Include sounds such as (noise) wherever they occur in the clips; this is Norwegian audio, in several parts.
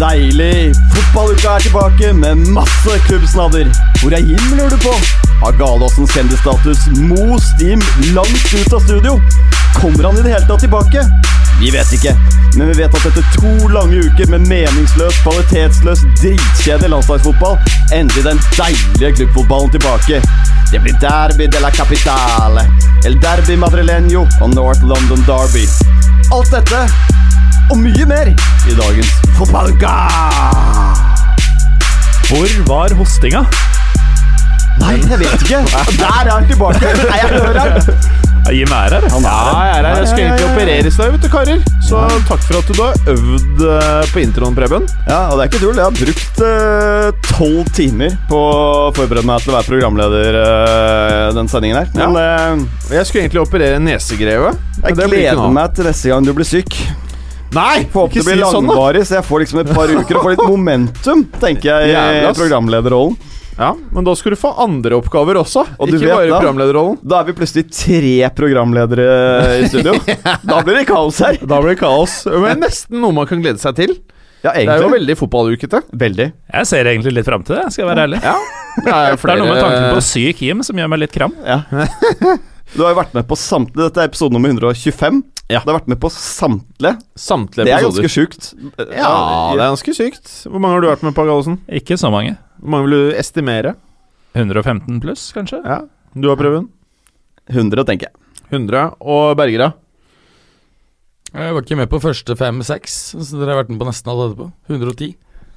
Deilig! Fotballuka er tilbake med masse klubbsnadder. Hvor er Jim, lurer du på? Har Galåsens kjendisstatus Mo Stim langt ut av studio? Kommer han i det hele tatt tilbake? Vi vet ikke, men vi vet at etter to lange uker med meningsløs, kvalitetsløs, dritkjedelig landslagsfotball, endelig den deilige klubbfotballen tilbake. Det blir Derby de la Capitale, El Derby Madrileño og North London Derby. Alt dette og mye mer i dagens Fotballuka! Hvor var hostinga? Nei, jeg vet ikke. Der er han tilbake. Nei, jeg hører han. Ja, Jim er her. Han Ja, jeg er her. Jeg skal egentlig opereres der, vet du, karer. Så takk for at du har øvd eh, på introen, Preben. Ja, og det er ikke tull. Jeg har brukt eh, tolv timer på å forberede meg til å være programleder uh, den sendingen her. Men eh, Jeg skulle egentlig operere nesegrevet. jeg gleder meg til neste gang du blir syk. Nei! Håper Ikke det blir si sånn, da! langvarig, så jeg får liksom et par (laughs) uker og får litt momentum, tenker jeg, i Jævla programlederrollen. Ja, Men da skal du få andre oppgaver også. Og du ikke vet bare da- programlederrollen. Da er vi plutselig tre programledere i studio. (laughs) Da blir det kaos her. Da blir det kaos. Men nesten noe man kan glede seg til. Ja, Det er jo veldig fotballukete. Veldig. Jeg ser egentlig litt fram til det, skal jeg være ærlig. Ja. Det er, (laughs) Det er noe med tanken på syk Jim som gjør meg litt kram. Ja. Du har jo vært med på samtlige Dette er episode nummer 125. Ja. Du har vært med på samtlige. samtlige Det er ganske sjukt. Ja, det er ganske sykt. Hvor mange har du vært med på, Gallosen? Ikke så mange. Hvor mange vil du estimere? 115 pluss, kanskje? Ja, Du har prøven? 100, tenker jeg. 100. Og Bergera? Jeg var ikke med på første fem-seks, så dere har vært med på nesten alle etterpå. 110.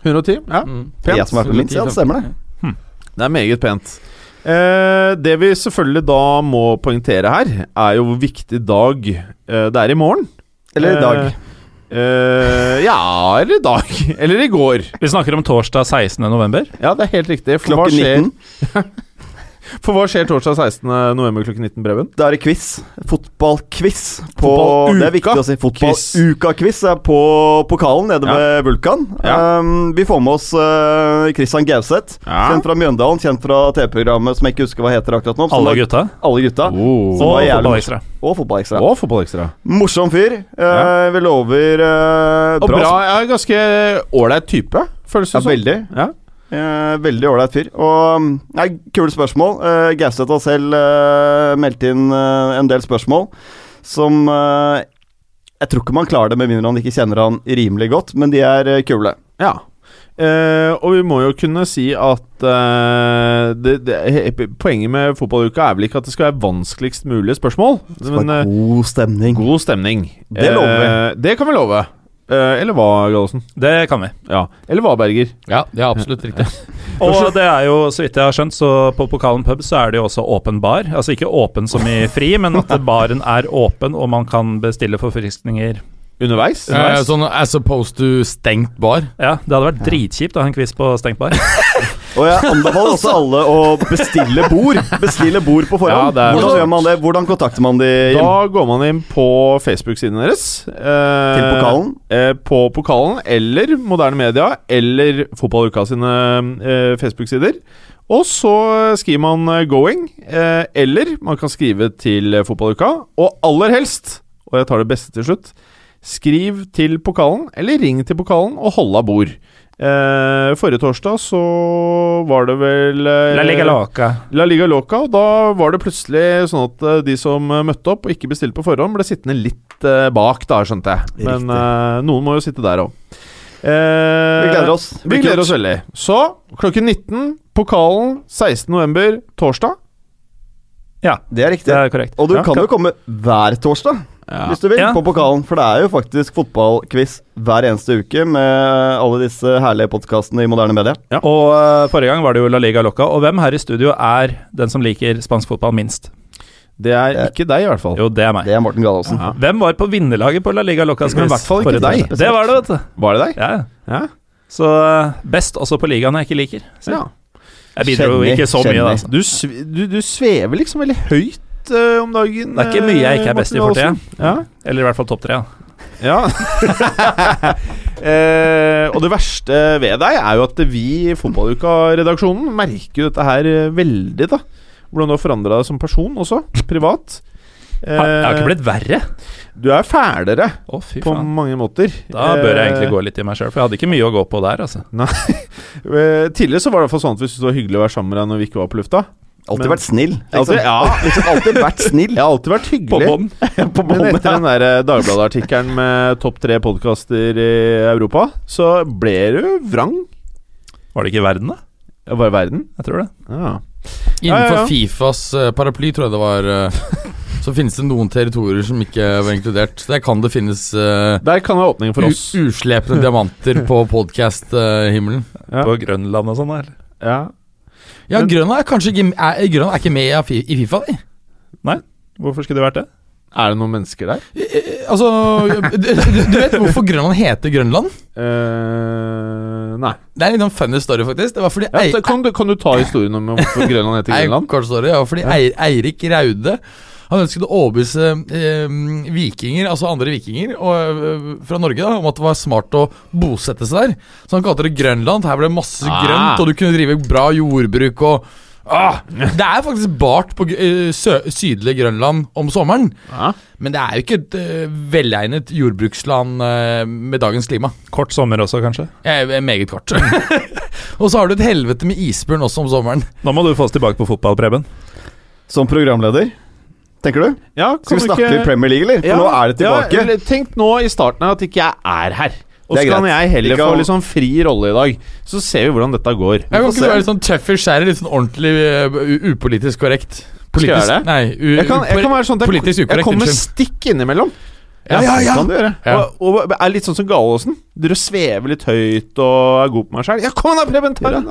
110? Ja, Mm. pent. Jeg som har vært med minst, ja, det stemmer det. Det er meget pent. Eh, det vi selvfølgelig da må poengtere her, er jo hvor viktig dag eh, det er i morgen. Eller i dag. Eh, eh, ja, eller i dag. Eller i går. Vi snakker om torsdag 16. november. Ja, det er helt riktig. For hva Klokken skjer, 19. (laughs) for hva skjer torsdag 16. november klokken 19, Breven? Da er det quiz. Fotballquiz. På Det er viktig å si. Fotballuka-quiz er på pokalen nede Ja. ved Vulkan. Ja. Um, vi får med oss uh, Christian Gauseth. Ja. Kjent fra Mjøndalen, kjent fra TV-programmet som jeg ikke husker hva heter akkurat nå. Alle gutta. Alle gutta. Oh. Som Og var jævlig Fotballekstra. Og Fotballekstra. Og Fotballekstra. Morsom fyr. Uh, Vi lover uh, Og bra. Ja, ganske ålreit type, føles Ja, det som. veldig. Ja. Eh, veldig ålreit fyr. Og mm, nei, kule spørsmål. Eh, Gauseth har selv eh, meldt inn eh, en del spørsmål som eh, Jeg tror ikke man klarer det med mindre han ikke kjenner han rimelig godt, men de er eh, kule. Ja. Eh, og vi må jo kunne si at det, det, Poenget med fotballuka er vel ikke at det skal være vanskeligst mulige spørsmål, Det skal men være god stemning. god stemning. Det lover vi. Det kan vi love. Eh, eller hva, Gallosen? Det kan vi. Ja. Eller hva, Berger? Ja, det er absolutt (laughs) riktig. Og det er jo, så vidt jeg har skjønt, så på Pokalen pub så er det jo også åpen bar. Altså ikke åpen som i fri, men at baren er åpen, og man kan bestille forfriskninger. Underveis? Eh, sånn as opposed to stengt bar. Ja, det hadde vært dritkjipt å ha en quiz på stengt bar. (laughs) Og jeg anbefaler også alle å bestille bord. Bestille bord på Ja, forhånd. det er Hvordan gjør man det? Hvordan kontakter man de hjem? Da går man inn på Facebook-siden deres. eh, Til pokalen? Eh, på pokalen, eller Moderne Media, eller Fotballuka sine eh, Facebook-sider. Og så skriver man eh, 'going', eh, eller man kan skrive til Fotballuka. Og aller helst, og jeg tar det beste til slutt, skriv til pokalen, eller ring til pokalen og hold av bord. Eh, forrige torsdag så var det vel eh, La Liga Loca. La Liga Loca, og da var det plutselig sånn at eh, de som eh, møtte opp og ikke bestilte på forhånd, ble sittende litt eh, bak, da, skjønte jeg. Men eh, noen må jo sitte der òg. Vi gleder oss. Vi gleder oss veldig. Så klokken 19, pokalen 16.11., torsdag. Ja, Det er riktig. det er korrekt. Og du Ja. kan jo komme hver torsdag. Ja. hvis du vil, Ja. på pokalen. For det er jo faktisk fotballquiz hver eneste uke med alle disse herlige podkastene i moderne media. Og uh, forrige gang var det jo La Liga Loca. Og hvem her i studio er den som liker spansk fotball minst? Det er ikke deg, i hvert fall. Jo, det er meg. Det er Morten Gallosen. Ja. Hvem var på vinnerlaget på La Liga Locas Men i hvert fall ikke deg. Det var det, vet du. Var det deg? Ja. Ja. Så eh, best også på ligaen jeg ikke liker. Så ja. Jeg bidro Kjenner, ikke så mye, da. Altså. Du, du, du svever liksom veldig høyt eh, om dagen. Det er ikke mye jeg ikke er eh, best i for tida. Ja. Eller i hvert fall topp tre. Ja. (laughs) Eh, og det verste ved deg er jo at vi i Fotballuka-redaksjonen merker jo dette her eh, veldig, da. Hvordan du har forandra deg som person også, privat. Jeg har ikke Eh, blitt verre. Du er fælere oh, fy på faen. mange måter. Da bør jeg egentlig Eh, gå litt i meg sjøl, for jeg hadde ikke mye å gå på der. altså Nei. (laughs) Tidligere så var det i hvert fall sånn at vi syntes det var hyggelig å være sammen med deg når vi ikke var på lufta. Alltid vært snill. Alltid, Liksom. ja, (laughs) liksom alltid vært snill. jeg har alltid vært På hyggelig. bånn. (laughs) på Men etter den der eh, Dagbladet-artikkelen med topp tre podkaster i Europa, så ble du vrang. Var det ikke verden, da? Var det verden. Jeg tror det. Ja. Innenfor Ja. Fifas eh, paraply, tror jeg det var eh, Så finnes det noen territorier som ikke var inkludert. Der kan det finnes uh, Der kan det være åpning for oss. uslepne (laughs) diamanter på podkast-himmelen. Ja. På Grønland og sånn, eller? Ja. ja, Men- Grønland er kanskje ikke, er, Grønland er ikke med i Fifa, de. Hvorfor skulle det vært det? Er det noen mennesker der? Altså du, du vet hvorfor Grønland heter Grønland? Uh, nei. Det er en litt sånn funny story, faktisk. Det var fordi Ja, Ei- kan, du, kan du ta historien om hvorfor Grønland heter Grønland? kort story, ja, fordi Eir, Eirik Raude Han ønsket å overbevise eh, vikinger, altså andre vikinger og, eh, fra Norge, da, om at det var smart å bosette seg der. Så han kalte det Grønland. Her ble det masse Ah. grønt, og du kunne drive bra jordbruk og ah, (laughs) Det er faktisk bart på eh, sø, sydlige Grønland om sommeren, Ja. men det er jo ikke et uh, velegnet jordbruksland uh, med dagens klima. Kort sommer også, kanskje? Jeg er meget kort. (laughs) og så har du et helvete med isbjørn også om sommeren. Nå må du få oss tilbake på fotball, Preben. Som programleder, tenker du? Ja, Skal vi snakke ikke- litt Premier League, eller? For Ja, nå er det tilbake. Ja, tenk nå i starten her at ikke jeg er her. Og så kan jeg heller kan- få litt sånn fri rolle i dag. Så ser vi hvordan dette går. Jeg kan ikke se. være litt sånn tøff i skjæret, litt sånn ordentlig uh, upolitisk korrekt. Skal jeg det? Nei, u, Jeg kan, jeg kan være sånn at politisk jeg, jeg kommer med stikk innimellom. Ja, ja, kan du gjøre. Ja. Og, og er litt sånn som Galåsen. Dere svever litt høyt og er god på meg sjæl. Ja, kom da, Preben! Ta.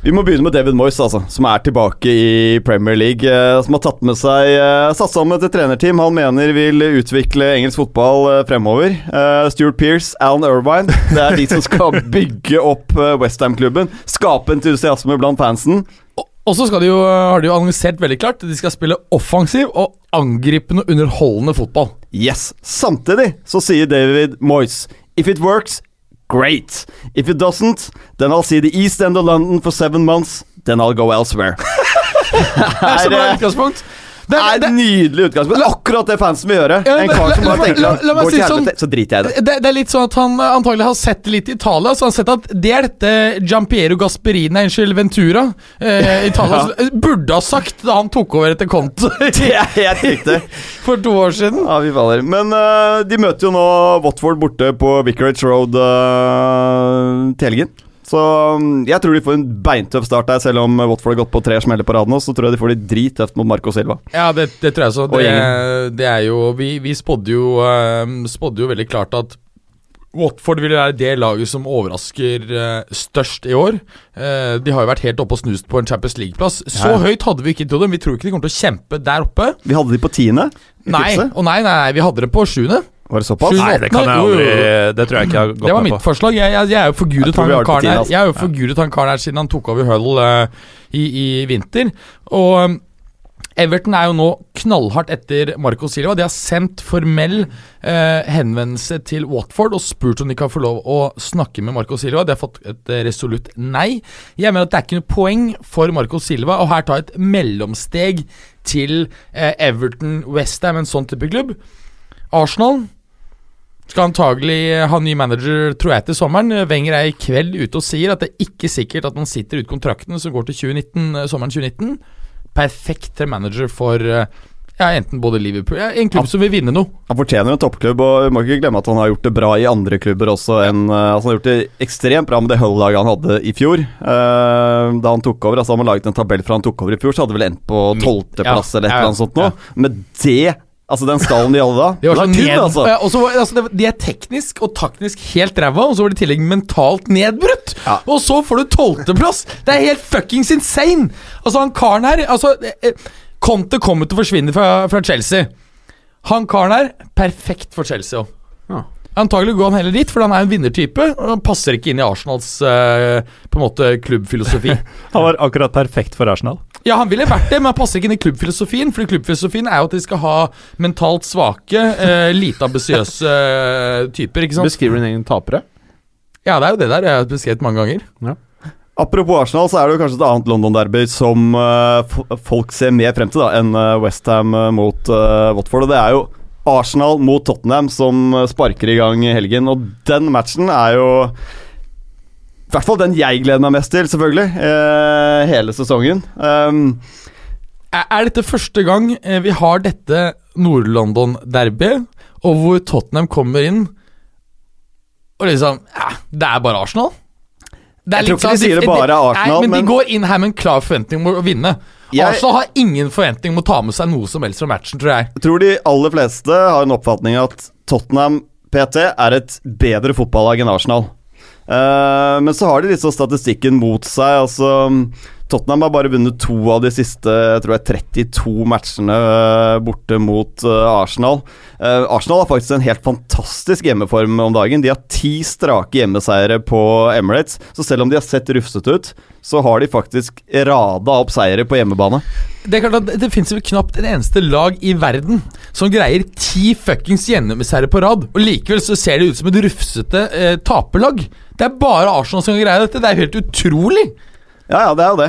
Vi må begynne med David Moyes, altså, som er tilbake i Premier League. Eh, som har tatt med seg eh, satt sammen et trenerteam han mener vil utvikle engelsk fotball eh, fremover. Eh, Stuart Pearce, Alan Irvine. Det er de som skal (laughs) bygge opp eh, Westham-klubben. Skape entusiasme blant fansen. Og- så de jo, har de jo annonsert veldig klart at de skal spille offensiv og angripende, underholdende fotball. Yes! Samtidig så sier David Moyes If it works, great. If it doesn't, then I'll see the East End of London for seven months. Then I'll go elsewhere. (laughs) Det er (laughs) så bra utgangspunkt. Det er et nydelig utgangspunkt. Akkurat det fansen vil gjøre. En kar som bare tenker meg Går til sånn- helvete, så driter jeg i det. Det, er litt sånn at han antagelig har sett litt i Italia. Så han har sett at det er dette Giampiero Gasperini, nei, unnskyld, Ventura eh, Italia ja. burde ha sagt da han tok over etter Conte (laughs) Det er helt riktig. for to år siden. Ja, vi faller. Men uh, de møter jo nå Watford borte på Vicarage Road uh, til helgen. Så um, jeg tror de får en beintøff start der, selv om Watford har gått på tre smeller på rad nå. Så tror jeg de får det drittøft mot Marco Silva. Ja, det, det tror jeg så. Det, det er jo Vi, vi spådde jo, eh, spådde jo veldig klart at Watford vil være det laget som overrasker uh, størst i år. Uh, de har jo vært helt oppe og snust på en Champions League-plass. Så Ja. høyt hadde vi ikke trodd dem. Vi tror ikke de kommer til å kjempe der oppe. Vi hadde de på tiende. Nei, nei, nei, vi hadde dem på sjuende. Var det såpass? Nei, det kan jeg aldri. Det tror jeg ikke jeg har gått med på. Det var mitt på. forslag. Jeg, jeg, jeg er jo forgudet han karen her altså. Jeg er jo forgudet han karen her siden han tok over Hull uh, i, i vinter. Og um, Everton er jo nå knallhardt etter Marco Silva. De har sendt formell eh, henvendelse til Watford og spurt om de kan få lov å snakke med Marco Silva. De har fått et eh, resolutt nei. Jeg mener at det er ikke noe poeng for Marco Silva å her ta et mellomsteg til eh, Everton, Westham, en sånn type klubb. Arsenal skal antagelig ha ny manager, tror jeg, til sommeren. Wenger er i kveld ute og sier at det er ikke sikkert at man sitter ut kontrakten som går til 2019, eh, sommeren 2019. Perfekt til manager for eh, ja, enten både Liverpool ja, En klubb som vil vinne noe. Han fortjener en toppklubb, og vi må ikke glemme at han har gjort det bra i andre klubber også. Eh, altså han har gjort det ekstremt bra med det Hull-laget han hadde i fjor. Uh, da han tok over, altså Han har laget en tabell fra han tok over i fjor, så hadde det vel endt på tolvteplass Ja, eller et eller annet sånt ja. Med det Altså den stallen de hadde da. De, var så ned, altså. ja, og altså, de er teknisk og taktisk helt ræva, og så var de i tillegg mentalt nedbrutt! Ja. Og så får du tolvteplass! Det er helt fuckings insane! Altså, han karen her altså, eh, eh, Conte kommer til å forsvinne fra, fra Chelsea. Han karen her, perfekt for Chelsea òg. Ja. Antagelig går han heller dit, for han er en vinnertype. Og han passer ikke inn i Arsenals eh, på en måte klubbfilosofi. (laughs) Han var akkurat perfekt for Arsenal. Ja, han ville vært det, men han passer ikke inn i klubbfilosofien. Fordi klubbfilosofien er jo at de skal ha mentalt svake, eh, lite ambisiøse eh, typer. ikke sant? Beskriver din egen tapere? Ja, det er jo det der jeg har beskrevet mange ganger. Apropos Arsenal, så er det jo kanskje et annet London-derby som eh, folk ser mer frem til da, enn uh, Westham mot eh, Watford. Og det er jo Arsenal mot Tottenham som eh, sparker i gang i helgen. Og den matchen er jo i hvert fall den jeg gleder meg mest til, selvfølgelig. eh, hele sesongen. Um, Er, er dette første gang eh, vi har dette Nord-London-derbyet, og hvor Tottenham kommer inn og liksom ja, Det er bare Arsenal? Det Jeg tror ikke de sier det bare er Arsenal, nei, men, men- de går inn her med en klar forventning om å vinne. Jeg- Arsenal har ingen forventning om å ta med seg noe som helst fra matchen, tror jeg. Jeg tror de aller fleste har en oppfatning at Tottenham PT er et bedre fotballag enn Arsenal. Eh, men så har de liksom statistikken mot seg. Altså Tottenham har bare vunnet to av de siste jeg tror jeg, 32 matchene eh, borte mot eh, Arsenal. Arsenal har faktisk en helt fantastisk hjemmeform om dagen. De har ti strake hjemmeseiere på Emirates. Så selv om de har sett rufsete ut, så har de faktisk rada opp seire på hjemmebane. Det er klart at det vel knapt en eneste lag i verden som greier ti fuckings hjemmeseiere på rad, og likevel så ser det ut som et rufsete eh, taperlag. Det er bare Arsenal som kan greie dette. Det er helt utrolig. Ja, ja, det er jo det.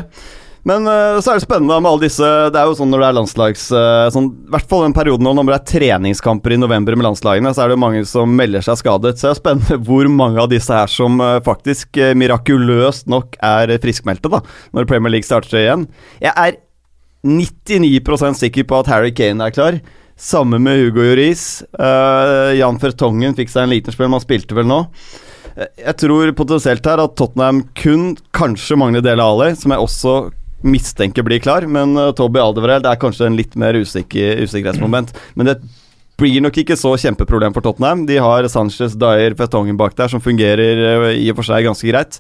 Men uh, så er det spennende med alle disse Det er jo sånn når det er landslags uh, sånn, I hvert fall den perioden nå når det er treningskamper i november med landslagene, så er det jo mange som melder seg skadet. Så det er spennende (laughs) hvor mange av disse her som uh, faktisk mirakuløst nok er friskmeldte, da, når Premier League starter igjen. Jeg er 99% sikker på at Harry Kane er klar. Samme med Hugo Juris. Jan Fertongen fikk seg en liten spill, men han spilte vel nå. Eh, Jeg tror potensielt her at Tottenham kun kanskje mangler Dele Alli, som jeg også mistenker blir klar, men uh, Toby Aldevereld er kanskje en litt mer usikker, usikkerhetsmoment. Men det blir nok ikke så kjempeproblem for Tottenham. De har Sanchez, Dyer, Fetongen bak der, som fungerer uh, i og for seg ganske greit.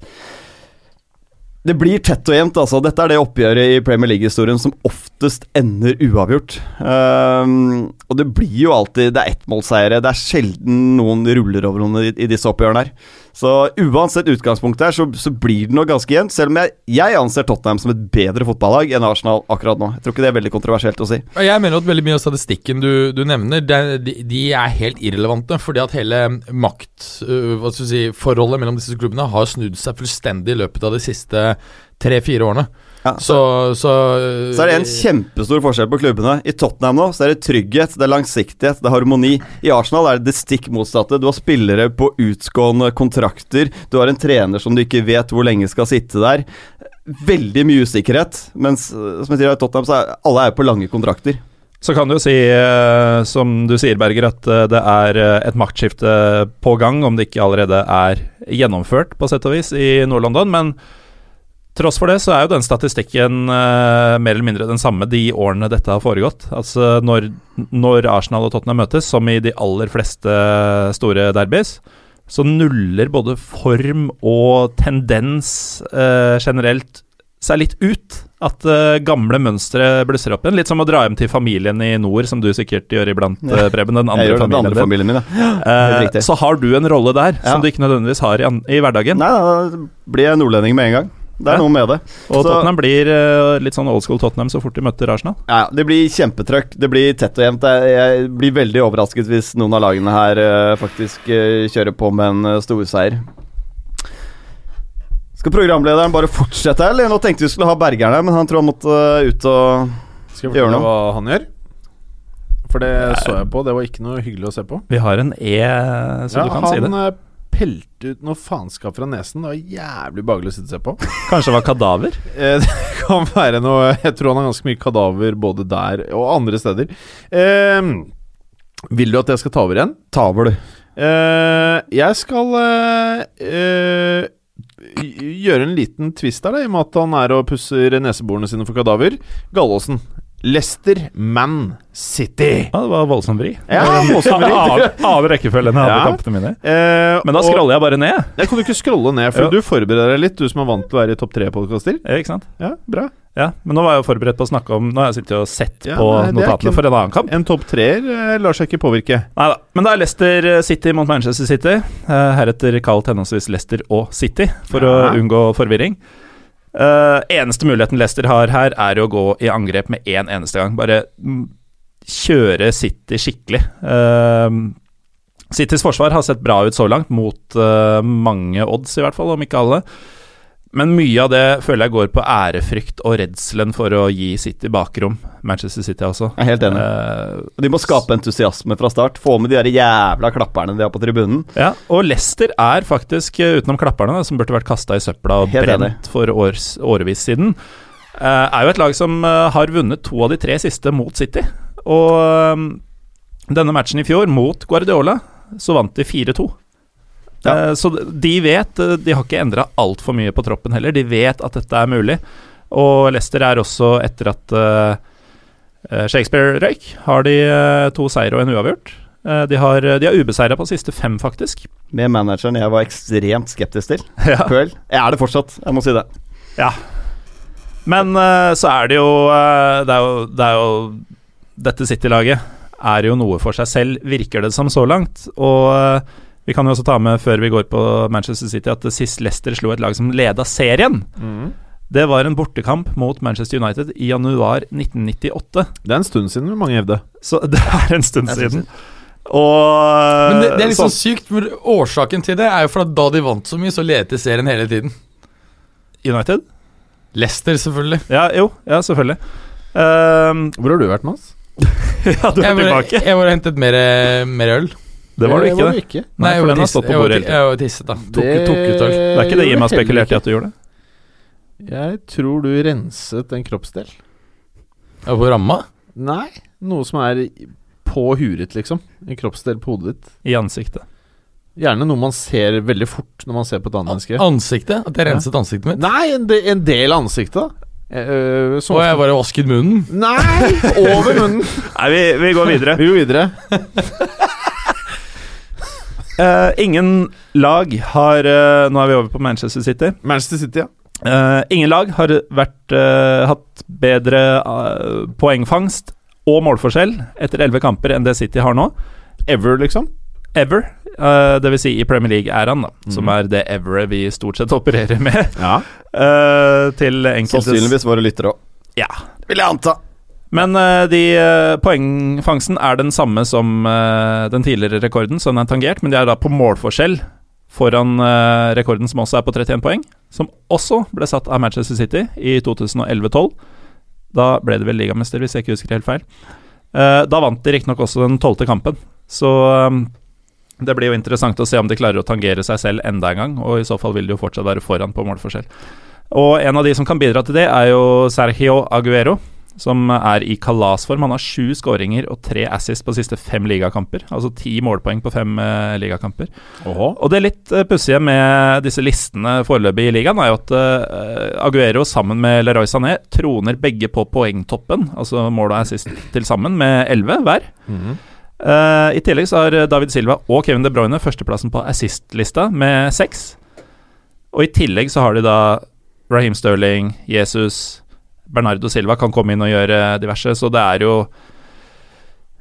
Det blir tett og jevnt, altså. Dette er det oppgjøret i Premier League-historien som oftest ender uavgjort. Um, og det blir jo alltid Det er ettmålseiere. Det er sjelden noen ruller over noen i, i disse oppgjørene her. Så uansett utgangspunkt her, så, så blir det noe ganske jevnt. Selv om jeg, jeg anser Tottenham som et bedre fotballag enn Arsenal akkurat nå. Jeg tror ikke det er veldig kontroversielt å si. Jeg mener at veldig mye av statistikken du, du nevner, de, de er helt irrelevante. Fordi at hele maktforholdet mellom disse klubbene har snudd seg fullstendig i løpet av de siste tre-fire årene. Ja, Så, så Så er det en kjempestor forskjell på klubbene. I Tottenham nå så er det trygghet, det er langsiktighet, det er harmoni. I Arsenal er det det stikk motsatte. Du har spillere på utgående kontrakter. Du har en trener som du ikke vet hvor lenge skal sitte der. Veldig mye usikkerhet. Mens som jeg sier, i Tottenham så er alle er på lange kontrakter. Så kan du jo si, eh, som du sier, Berger, at eh, det er eh, et maktskifte på gang, om det ikke allerede er gjennomført, på sett og vis, i Nord-London. Men tross for det så er jo den statistikken uh, mer eller mindre den samme de årene dette har foregått. Altså når, når Arsenal og Tottenham møtes, som i de aller fleste store derbys, så nuller både form og tendens uh, generelt seg litt ut. At uh, gamle mønstre blusser opp igjen. Litt som å dra hjem til familien i nord, som du sikkert gjør iblant, uh, Preben. Den andre familien, den andre familien min, ja. Uh, så har du en rolle der Ja. som du ikke nødvendigvis har i, i hverdagen. Nei, da blir jeg nordlending med en gang. Det er Ja. noe med det. Og Så- Tottenham blir uh, litt sånn old school Tottenham så fort de møter Arsenal. Ja, det blir kjempetrøkk. Det blir tett og jevnt. Jeg, jeg blir veldig overrasket hvis noen av lagene her uh, faktisk uh, kjører på med en uh, storseier. Skal programlederen bare fortsette, eller? Nå tenkte vi skulle ha Bergeren her, men han tror han måtte ut og Skal jeg Gjør fortelle noe. hva han gjør? For det så jeg på. Det var ikke noe hyggelig å se på. Vi har en E, så du kan si det. Eh, ut noe faenskap fra nesen. Det var jævlig behagelig å sitte og se på. Kanskje det var kadaver? (laughs) Eh, det kan være noe Jeg tror han har ganske mye kadaver både der og andre steder. Eh, vil du at jeg skal ta over igjen? ta over, du. Eh, jeg skal eh, gjøre en liten twist der i og med at han er og pusser neseborene sine for kadaver. Gallåsen. Leicester Man City. Ja, det var voldsom vri. Ja, voldsom vri. (laughs) av, annen rekkefølge jeg hadde Ja. kampene mine. Eh, Men da scroller jeg bare ned. Jeg kan du ikke scrolle ned, for Ja. du forbereder deg litt, du som er vant til å være i topp tre-podkaster. Ja, ikke sant? Ja, bra. Ja, Men nå var jeg jo forberedt på å snakke om Nå har jeg sittet og sett Ja, på nei, notatene en, for en annen kamp. En topp treer eh, lar seg ikke påvirke. Neida, Men det er Leicester City mot Manchester City. eh, heretter kalt henholdsvis Leicester og City, for Ja. å unngå forvirring. Eh, eneste muligheten Leicester har her, er å gå i angrep med én eneste gang. Bare mm, kjøre City skikkelig. Uh, Citys forsvar har sett bra ut så langt, mot uh, mange odds i hvert fall, om ikke alle. Men mye av det føler jeg går på ærefrykt og redselen for å gi City bakrom. Manchester City også. Jeg er helt enig. Uh, De må skape entusiasme fra start. Få med de der jævla klapperne de har på tribunen. Ja, og Leicester er faktisk, eh, utenom klapperne, da, som burde vært kasta i søpla og Helt brent enig. for års, årevis siden, uh, er jo et lag som uh, har vunnet to av de tre siste mot City. Og denne matchen i fjor, mot Guardiola, så vant de 4-2. Ja. Eh, Så de vet eh, De har ikke endra altfor mye på troppen heller. De vet at dette er mulig. Og Leicester er også, etter at eh, Shakespeare røyk, har de to seire og en uavgjort. De har, de har ubeseira på siste fem, faktisk. Med manageren jeg var ekstremt skeptisk til. (laughs) Ja. Jeg er det fortsatt, jeg må si det. Ja. Men så er det jo Det er jo, det er jo Dette City-laget er jo noe for seg selv, virker det som så langt. Og vi kan jo også ta med, før vi går på Manchester City, at sist Leicester slo et lag som leda serien. Det var en bortekamp mot Manchester United i januar 1998. Det er en stund siden, vil mange hevde. Så (laughs) det er en stund siden. Og Men det, det er liksom sånn- sykt, men årsaken til det er jo for at da de vant så mye, så ledet serien hele tiden. United? Leicester, selvfølgelig. Ja, jo. Ja, selvfølgelig. Um, Hvor har du vært, Mads? (laughs) ja, du er Jeg var, tilbake. jeg var og hentet mer, mer øl. Det var du ikke, det. ikke. Nei, jeg for den har stått på bordet hele tiden. Jeg var tisset, da. Tok, tok ut. Det er ikke det Jim har spekulert i at du gjorde? det Jeg tror du renset en kroppsdel. Ja, på ramma. Nei, noe som er på huret, liksom. En kroppsdel på hodet ditt. I ansiktet. Gjerne noe man ser veldig fort når man ser på et annet menneske. Ansiktet. At jeg renset ansiktet mitt. Nei, en, de, en del av ansiktet, da. Eh, som Og jeg bare vasket munnen. Nei! Over munnen. Nei, vi, vi går videre. Vi går videre. (laughs) Eh, ingen lag har uh, Nå er vi over på Manchester City. Manchester City, ja. Uh, ingen lag har vært, hatt bedre poengfangst og målforskjell etter elleve kamper enn det City har nå. Ever, liksom. Ever. Uh, det vil si i Premier League-æraen, da. Som Mhm. er det everet vi stort sett opererer med. Ja. eh, til enkeltes Sannsynligvis våre lyttere òg. Ja. Vil jeg anta. Men eh, de, eh, poengfangsten er den samme som eh, den tidligere rekorden, så den er tangert, men de er da på målforskjell foran rekorden som også er på 31 poeng, som også ble satt av Manchester City i 2011-12. Da ble det vel ligamester, hvis jeg ikke husker helt feil. Da vant de riktignok også den tolvte kampen, så det blir jo interessant å se om de klarer å tangere seg selv enda en gang, og i så fall vil de jo fortsatt være foran på målforskjell. Og en av de som kan bidra til det, er jo Sergio Aguero, som er i kalasform. Han har sju skåringer og tre assist på siste fem ligakamper. Altså ti målpoeng på fem uh, ligakamper. Og det litt uh, pussige med disse listene foreløpig i ligaen, er jo at uh, Aguero sammen med Leroy Sané troner begge på poengtoppen, altså mål og assist til sammen, med elleve hver. Mm -hmm. uh, I tillegg så har David Silva og Kevin De Bruyne førsteplassen på assist-lista med seks. Og i tillegg så har de da Raheem Sterling, Jesus, Bernardo Silva kan komme inn og gjøre diverse, så det er jo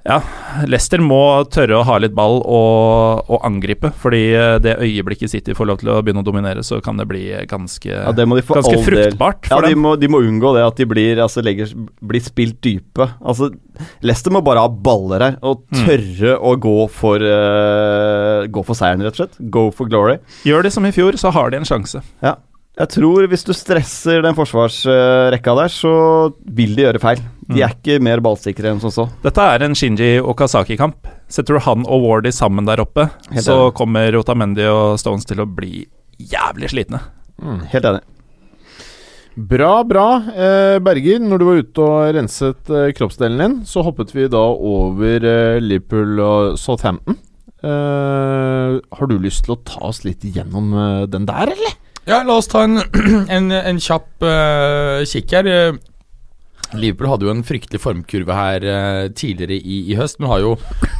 Ja, Leicester må tørre å ha litt ball og, og angripe, fordi eh, det øyeblikket City får lov til å begynne å dominere, så kan det bli ganske, Ja, det de for ganske fruktbart del fruktbart Ja, for de må, de må unngå det at de blir, altså, legger, blir spilt dype. Altså, Leicester må bare ha baller her, og Mm. tørre å gå for uh, Gå for seieren, rett og slett. Go for glory. Gjør de som i fjor, så har de en sjanse. Ja. Jeg tror hvis du stresser den forsvarsrekka der, så vil de gjøre feil. De Mm. er ikke mer ballsikre enn som så. Dette er en Shinji Okazaki-kamp. Setter du han og Wardy sammen der oppe, Helt så enig. kommer Otamendi og Stones til å bli jævlig slitne. Helt enig. Bra, bra. Eh, Berger, når du var ute og renset eh, kroppsdelen din, så hoppet vi da over eh, Liverpool og Southampton. Har du lyst til å ta oss litt gjennom den der, eller? Ja, la oss ta en, (clears throat) en, en kjapp uh, kikk her. Eh, Liverpool hadde jo en fryktelig formkurve her uh, tidligere i, i høst, men har jo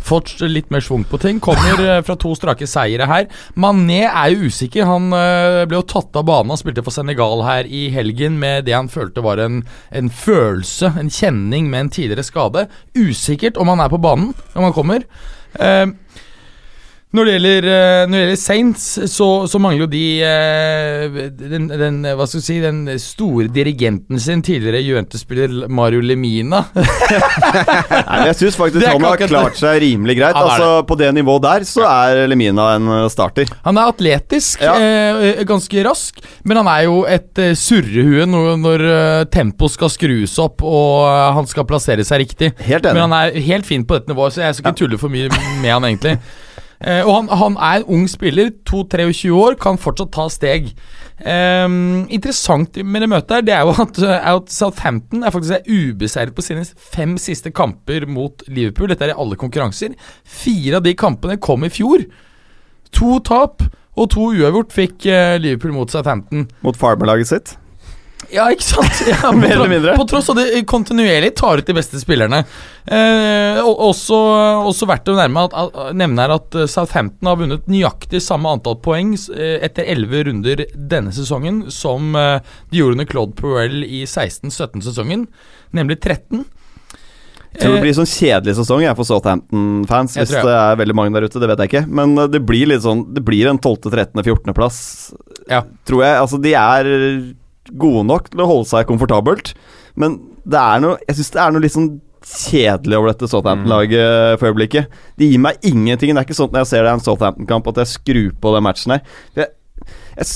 fått litt mer schwung på ting. Kommer uh, fra to strake seire her. Mané er jo usikker. Han uh, ble jo tatt av banen. Han spilte for Senegal her i helgen med det han følte var en, en følelse, en kjenning med en tidligere skade. Usikkert om han er på banen når han kommer. Eh, Når det gjelder, eh, når det gjelder Saints, så, så mangler jo de eh, den, den, hva skal si, den store dirigenten sin, tidligere Juventus-spiller Mario Lemina. (laughs) (laughs) Nei, jeg syns faktisk han har klart seg rimelig greit. Altså, på det nivået der så er Lemina en eh, starter. Han er atletisk, Ja. eh, ganske rask, men han er jo et eh, surrehue når, når tempoet skal skrus opp og han skal plassere seg riktig. Helt Men han er helt fin på dette nivået, så jeg skal ikke tulle for mye med han egentlig. (laughs) Eh, og han, han er en ung spiller, 2-23 år, kan fortsatt ta steg. Eh, interessant med det møtet her, det er jo at, er at Southampton er faktisk ubeseiret på sine fem siste kamper mot Liverpool. Dette er i alle konkurranser. Fire av de kampene kom i fjor. To tap og to uavgjort fikk eh, Liverpool mot Southampton. Mot farmerlaget sitt. Ja, ikke sant? (laughs) Ja, Mer eller mindre. På tross av det kontinuerlig tar ut de beste spillerne. Eh, også, også verdt å nevne, at, nevne her at eh, Southampton har vunnet nøyaktig samme antall poeng eh, etter 11 runder denne sesongen som eh, de gjorde under Claude Puel i 16-17-sesongen, nemlig 13. Jeg Tror det Eh, blir sånn kjedelig sesong jeg for Southampton-fans, hvis det er veldig mange der ute. Det vet jeg ikke. Men eh, det blir litt sånn Det blir en 12., 13., 14. plass, Ja. tror jeg. Altså, de er gode nok til å holde seg komfortabelt, men det er noe Jeg syns det er noe litt sånn kjedelig over dette Southampton-laget for øyeblikket. Det gir meg ingenting. Det er ikke sånn når jeg ser det er en Southampton-kamp at jeg skrur på den matchen her. Jeg, jeg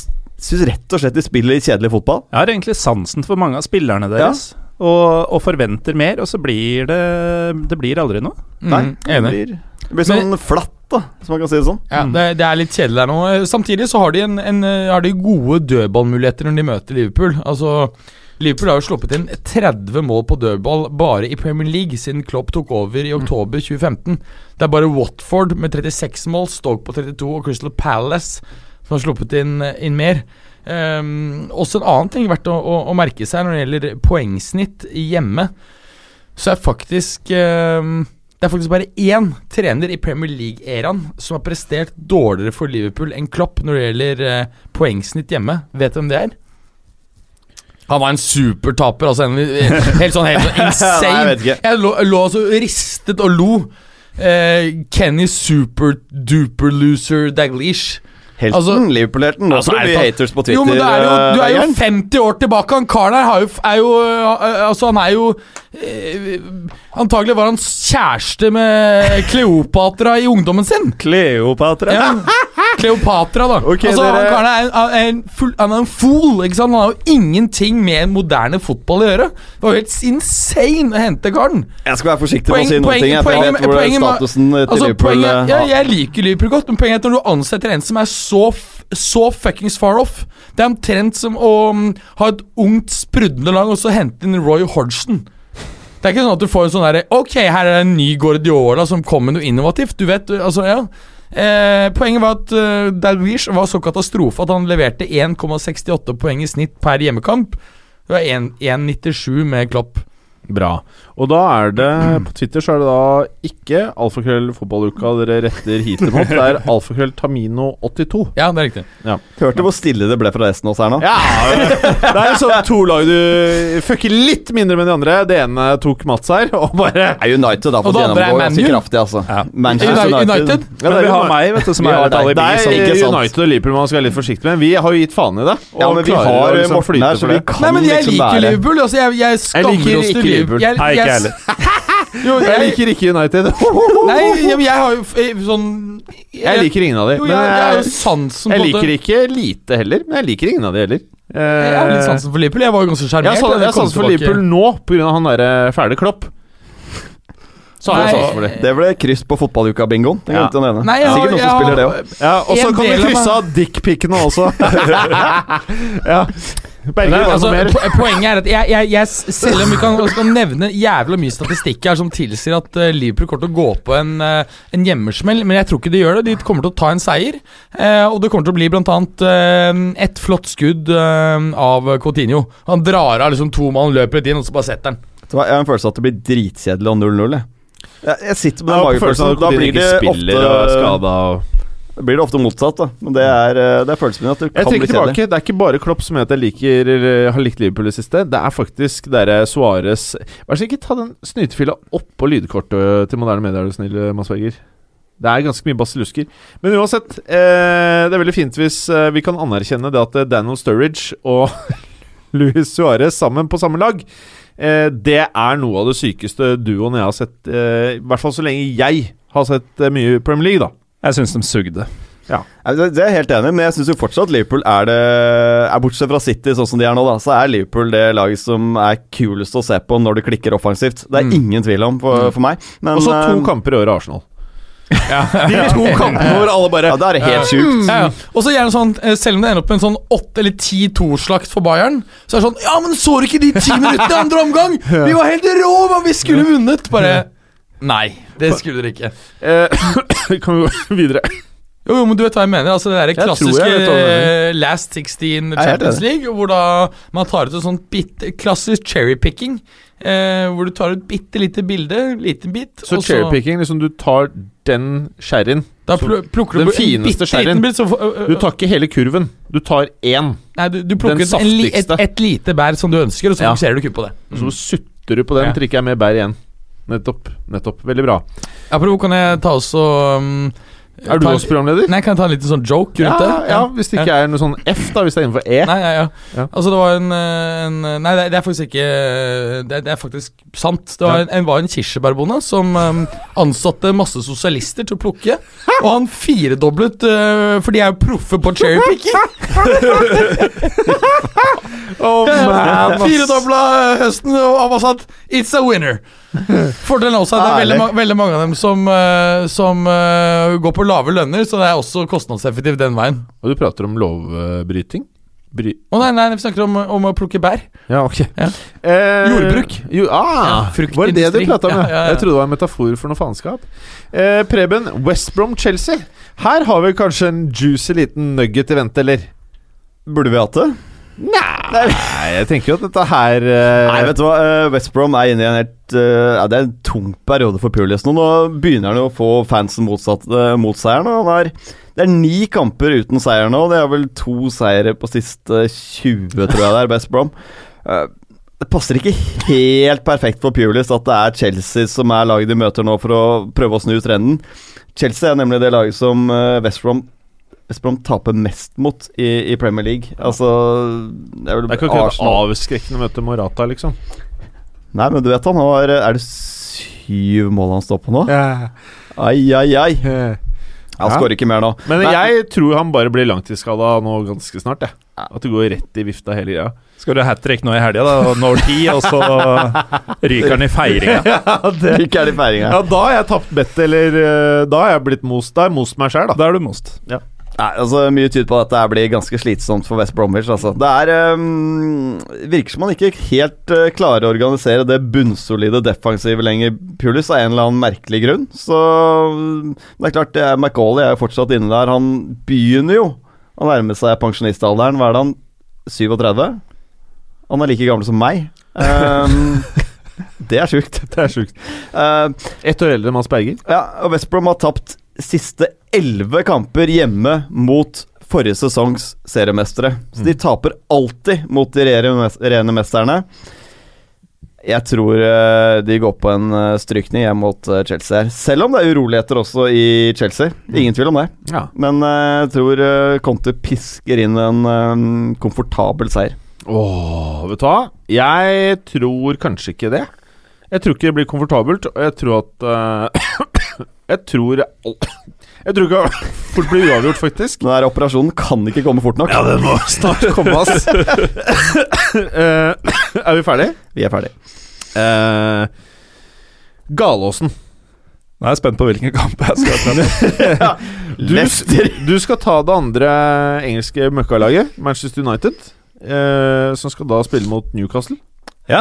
syns rett og slett de spiller litt kjedelig fotball. Jeg har egentlig sansen for mange av spillerne deres. Og, og forventer mer, og så blir det Det blir aldri noe. mm, det enig. blir, det blir sånn flatt, da, hvis man kan si det sånn. Ja, det, det er litt kjedelig der nå. Eh, Samtidig så har de, en, en, eh, har de gode dødballmuligheter når de møter Liverpool. Altså, Liverpool har jo sluppet inn 30 mål på dødball bare i Premier League siden Klopp tok over i oktober 2015. Det er bare Watford med 36 mål, Stoke på 32 og Crystal Palace som har sluppet inn, inn mer. Um, også en annen ting verdt å, å, å merke seg når det gjelder poengsnitt hjemme, så er faktisk ehm, det er faktisk bare én trener i Premier League-æraen som har prestert dårligere for Liverpool enn Klopp når det gjelder eh, poengsnitt hjemme. Vet du hvem det er? Han var en supertaper. Altså en, helt sånn helt sånn insane. (laughs) Nei, jeg. Jeg lå, lå altså ristet og lo. Eh, Kenny super-duper loser Daglish. Helten, Altså- Liverpool-helten. Nå Altså, det haters på Twitter. Jo, men det er jo, du er jo 50 år tilbake. Han karen her er jo øh, Altså, han er jo eh, Antagelig var han kjæreste med Kleopatra i ungdommen sin. Kleopatra. Ja. Kleopatra, da. Okay, altså, han dere- karen er, en full, han er en fool. Ikke sant? Han har jo ingenting med moderne fotball å gjøre. Det var jo helt insane å hente karen. Jeg skal være forsiktig med å si noen poeng- ting. Jeg, poeng, jeg vet hvor poenget statusen til Altså, Liverpool poenget, eh, ja, jeg liker Liverpool godt, men poenget er at når du ansetter en som er så, f- så fuckings far off Det er omtrent som å mm, ha et ungt, sprudlende lag og så hente inn Roy Hodgson. Det er ikke sånn at du får en sånn derre Ok, her er det en ny Guardiola som kom med noe innovativt. Du vet, altså, ja. Eh, poenget var at uh, Dalglish var så katastrofe at han leverte 1,68 poeng i snitt per hjemmekamp. Det var 1,97 med Klopp. Bra. Og da er det På Twitter så er det da ikke alfakrøll fotballuka dere retter hitet mot. Det er alfakrøll Tamino82. Ja, det er riktig. Hørte hvor stille det ble fra resten av oss her nå. Ja, Det er sånn to lag du fucker litt mindre med de andre. Det ene tok Mats her, og bare er United da, Og fått det andre gjennomgå Man ganske kraftig, altså. Ja. Manchester United. United. Ja, Men det vi er har Uni- meg, vet du, som Vi er har et alibi. Det er. United og Liverpool man skal være litt forsiktig med. Vi har jo gitt faen i det. Og Ja, men vi har liksom Morten her, så vi kan Nei, men jeg liksom liker Liverpool. Altså, jeg, jeg skammer oss til Liverpool. Liverpool. Jeg, Nei, ikke jeg, heller. (laughs) jo, Jeg jeg, liker ikke United. (laughs) Nei, (laughs) jeg, jeg har jo eh, sånn Jeg liker ingen av de. Jo, jeg, jeg jeg, sansen jeg liker ikke lite heller, men jeg liker ingen av de heller. Jeg har litt sansen for Liverpool. Jeg var jo ganske Jeg sjarmert. jeg har sansen for tilbake. Liverpool nå pga. han derre fæle Klopp. Så har jeg sansen for det. Det ble kryss på fotballuka-bingoen. Det Ja. jeg. Nei, jeg Sikkert noen jeg som spiller det òg. Ja, Og så kan vi krysse av dickpicene også. ja. Berger, Nei, altså, mer? poenget er at jeg, jeg, jeg Selv om vi kan, kan nevne jævla mye statistikk her som tilsier at uh, Liverpool kommer til å gå på en, uh, en hjemmesmell, men jeg tror ikke de gjør det. De kommer til å ta en seier. uh, og det kommer til å bli annet uh, et flott skudd av Coutinho. Han drar av liksom to mann, løper litt inn, og så bare setter han. Jeg har en følelse av at det blir dritkjedelig om 0-0. jeg. Sitter med Ja, den på magefølelsen. Da blir det spiller og ofte skada og Da blir det ofte motsatt, da. Men det er, eh, det er følelsen min at det kan bli kjedelig. tilbake. Det er ikke bare Klopp som gjør at jeg liker, har likt Liverpool i det siste. Det er faktisk dere Suárez Vær så snill, ta den snytefilla oppå lydkortet til moderne medier, er du snill, Mads Berger. Det er ganske mye basillusker. Men uansett, eh, det er veldig fint hvis eh, vi kan anerkjenne det at eh, Daniel Sturridge og (laughs) Luis Suárez sammen på samme lag, eh, det er noe av det sykeste duoen jeg har sett, eh, i hvert fall så lenge jeg har sett eh, mye Premier League, da. Jeg syns de sugde. Ja. Det er jeg helt enig i, men jeg syns fortsatt Liverpool er det er Bortsett fra City, sånn som de er nå, da, så er Liverpool det laget som er kulest å se på når det klikker offensivt. Det er Mm. ingen tvil om for, for meg. Men, Og så to eh, kamper i året Arsenal. Ja. (laughs) De to kampene hvor alle bare Ja, det er helt sjukt. Ja, ja. Og så gjerne sånn, eh, selv om det ender opp med en sånn 8 eller 10-2-slakt for Bayern, så er det sånn Ja, men så du ikke de ti minuttene i andre omgang?! (laughs) Vi var helt rå, men Vi skulle vunnet! Bare Nei, det skulle dere ikke. eh, (coughs) Kan vi gå (coughs) videre? Jo, jo, men du vet hva jeg mener. Altså Det er klassiske jeg du mener. eh, Last 16 er Champions. League, hvor da man tar ut en sånn bitte klassisk cherrypicking. Eh, hvor du tar ut bitte lite bilde, liten bit, Så cherrypicking, liksom du tar den sherryen den fineste sherryen. ø- Du tar ikke hele kurven. Du tar én, Nei, du, du plukker en et, et lite bær som du ønsker, og så Ja. du kun på det. Mm. så sutter du på den, Ja. trikker jeg med bær igjen. Nettopp. nettopp Veldig bra. Apropos, kan jeg ta også um, Er du ta, også programleder? Nei, kan jeg ta en liten sånn joke Ja, rundt det? ja, hvis det ikke er noe sånn F, da. Hvis det er innenfor E. Nei, ja, ja. Ja. Altså, det var en, eh, en Nei, det er- faktisk ikke Det det er faktisk sant. Det var Ja. en, en, var en kirsebærbonde som um, ansatte masse sosialister til å plukke. Og han firedoblet uh, For de er jo proffe på cherrypicking. (laughs) Oh. Firedobla eh, høsten, og han var sånn It's a winner. (laughs) Fordelen også er at det er veldig, ma veldig mange av dem som, eh, som uh, går på lave lønner, så det er også kostnadseffektivt den veien. Og du prater om lovbryting? Bry... Å nei, nei, vi snakker om, om å plukke bær. Ja, ok. Ja. Eh, Jordbruk. Jo, ah, Ja, var det det du prata om? Ja, Ja, ja, ja. Jeg trodde det var en metafor for noe faenskap. Eh, Preben, West Brom-Chelsea. Her har vi kanskje en juicy liten nugget i vente, eller? Burde vi hatt det? Nei, jeg tenker jo at dette her uh... Nei, vet du hva. eh, West Brom er inne i en helt uh, ja, Det er en tung periode for Pulis nå. Nå begynner han jo å få fansen motsatt, uh, mot seieren. og Han er, det er ni kamper uten seier nå. Det er vel to seire på siste 20, tror jeg det er, West Brom. Det passer ikke helt perfekt for Pulis at det er Chelsea som er laget de møter nå for å prøve å snu trenden. Chelsea er nemlig det laget som West Brom West Brom taper mest mot i, i Premier League. Altså Det er vel Det er ikke akkurat Arsenal. avskrekkende å møte Morata, liksom. Nei, men du vet han har Er det syv mål han står på nå? Ja. Ai, ai, ai. Han Ja. skårer ikke mer nå. Men Nei. jeg tror han bare blir langtidsskada nå ganske snart. Jeg. At det går rett i vifta hele greia. Skal du hat trick nå i helga, da? Når ti, og så ryker han i feiringa. (laughs) Ja, det er feiringa. Ja, da har jeg tapt bettet, eller eh, Da har jeg blitt most. Da har jeg most meg sjæl, da. Da er du most. Nei, altså Mye tyder på at det her blir ganske slitsomt for West Bromwich. Altså. Det er um, Virker som man ikke helt uh, klarer å organisere det bunnsolide defensivet lenger, Pulis, av en eller annen merkelig grunn. Så det er klart, det er McAuley er jo fortsatt inne der. Han begynner jo å nærme seg pensjonistalderen. Hva er det han 37? Han er like gammel som meg. Um, (laughs) det er sjukt. Det er sjukt. Uh, Ett år eldre enn Mads Berger. ja, og West Brom har tapt siste elleve kamper hjemme mot forrige sesongs seriemestere. Så de taper alltid mot de rene mesterne. Jeg tror eh, de går på en uh, strykning hjem mot eh, Chelsea her. Selv om det er uroligheter også i Chelsea. Ingen tvil om det. Ja. Men eh, jeg tror Conte pisker inn en eh, komfortabel seier. Åh, vet du hva? Jeg tror kanskje ikke det. Jeg tror ikke det blir komfortabelt, og jeg tror at eh, Jeg tror (coughs) Jeg tror ikke fort blir uavgjort, faktisk. Den der operasjonen kan ikke komme fort nok. Ja, den må snart (laughs) komme, ass. uh, (laughs) (coughs) er vi ferdige? Vi er ferdige. Uh, Galåsen. Nå er jeg spent på hvilken kamp jeg skal ta. (laughs) Du, du skal ta det andre engelske møkkalaget, Manchester United. eh, som skal da spille mot Newcastle. Ja.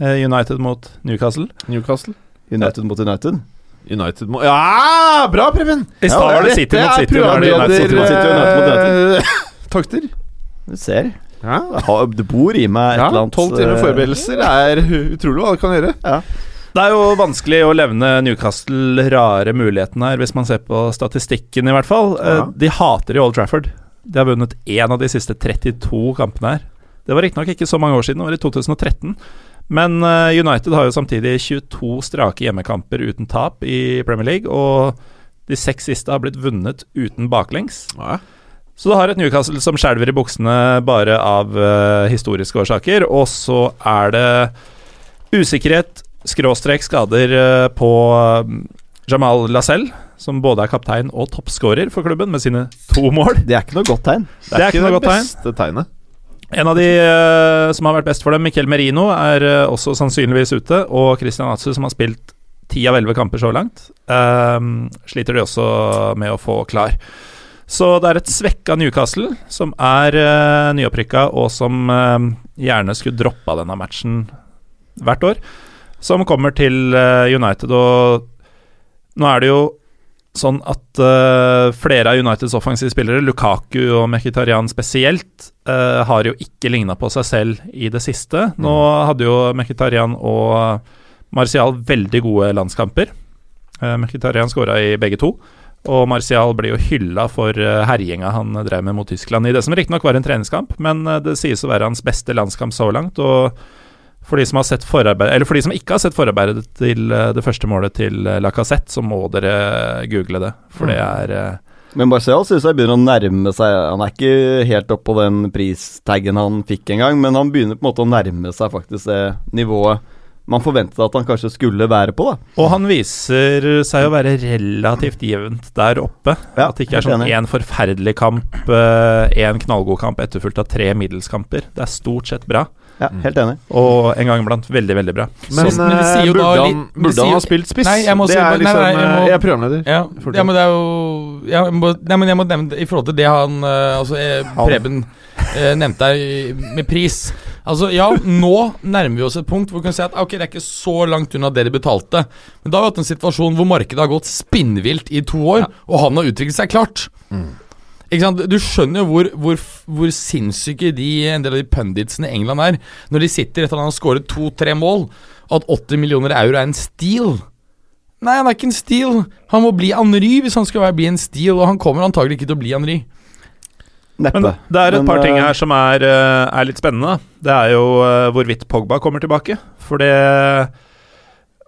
Eh, United mot Newcastle. Newcastle United mot United. United må Ja, bra, Preben! I stad var det City mot City. nå er det United City mot mot City. City, United mot (laughs) Takter. Du ser. Ja, Det bor i meg et ja eller annet Tolv timer eh, forberedelser er utrolig hva det kan gjøre. Det er jo vanskelig å levne Newcastle rare muligheten her, hvis man ser på statistikken, i hvert fall. Eh, Ja. De hater i Old Trafford. De har vunnet én av de siste 32 kampene her. Det var riktignok ikke så mange år siden, det var i 2013. Men eh, United har jo samtidig 22 strake hjemmekamper uten tap i Premier League, og De seks siste har blitt vunnet uten baklengs. Ja. Så du har et Newcastle som skjelver i buksene bare av uh, historiske årsaker. Og så er det usikkerhet, skråstrek skader uh, på uh, Jamal Lascelles, som både er kaptein og toppskårer for klubben med sine to mål. Det er ikke noe godt tegn. Det er ikke noe godt tegn. beste tegnet. En av de uh, som har vært best for dem, Miquel Merino, er uh, også sannsynligvis ute. Og Christian Atsu, som har spilt ti av elleve kamper så langt, eh, sliter de også med å få klar. Så det er et svekka Newcastle som er uh, nyopprykka, og som eh, gjerne skulle droppa denne matchen hvert år. Som kommer til United, og nå er det jo sånn at uh, flere av Uniteds offensive spillere, Lukaku og Mkhitarian spesielt, uh, har jo ikke ligna på seg selv i det siste. Nå hadde jo Mkhitarian og Martial veldig gode landskamper. Uh, Mkhitarian skåra i begge to. Og Martial blir jo hylla for eh, herjinga han drev med mot Tyskland i det som riktignok var en treningskamp, men eh, det sies å være hans beste landskamp så langt. Og for de som, har sett eller for de som ikke har sett forarbeidet til eh, det første målet til eh, Lacassette, så må dere google det. For det er eh, Men Marcial synes jeg begynner å nærme seg Han er ikke helt oppå på den pristaggen han fikk en gang, men han begynner på en måte å nærme seg faktisk det nivået man forventet at han kanskje skulle være på. da Og han viser seg å være relativt jevnt der oppe. Ja, at det ikke er sånn én forferdelig kamp, én knallgod kamp etterfulgt av tre middelskamper. Det er stort sett bra, Ja, Helt enig. og en gang iblant veldig, veldig bra. Men, Så- men det eh, sier jo da burde litt- han, burde han ha spilt spiss? Nei, jeg må det si- er liksom nei, jeg må- eh, Jeg er programleder. Ja, ja, men det er jo ja, jeg må, Nei, men jeg må nevne i forhold til det han eh, Altså, jeg, Preben eh, nevnte her med pris. Altså, ja, nå nærmer vi oss et punkt hvor vi kan si at ok, det er ikke så langt unna det de betalte. Men da har vi hatt en situasjon hvor markedet har gått spinnvilt i to år, og han har utviklet seg klart. Ikke sant? Du skjønner jo hvor, hvor, hvor sinnssyke de, en del av de punditsene i England er, når de sitter etter at han har skåret to-tre mål, og at 80 millioner euro er en steal. Nei, han er ikke en steal. Han må bli Henry hvis han skal bli en steal, og han kommer antagelig ikke til å bli Henry. Neppe. Men det er et Men, par ting eh, her som er, eh, er litt spennende. Det er jo eh, hvorvidt Pogba kommer tilbake. For det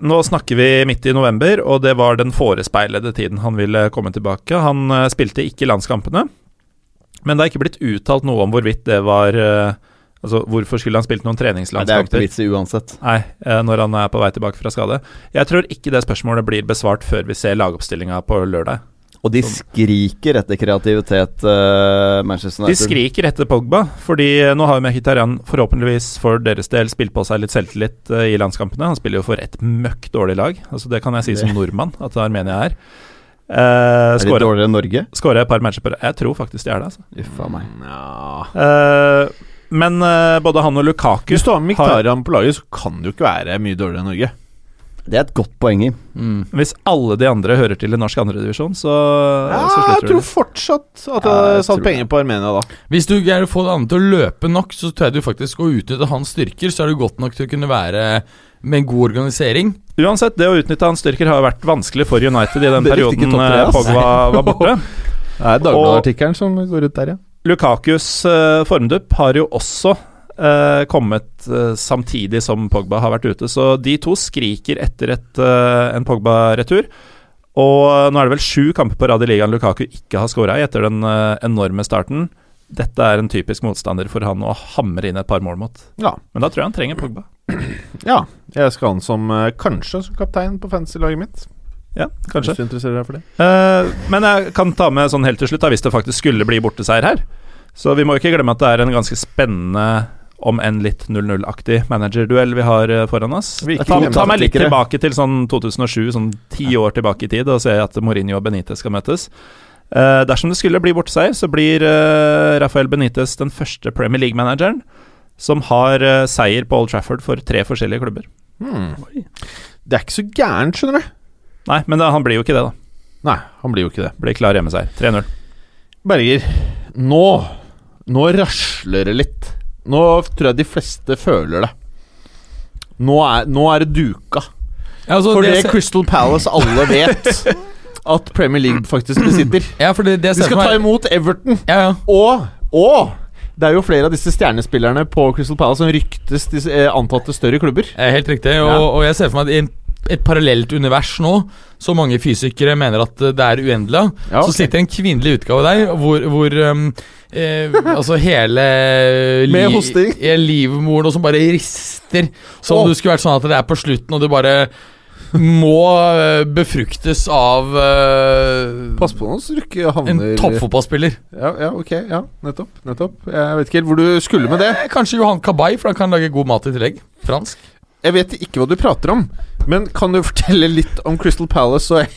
Nå snakker vi midt i november, og det var den forespeilede tiden han ville komme tilbake. Han eh, spilte ikke landskampene, men det er ikke blitt uttalt noe om hvorvidt det var eh, Altså, hvorfor skulle han spilt noen Nei, det er ikke vits i uansett. Nei, eh, når han er på vei tilbake fra skade. Jeg tror ikke det spørsmålet blir besvart før vi ser lagoppstillinga på lørdag. Og de skriker etter kreativitet, uh, Manchester De skriker etter Pogba, fordi nå har jo Mkhitarian forhåpentligvis for deres del spilt på seg litt selvtillit uh, i landskampene. Han spiller jo for et møkk dårlig lag, altså det kan jeg si som nordmann at Armenia er. Uh, Er de dårligere enn Norge? Skåra et par matcher på Jeg tror faktisk de er det, altså. Uffa meg. Ja. Uh, men uh, både han og Lukaku Hvis du har Miktarian på laget, så kan det jo ikke være mye dårligere enn Norge. Det er et godt poeng i. Hvis alle de andre hører til i norsk andredivisjon, så, Ja, så jeg tror fortsatt at jeg hadde satt penger på Armenia da. Hvis du greier å få det andre til å løpe nok, så tror jeg du faktisk å utnytte hans styrker, så er du godt nok til å kunne være med en god organisering. Uansett, det å utnytte hans styrker har vært vanskelig for United i den (laughs) perioden eh. Pogba var borte. (laughs) Det er Dagbladet-artikkelen som går ut der, ja. Lukakus uh, formdupp har jo også eh, kommet uh, samtidig som Pogba har vært ute, så de to skriker etter et, uh, en Pogba-retur. Og nå er det vel sju kamper på rad i ligaen Lukaku ikke har skåra i etter den enorme starten. Dette er en typisk motstander for han å hamre inn et par mål mot. Ja. Men da tror jeg han trenger Pogba. (clears throat) ja. Jeg skal ha han som kanskje som kaptein på fantasy-laget mitt. Ja, kanskje. Hvis du interesserer deg for det. Men jeg kan ta med sånn helt til slutt, da, hvis det faktisk skulle bli borteseier her. Så vi må ikke glemme at det er en ganske spennende, om enn litt 0-0-aktig managerduell vi har eh, foran oss. Ta, ta meg litt tilbake til sånn 2007, sånn ti år tilbake i tid, og se at Mourinho og Benitez skal møtes. Uh, dersom det skulle bli borteseier, så blir uh, Rafael Benitez den første Premier League-manageren som har uh, seier på Old Trafford for tre forskjellige klubber. Hmm. Det er ikke så gærent, skjønner du. Nei, men det, han blir jo ikke det, da. Nei, han blir jo ikke det. Blir klar hjemmeseier. 3-0. Berger, nå Nå rasler det litt. Nå tror jeg de fleste føler det. Nå er, nå er det duka. Ja, altså, For det det Crystal Palace alle vet (laughs) at Premier League faktisk besitter. ja, for det, det De skal ta imot Everton. ja, ja. Og, og det er jo flere av disse stjernespillerne på Crystal Palace som ryktes til eh, antatte større klubber. Helt riktig. Og, og jeg ser for meg at i en et parallelt univers nå, så mange fysikere mener at det er uendelig. Ja, Så sitter sitter en kvinnelig utgave der hvor, hvor um, eh, (laughs) Altså hele Med hosting. livmoren og som bare rister. Som om det skulle vært sånn at det er på slutten, og det bare må eh, befruktes av uh, Pass på nå så du ikke havner en toppfotballspiller. Ja, ja, ok. Ja, nettopp. nettopp Jeg vet ikke helt hvor du skulle med det. Eh, Kanskje Johan Kabay, for han kan lage god mat i tillegg. Fransk. Jeg vet ikke hva du prater om, men kan du fortelle litt om Crystal Palace og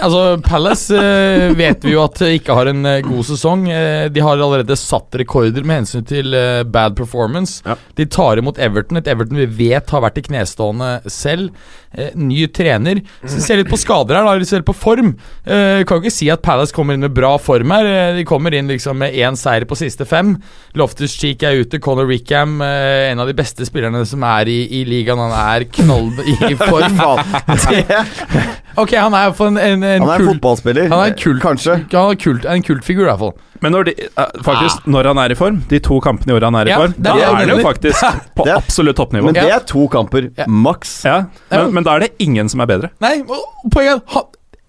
Altså, Palace eh, vet vi jo at ikke har en eh, god sesong. Eh, de har allerede satt rekorder med hensyn til eh, bad performance. Ja. De tar imot Everton, et Everton vi vet har vært i knestående selv. Eh, ny trener. Så vi ser litt på skader her, da. Vi ser på form. Eh, kan jo ikke si at Palace kommer inn med bra form her. Eh, de kommer inn liksom med én seier på siste fem. Loftus Cheek er ute. Conor Rickham, en av de beste spillerne som er i, i ligaen, han er knall i form. (laughs) (laughs) ok, han er en, en, en Han er en kult, fotballspiller. han er en kult, Kanskje. Han er kult, en kultfigur, i hvert fall. Men når de, eh, faktisk, når han er i form, de to kampene i året han er i Ja, form, det er da det er det jo faktisk (laughs) på Det er- absolutt toppnivå. Men det er to kamper, Ja. maks. Ja, Ja. men, men da er det ingen som er bedre. Nei, poenget er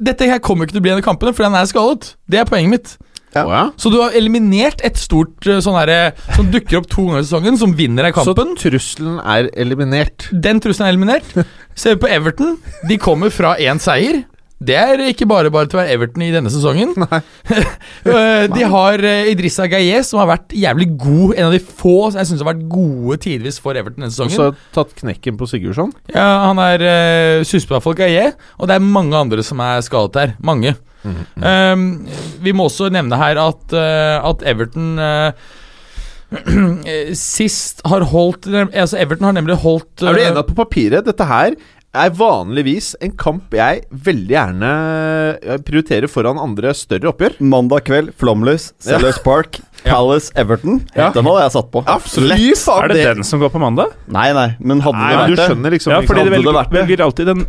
Dette her kommer ikke til å bli en av kampene, fordi han er skadet. Det er poenget mitt. Ja. Så du har eliminert et stort eh, sånn herre som dukker opp to ganger i sesongen, som vinner deg Så trusselen er eliminert. Den trusselen er eliminert. Ser vi på Everton. De kommer fra én seier. Det er ikke bare bare til å være Everton i denne sesongen. (laughs) Nei (laughs) de har eh, Idrissa Gaye, som har vært jævlig god. En av de få som jeg syns har vært gode tidvis for Everton denne Og sesongen. så har tatt knekken på Sigurdsson. Ja, Han er uh, suspa for Gaye, og det er mange andre som er skadet her. Mange. Um, vi må også nevne her at, uh, at Everton uh, (clears throat) sist har holdt Altså Everton har nemlig holdt Er du eh, enig at på papiret dette her er vanligvis en kamp jeg veldig gjerne eh, prioriterer foran andre større oppgjør? Mandag kveld, Flomlys, Sellers Park, (laughs) Palace, Everton. Ja. Den hadde jeg satt på. Absolutt. Er det den som går på mandag? Nei, nei, men hadde Nei, det vært du det skjønner liksom Ja, fordi Hadde det velger, vært det? velger alltid den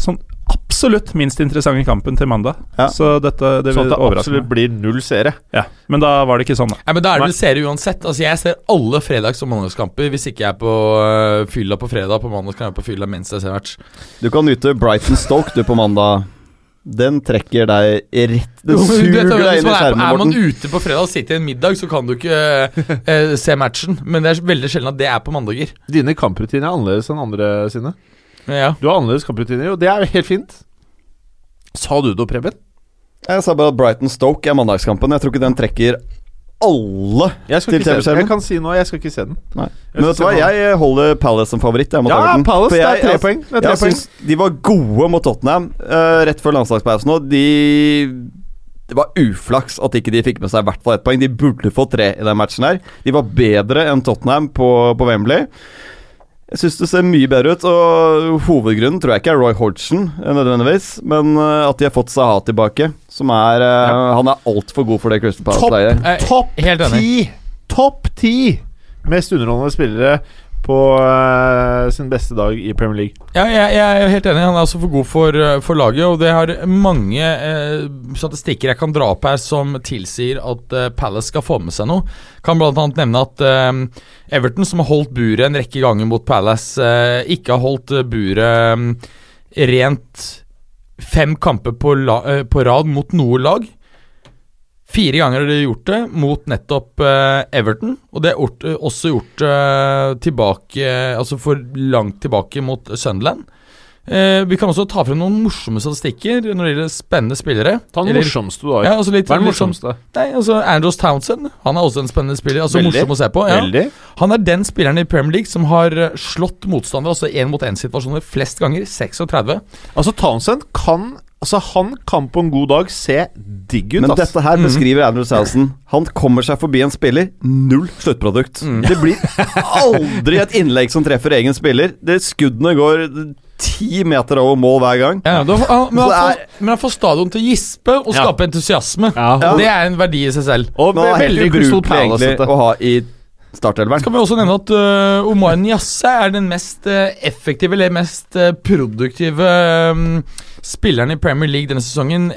sånn absolutt minst interessante kampen til mandag. Ja. Så dette det Sånn at det absolutt blir null seere. Ja. Men da var det ikke sånn, da. Ja, men Da er det vel serie uansett. Altså Jeg ser alle fredags- og mandagskamper hvis ikke jeg er på uh, fylla på fredag. På mandag kan jeg være på fylla mens jeg ser match. Du kan nyte Brighton Stoke du på mandag. Den trekker deg rett Den suger deg inn i skjermen, Morten. er man ute på fredag og sitter i en middag, så kan du ikke uh, se matchen. Men det er veldig sjelden at det er på mandager. Dine kamprutiner er annerledes enn andre sine. Ja. Du har annerledes kamprutiner, og det er helt fint. Sa du det, Preben? Jeg sa bare at Brighton Stoke er mandagskampen. Jeg tror ikke den trekker alle Jeg til. TV-skjermen. Jeg kan si noe, jeg skal ikke se den. Nei. Men vet du hva, jeg holder Palace som favoritt. Jeg, mot Ja, den. Palace, For det er tre jeg- poeng. Er tre jeg poeng. syns de var gode mot Tottenham uh, rett før landslagspausen nå. De Det var uflaks at ikke de fikk med seg i hvert fall ett poeng. De burde få tre i den matchen her. De var bedre enn Tottenham på, på Wembley. Jeg syns det ser mye bedre ut, og hovedgrunnen tror jeg ikke er Roy Hodgson, eh, nødvendigvis, men eh, at de har fått Saha tilbake, som er ja. Han er altfor god for det Crystal Palace-leiet. Eh, Topp ti! Topp ti mest underholdende spillere på uh, sin beste dag i Premier League. Ja, jeg, jeg er helt enig. Han er også for god for, eh, for laget. Og det har mange eh, statistikker jeg kan dra opp her som tilsier at eh, Palace skal få med seg noe. Kan bl.a. nevne at eh, Everton, som har holdt buret en rekke ganger mot Palace, eh, ikke har holdt buret mm, rent fem kamper på, la, på rad mot noe lag. Fire ganger har de gjort det mot nettopp uh, Everton, og det er eh, også gjort uh, tilbake Altså for langt tilbake mot Sunderland. Uh, vi kan også ta frem noen morsomme statistikker når det gjelder spennende spillere. Ta den Eller- morsomste du har. Ja, altså litt, Hva er den litt morsomste? Nei, altså Andros Townsend Han er også en spennende spiller. Altså Veldig. Morsom å se på. Ja. Han er den spilleren i Premier League som har slått motstandere, altså én-mot-én-situasjoner, flest ganger. 36. Altså, Townsend kan Altså, han kan på en god dag se digg ut, Men ass. dette her beskriver Andrew Salson. Han kommer seg forbi en spiller. Null sluttprodukt. Det blir (laughs) aldri et innlegg som treffer egen spiller. Det Skuddene går ti meter over mål hver gang. Ja, da, han, men, han får, men han får stadion til å gispe og Ja. skape entusiasme. Ja. Det er en verdi i seg selv. Og det er veldig helt ubrukelig å ha i startelveren. Skal vi også nevne at uh, Omar Niasse er den mest uh, effektive, eller mest uh, produktive um, spilleren i Premier League denne sesongen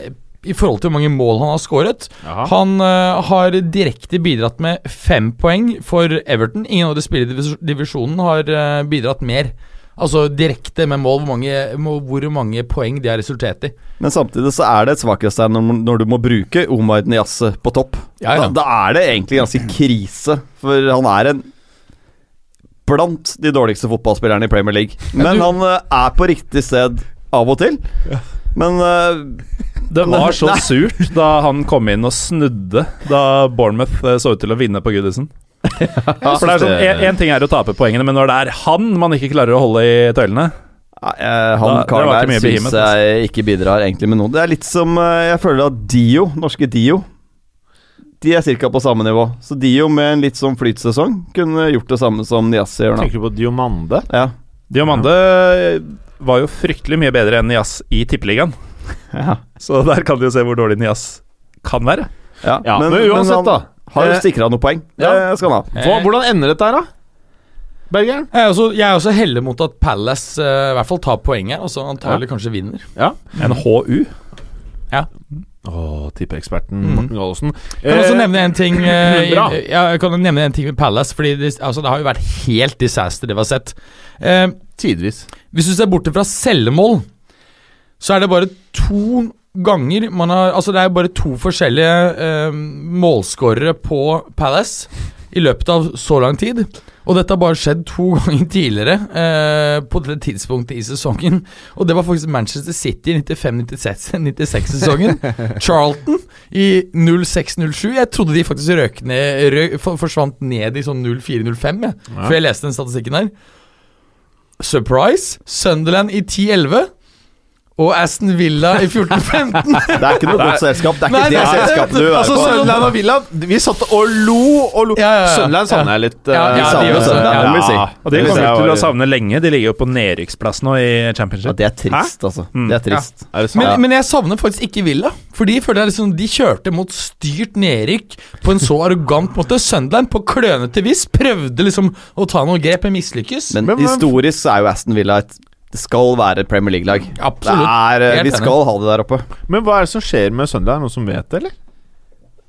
i forhold til hvor mange mål han har skåret. Han har direkte bidratt med fem poeng for Everton. Ingen av de spillerne i divisjonen har bidratt mer. Altså direkte med mål, hvor mange, hvor mange poeng de har resultert i. Men samtidig så er det et svakhetstegn når, når du må bruke Omar Niasse på topp. Ja, ja. Da, da er det egentlig ganske krise, for han er en blant de dårligste fotballspillerne i Premier League. Men du- han eh, er på riktig sted av og til. Men uh, Det var (laughs) så Nei. surt da han kom inn og snudde da Bournemouth eh, så ut til å vinne på Goodison. For det er sånn, en, en ting er å tape poengene, men når det er han man ikke klarer å holde i tøylene eh, han karen der syns jeg ikke bidrar egentlig med noe. Det er litt som eh, Jeg føler at Dio, norske Dio De er ca. på samme nivå. Så Dio med en litt sånn flytsesong kunne gjort det samme som Niassi gjør nå. Tenker du på Diomande? Ja. Diomande var jo fryktelig mye bedre enn Nias i Tippeligaen. Ja. Så der kan du jo se hvor dårlig Nias kan være. Ja, Ja, men, uansett, han da. Har Eh, sikra noen poeng. Det skal han ha. Hva, hvordan ender dette her, da? Bergeren? Jeg er også, jeg er også heldig mot at Palace uh, i hvert fall tar poenget, og så antagelig kanskje vinner. En HU. Ja. Å, tippeeksperten Mhm. Morten Gallosen. Jeg kan også nevne en ting (clears throat) uh, i- Bra. Jeg kan nevne en ting med Palace, Fordi det, altså, det har jo vært helt disaster, det vi har sett. Uh, Tidvis. hvis du ser borte fra selvmål, så er det bare to ganger man har Altså, det er bare to forskjellige eh, målskårere på Palace i løpet av så lang tid. Og dette har bare skjedd to (laughs) ganger tidligere eh, på det tidspunktet i sesongen. Og det var faktisk Manchester City i 95-96-sesongen. (laughs) Charlton i 06-07. Jeg trodde de faktisk røk ned, røk, forsvant ned i sånn 04-05, ja. Før jeg leste den statistikken her. Surprise! Sunderland i 10-11. Og Aston Villa i 14-15. (laughs) Det er ikke noe godt selskap. Det er ikke Nei, det nei, selskapet du er Altså, på. Sørland og Villa Vi satt og lo og lo. Ja, ja, ja. Sørland savner jeg litt. Ja, eh, ja, de savner det. Ja, vi si. Og de Det kommer til å savne lenge. De ligger jo på nedrykksplass nå i Ja, championship. det er trist, altså. Mm. Det er trist. Er det? Men, men jeg savner faktisk ikke Villa. For de føler jeg liksom De kjørte mot styrt nedrykk på en så arrogant måte. Sunderland på klønete vis prøvde liksom å ta noen grep, men mislykkes. Men Men- men- historisk så er jo Aston Villa et Det skal være et Premier League-lag. Det Absolutt. er, eh, vi skal ha det der oppe. Men hva er det som skjer med Sunderland? Noen som vet det, eller?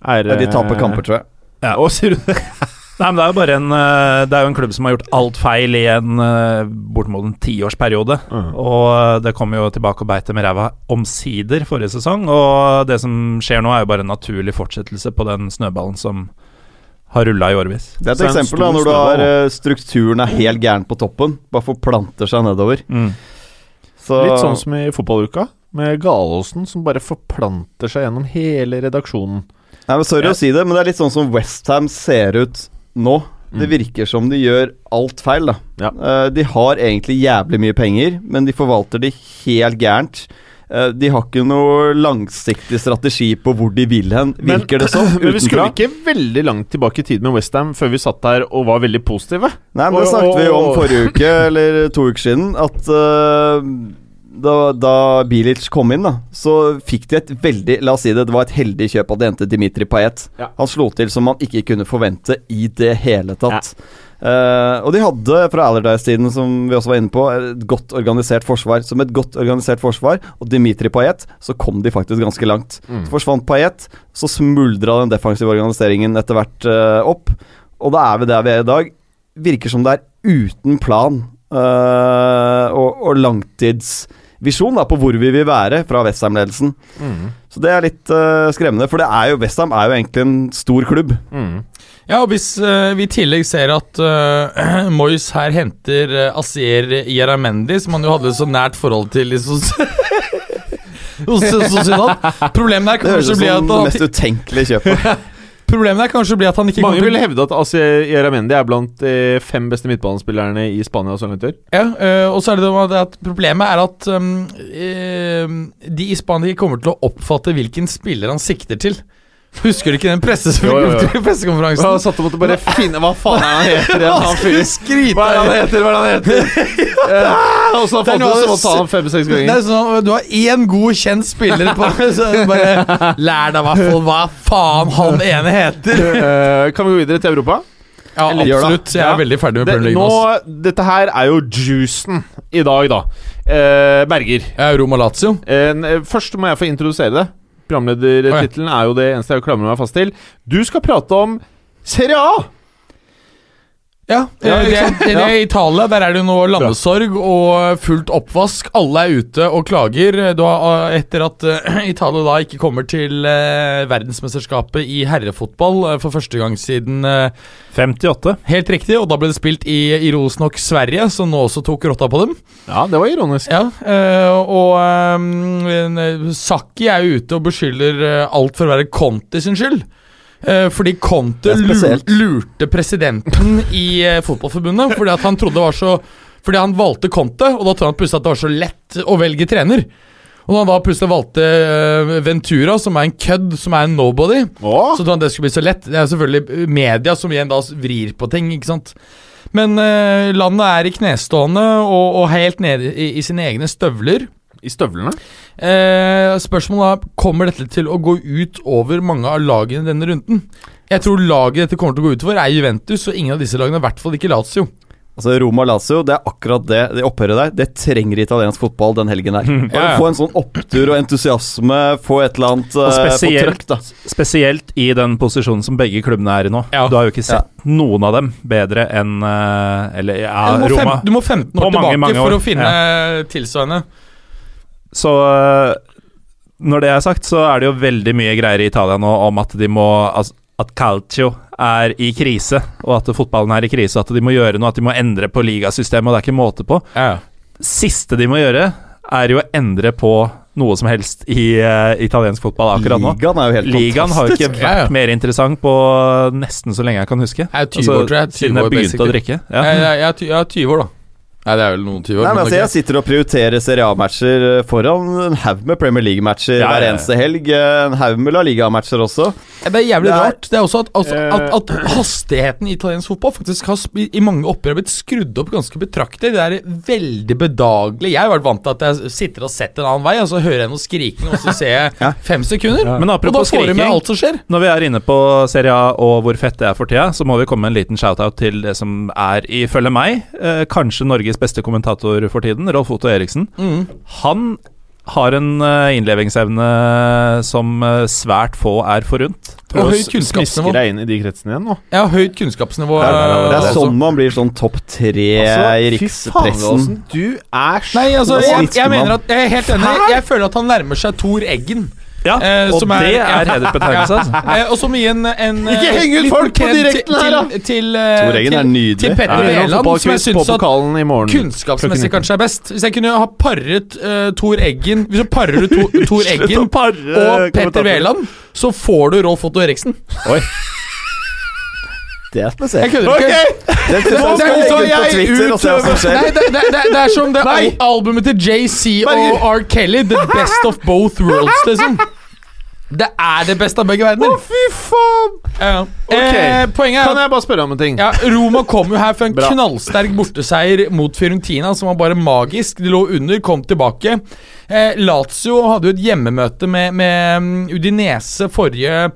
Er, Ja, de taper eh, kamper, tror jeg. Ja. og sier du det? (laughs) Nei, men Det er jo bare en eh, Det er jo en klubb som har gjort alt feil i en bortimot en tiårsperiode. Mhm. Og det kom jo tilbake og beite med ræva omsider forrige sesong. Og det som skjer nå, er jo bare en naturlig fortsettelse på den snøballen som har rulla i årevis. Det er et eksempel da, når du har eh, strukturen er helt gæren på toppen. Bare forplanter seg nedover. Mm. Så Litt sånn som i fotballuka, med Galåsen som bare forplanter seg gjennom hele redaksjonen. Nei, men Sorry Ja. å si det, men det er litt sånn som Westham ser ut nå. Det Mm. virker som de gjør alt feil, da. Ja. Eh, de har egentlig jævlig mye penger, men de forvalter de helt gærent. Eh, de har ikke noe langsiktig strategi på hvor de vil hen, Men- det som. (clears throat) Men vi skulle ikke veldig langt tilbake i tid med Westham før vi satt der og var veldig positive. Nei, men det snakket vi om forrige uke, (laughs) eller to uker siden, at uh, da, da Bilic kom inn, da, så fikk de et veldig La oss si det, det var et heldig kjøp at de hentet Dimitri Payet. Ja. Han slo til som man ikke kunne forvente i det hele tatt. Eh, og de hadde fra Allardyce-tiden, som vi også var inne på, et godt organisert forsvar. Som et godt organisert forsvar, og Dimitri Payet, så kom de faktisk ganske langt. Mm. Så forsvant Payet, så smuldra den defensive organiseringen etter hvert uh, opp. Og da er vi der vi er i dag. Virker som det er uten plan uh, og, og langtidsvisjon da, på hvor vi vil være fra Westham-ledelsen. Mm. Så det er litt skremmende, for det er jo Westham er jo egentlig en stor klubb. Mm. Ja, og hvis uh, vi i tillegg ser at uh, (clears throat) Moyes her henter uh, Asier Yaramendi, som han jo hadde så nært forhold til i (laughs) hos Sociedad Problemet er Det kanskje bli at det han, mest utenkelige kjøpet. (laughs) Problemet er kanskje bli at han ikke Mange vil hevde at Asier Yeramendi er blant de fem beste midtbanespillerne i Spania Og langt i. Ja, øh, og så er det det at- problemet er at eh, de i Spania ikke kommer til å oppfatte hvilken spiller han sikter til. Husker du ikke den (laughs) pressekonferansen? Han satt og måtte bare finne Hva faen er han heter igjen? (laughs) Han fyren. Hva er han heter? Hva er han heter? (laughs) Eh, Og så fant du så måtte ta han fem-seks ganger. er sånn, Du har én god, kjent spiller på så Bare lær deg fall hva faen han ene heter. Eh, Kan vi gå videre til Europa? Ja, absolutt. Jeg er Ja. veldig ferdig med Premier League nå, nå. dette her er jo juicen i dag, da. Eh, Berger. Er Roma Lazio. Eh, først må jeg få introdusere det. Programledertittelen er jo det eneste jeg klamrer meg fast til. Du skal prate om Serie A! Ja, Ja, eh, det, sant? det, det er I Italia der er det nå landesorg og fullt oppvask. Alle er ute og klager har, etter at eh, (clears throat) Italia da ikke kommer til eh, verdensmesterskapet i herrefotball eh, for første gang siden eh, 58. Helt riktig, og da ble det spilt i, i Rosenok Sverige, som nå også tok rotta på dem. Ja, det var ironisk. Ja, eh, og um, Saki er jo ute og beskylder eh, alt for å være Conti sin skyld. Eh, fordi Conte lurte presidenten i eh, Fotballforbundet fordi at han trodde det var så Fordi han valgte Conte, og da trodde han plutselig at det var så lett å velge trener. Og når han da plutselig valgte eh, Ventura, som er en kødd, som er en nobody, Åh, så trodde han det skulle bli så lett. Det er selvfølgelig media som igjen da vrir på ting, ikke sant. Men landet er i knestående og, og helt nede i, i sine egne støvler. I støvlene? Eh, spørsmålet er kommer dette til å gå ut over mange av lagene denne runden. Jeg tror laget dette kommer til å gå utover, er Juventus, og ingen av disse lagene, i hvert fall ikke Lazio. Altså Roma-Lazio, det er akkurat det det opphøret der. Det trenger italiensk fotball den helgen her. Å (laughs) Ja, ja. Få en sånn opptur og entusiasme, få et eller annet Og eh, spesielt- trøkk, da. Spesielt i den posisjonen som begge klubbene er i nå. Ja. Du har jo ikke sett noen av dem bedre enn eh, Eller ja, du, må fem, Roma. du må 15 år tilbake mange, mange år. for å finne tilsvarende. Så øh, når det er sagt, så er det jo veldig mye greier i Italia nå om at de må altså, At Calcio er i krise, og at fotballen er i krise. At de må gjøre noe, at de må endre på ligasystemet, og det er ikke måte på. Siste de må gjøre, er jo å endre på noe som helst i uh, italiensk fotball akkurat nå. Ligaen er jo helt Ligaen har jo ikke vært Ja, ja. mer interessant på nesten så lenge jeg kan huske. Jeg er 20 år, tror jeg. 20 Siden jeg begynte å drikke. Ja. Jeg, jeg, jeg, jeg er 20 år, da. Nei, det er vel noen 20 år. Nei, men men altså. Jeg sitter og prioriterer Serie A-matcher eh, foran en haug med Premier League-matcher Ja, ja, hver eneste helg. eh, En haug med La Liga-matcher også. Det er jævlig Det er- rart. Det er også at, altså, Eh. at, at hastigheten i italiensk fotball faktisk har i mange oppgjør blitt skrudd opp ganske betraktelig. Det er veldig bedagelig. Jeg har vært vant til at jeg sitter og setter en annen vei, og så hører jeg noe skriking, og så ser jeg (laughs) Ja. fem sekunder. Men og da apropos skriking. alt som skjer. Når vi er inne på Serie A og hvor fett det er for tida, så må vi komme med en liten shout-out til det som er, ifølge meg, eh, kanskje Norges beste kommentator for tiden, Rolf Otto Eriksen. Mm. Han har en eh, innlevingsevne som eh, svært få er forunt. Og høyt kunnskapsnivå. inn i de kretsene igjen nå. Ja, høyt kunnskapsnivå. Det er, det eh, er sånn man blir sånn topp tre i Altså, i rikspressen. Du er så Nei, altså, jeg, jeg mener at Jeg er helt enig. Jeg føler at han nærmer seg Tor Eggen. Ja, Eh, og er, det er- er hedersbetegnelse, altså. (laughs) Eh, og som må en, en Ikke eh, heng ut folk på direkten her, da! til, til, til, Tor Eggen er til, nydelig. til Petter vi Wæland, som jeg syns at morgen. kunnskapsmessig kanskje er best. Hvis jeg kunne ha paret uh, Tor Eggen Hvis du parer to, Tor (laughs) Eggen og Petter Veland, så får du Rolf Otto Eriksen. (laughs) Det er Jeg kødder ikke. Synes Nå skal ut jeg Nei, skjer. det, det, det, det er som det al albumet til JC og R. Kelly. The best of both worlds, liksom. Det er det beste av begge verdener. Å, Fy faen! Ja. Eh, poenget er Kan jeg bare spørre om en ting? ja, Roma kom jo her for en knallsterk borteseier mot Fiorentina, som var bare magisk. De lå under, kom tilbake. Eh, Lazio hadde jo et hjemmemøte med, med mm, Udinese forrige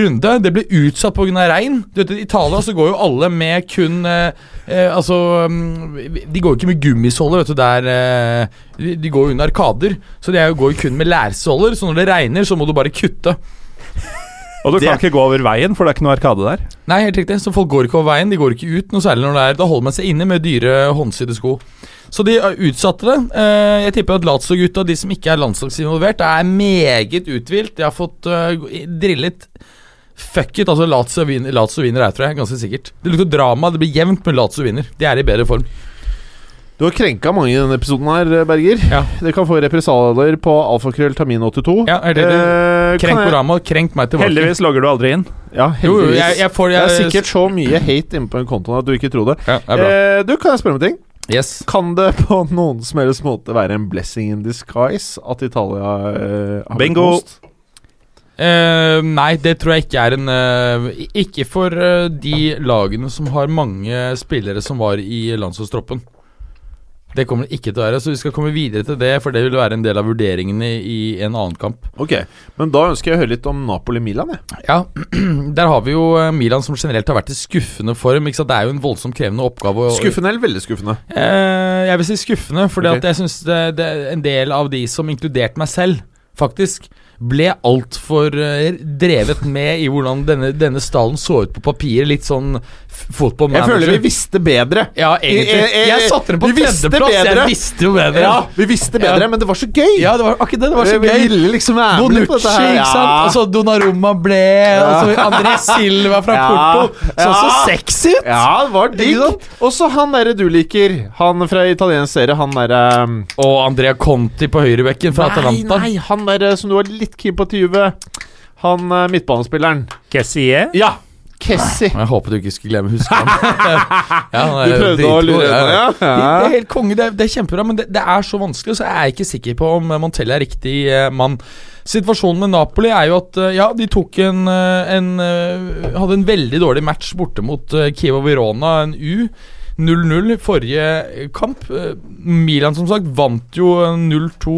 runde. Det ble utsatt pga. regn. Du vet, I Italia så går jo alle med kun eh, eh, Altså mm, De går jo ikke med gummisåler, vet du, der eh, de, de går jo under arkader. Så de går jo kun med lærsåler, så når det regner, så må du bare kutte. Og du kan ikke gå over veien, for det er ikke noe arkade der. Nei, helt riktig. Så folk går ikke over veien. De går ikke ut noe særlig når det er Da holder man seg inne med dyre håndsydde sko. Så de uh, utsatte det. Eh, jeg tipper at Lazio-gutta, de som ikke er landslagsinvolvert, er meget uthvilt. De har fått drillet Fuck it, altså Lazio vinner, Lazio vinner her, tror jeg. Ganske sikkert. Det lukter drama. Det blir jevnt, men Lazio vinner. De er i bedre form. Du har krenka mange i denne episoden her, Berger. Ja. Dere kan få represalier på alfakrølltamin82. Ja, er det det? Eh, Krenk jeg- Orama, krenk meg tilbake. Heldigvis logger du aldri inn. Ja, heldigvis. jo, jeg, jeg får det er sikkert så mye hate inne på den kontoen at du ikke tror det. ja, det er bra. Eh, du, Kan jeg spørre om en ting? Yes. Kan det (laughs) på noen som helst måte være en blessing in disguise at Italia eh, har blitt Bingo. most? Eh, nei, det tror jeg ikke er en uh, Ikke for uh, de lagene som har mange spillere som var i landslagstroppen. Det kommer det ikke til å være, så vi skal komme videre til det, for det vil være en del av vurderingene i en annen kamp. Ok, men da ønsker jeg å høre litt om Napoli-Milan. Ja, (clears throat) der har vi jo Milan som generelt har vært i skuffende form. Det er jo en voldsomt krevende oppgave. Skuffende eller veldig skuffende? Jeg vil si skuffende, for okay. jeg syns en del av de som, inkludert meg selv, faktisk, ble altfor uh, drevet med i hvordan denne, denne stallen så ut på papiret. Litt sånn f- Manager. Jeg føler vi visste bedre. Ja, egentlig. Eh, eh, Jeg satte den på vi visste tredjeplass. Jeg visste jo bedre. Ja, vi visste bedre, Ja. men det var så gøy. Ja, det var akkurat det. Det var så Vi gøy. ville liksom være med på dette her. ikke sant? Og så Donnarumma ble Og så André Silva fra (laughs) Ja. Porto. Så så Ja. sexy ut! Ja, det var digg. Og så han derre du liker. Han fra italiensk serie. Han derre um, Og Andrea Conti på høyrebekken fra Nei, Atalanta. nei, han derre som du var litt keen på til Juve. Han uh, midtbanespilleren. Kessie. Ja! Kessi. Jeg håper du ikke skulle glemme huske ham. (laughs) ja, Du prøvde å lure meg, ja. ja? Det, det er helt konge, det er, det er kjempebra, men det, det er så vanskelig, så jeg er ikke sikker på om Montelli er riktig eh, mann. Situasjonen med Napoli er jo at eh, ja, de tok en, eh, en eh, Hadde en veldig dårlig match borte mot Kiev og Verona, en U. 0-0 forrige kamp. Milan som sagt vant jo 0-2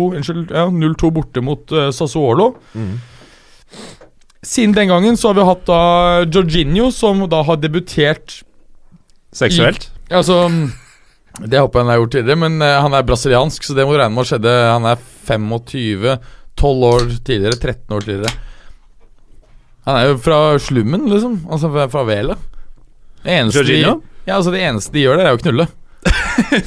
ja, borte mot Sassuolo. Sassuolo. Siden den gangen så har vi hatt da Jorginho, som da har debutert Seksuelt. Altså Det håper jeg han har gjort tidligere, men uh, han er brasiliansk, så det må du regne med å skjedde. Han er 25, 12 år tidligere, 13 år tidligere. Han er jo fra slummen, liksom. Altså fra, fra Vela. Det de, Jorginho? ja, altså det eneste de gjør der, er å knulle.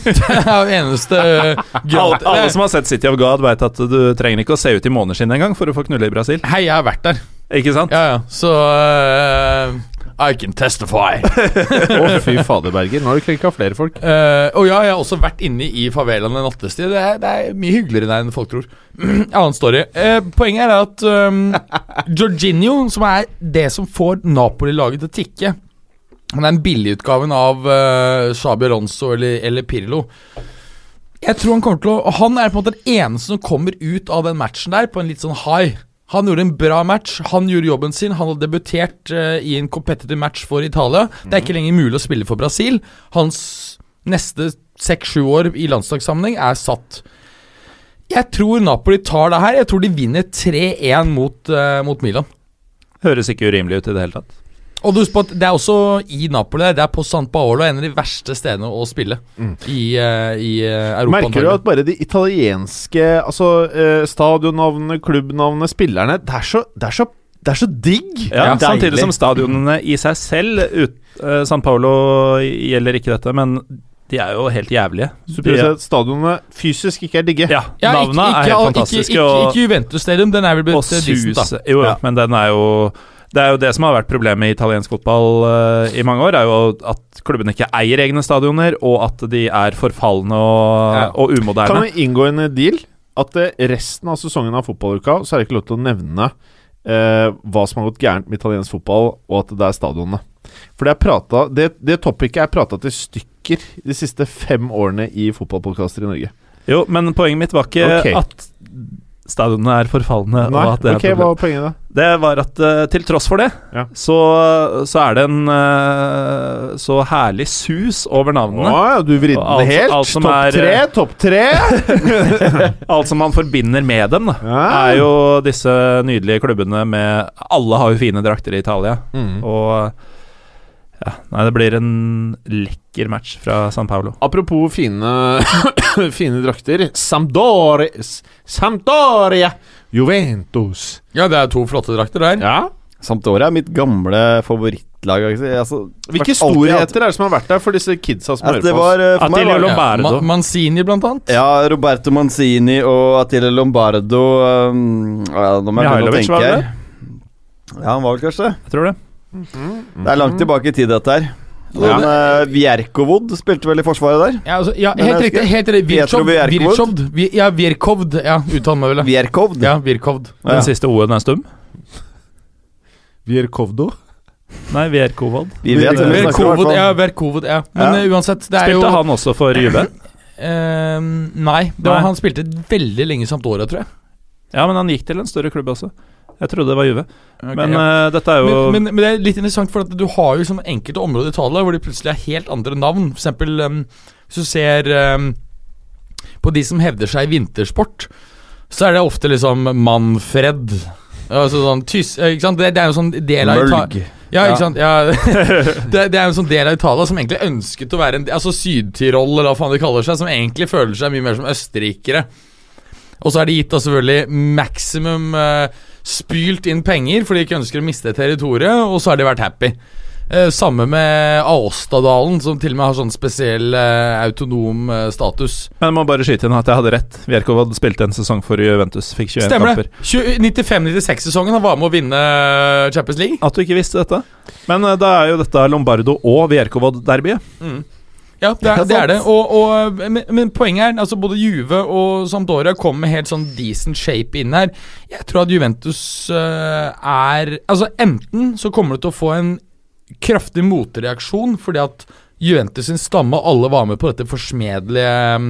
Det er jo eneste uh, Alle, alle som har sett City of God, vet at du trenger ikke å se ut i måneskinn engang for å få knulle i Brasil. Hei, jeg har vært der. Ikke sant? Ja, ja. Så uh, I can testify. Å, fy fader, Berger. Nå har du krenka flere folk. Uh, og ja, jeg har også vært inne i favelaen en nattestid. Det er, det er mye hyggeligere der enn folk tror. (clears throat) Annen story. Uh, poenget er at um, (laughs) Jorginho, som er det som får Napoli-laget til å tikke Han er en billigutgaven av uh, Xabi Alonso eller, eller Pirlo. Jeg tror Han kommer til å Han er på en måte den eneste som kommer ut av den matchen der på en litt sånn high. Han gjorde en bra match, han gjorde jobben sin. Han har debutert uh, i en competitive match for Italia. Det er ikke lenger mulig å spille for Brasil. Hans neste seks-sju år i landslagssammenheng er satt. Jeg tror Napoli tar det her. Jeg tror de vinner 3-1 mot, uh, mot Milan. Høres ikke urimelig ut i det hele tatt. Og du at Det er også i Napoli. Det er på San Paolo, en av de verste stedene å spille i, uh, i eh, Europa. Merker du at bare de italienske Altså uh, stadionnavnene, klubbnavnene, spillerne Det er så, det er så, det er så digg! Ja, Ja, samtidig som stadionene i seg selv ut, uh, San Paolo gjelder ikke dette, men de er jo helt jævlige. Så at stadionene fysisk ikke er digge. ja, ja, Navnene er helt fantastiske. ikke, ikke, ikke Juventus Stadium, den er vel blitt eh, da. Jo, Ja. men den er jo Det er jo det som har vært problemet i italiensk fotball uh, i mange år, er jo at klubbene ikke eier egne stadioner, og at de er forfalne og, Ja. og Kan vi inngå en deal at eh, resten av sesongen av fotballuka så er det ikke lov til å nevne uh, hva som har gått gærent med italiensk fotball, og at det er stadionene. For det er prata Det, det topicet er prata til stykker de siste fem årene i fotballpodkaster i Norge. Jo, men poenget mitt var ikke okay. at stadionene er forfalne. Nei, det ok, hva var poenget da? Det var at uh, til tross for det, Ja. så, så er det en uh, så herlig sus over Å navnene. ja, du vridde den helt. alt Topp tre, eh, topp tre! (laughs) Alt som man forbinder med dem, da. Ja. Er jo disse nydelige klubbene med Alle har jo fine drakter i Italia. Mm. Og ja, Nei, det blir en lekker match fra San Paolo. Apropos fine, (coughs) fine drakter. Sampdoria, Sampdoria Juventus. Ja, det er to flotte drakter der. Ja. Sampdoria er mitt gamle favorittlag. Altså, Hvilke storheter er det som har vært der for disse kidsa som At hører det på oss? var, eh, Lombardo. Ja. Manzini, blant annet. ja, Roberto Manzini og Attila Lombardo um, ja, Nå må jeg begynne å tenke var det? Ja, han var vel kanskje det. Jeg tror det. Det er langt tilbake i tid, dette her. Men uh, Vjerkovod spilte vel i forsvaret der? Ja, altså, ja helt riktig. Helt riktig. Ja, Vjerkovd Ja, uttaler meg vel. ja. Vjerkovd? Ja, Virkovd. Den Ja. siste O-en er stum. Vierkovdo. Nei, Vierkovod. Vi vet hvem vi snakker om, i Verkovod, hvert ja, Vjerkovod, ja. Men Ja. eh, uansett, det er jo Spilte han også for Juve? uh, (clears throat) Nei, det var, Nei. han spilte veldig lenge samt året, tror jeg. Ja, men han gikk til en større klubb også. Jeg trodde det var Juve. Okay, Men ja. uh, dette er jo men, men, men det er litt interessant, for at du har jo liksom enkelte områder i Italia hvor de plutselig har helt andre navn. For eksempel um, hvis du ser um, på de som hevder seg i vintersport, så er det ofte liksom Manfred. Altså sånn tys, eh, ikke sant? Det, det er jo sånn del av Mølg. Ja, Ja. ikke sant? Ja, (laughs) det, det er jo en sånn del av Italia som egentlig ønsket å være en Altså Syd-Tirol, eller hva faen de kaller seg, som egentlig føler seg mye mer som østerrikere. Og så er det gitt da selvfølgelig maksimum eh, spylt inn penger fordi de ikke ønsker å miste territoriet, og så har de vært happy. Eh, samme med Aostadalen, som til og med har sånn spesiell eh, autonom eh, status. Men jeg må bare skyte inn at jeg hadde rett. Vjerkov spilte en sesong for Juventus. Fikk 21 Stemmer kamper. det. 95-96-sesongen han var med å vinne eh, Champions League. At du ikke visste dette. Men eh, da er jo dette Lombardo og Vjerkovod-derbyet. Ja, det er det. Er det. Og, og, men, men poenget er altså både Juve og Sampdoria kommer med helt sånn decent shape inn her. Jeg tror at Juventus uh, er Altså Enten så kommer du til å få en kraftig motreaksjon fordi at Juventus sin stamme alle var med på dette forsmedelige mm,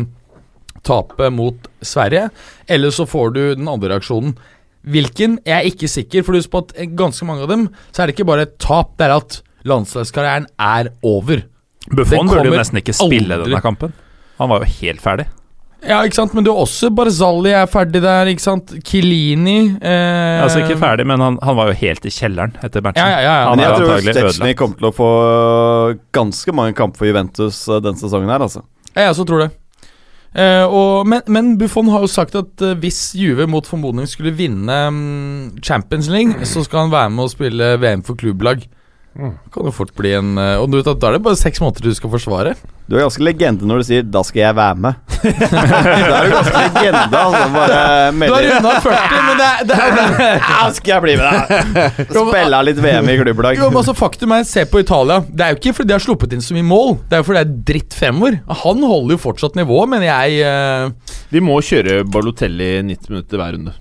tapet mot Sverige, eller så får du den andre reaksjonen. Hvilken? Jeg er ikke sikker, for husk på at eh, ganske mange av dem så er det ikke bare et tap, det er at landslagskarrieren er over. Buffon burde jo nesten ikke spille aldri. denne kampen. Han var jo helt ferdig. Ja, ikke sant, men du er også Barzali er ferdig der, ikke sant. Kilini eh, Altså ikke ferdig, men han, han var jo helt i kjelleren etter matchen. Ja, ja, ja, ja. Han Men jeg tror Stetsjny kommer til å få ganske mange kamper for Juventus eh, denne sesongen her, altså. Ja, jeg også tror det. Eh, og, men, men Buffon har jo sagt at eh, hvis Juve mot formodning skulle vinne mm, Champions League, så skal han være med å spille VM for klubblag. Det kan jo fort bli en eh, Og du vet at da er det bare seks måneder du skal forsvare. Du er ganske legende når du sier 'da skal jeg være med'. (laughs) da er du ganske legende, altså. Bare Du har unna 40, men det er, det er (laughs) Ja, skal jeg bli med, deg! Spille litt VM i klubblag. Jo, men altså Faktum er, se på Italia. Det er jo ikke fordi de har sluppet inn så mye mål. Det er jo fordi det er dritt femmer. Han holder jo fortsatt nivået, men jeg uh... De må kjøre Balotelli 90 minutter hver runde.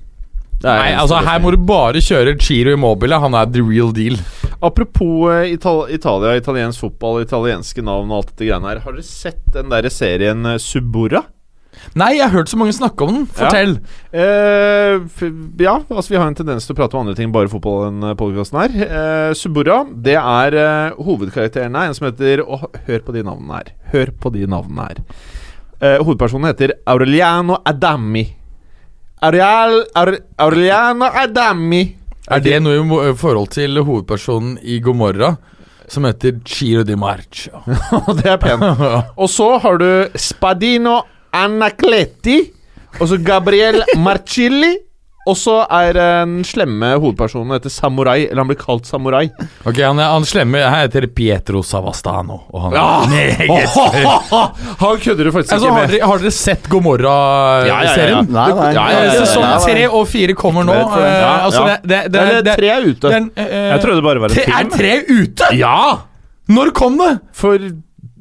Nei, altså Her må du bare kjøre Chiro Immobile. Han er the real deal. Apropos eh, Ital Italia, italiensk fotball, italienske navn og alt dette greiene her. Har dere sett den der serien eh, Suburra? Nei, jeg har hørt så mange snakke om den. Fortell. Eh, f ja, altså vi har en tendens til å prate om andre ting, bare fotball enn podkasten her. Eh, Suburra, det er eh, hovedkarakteren her, en som heter oh, hør på de navnene her. Hør på de navnene her. Eh, hovedpersonen heter Aureliano Adami. Auriel, Ar, Aureliano Adami. Er det noe i forhold til hovedpersonen i Gomorra, som heter Chiro di Marcio? (laughs) det er pent. (laughs) Og så har du Spadino Anacleti. Og så Gabriel (laughs) Marcilli. Og så er den slemme hovedpersonen heter Samurai. Eller han blir kalt Samurai. Ok, Han, er, han slemme her heter Pietro Savastano. Og han er meget (laughs) Han kødder du faktisk altså, ikke har, med. dere, har dere sett Gomorra-serien? Nei, nei. Ja, ja, ja, ja. Sesong tre og fire kommer nå. Eh, Ja, altså, det, det, det, Eller det, tre er ute. Den, uh, eh, Jeg trodde det bare var en film. Er tre ute?! Ja! Når kom det?! For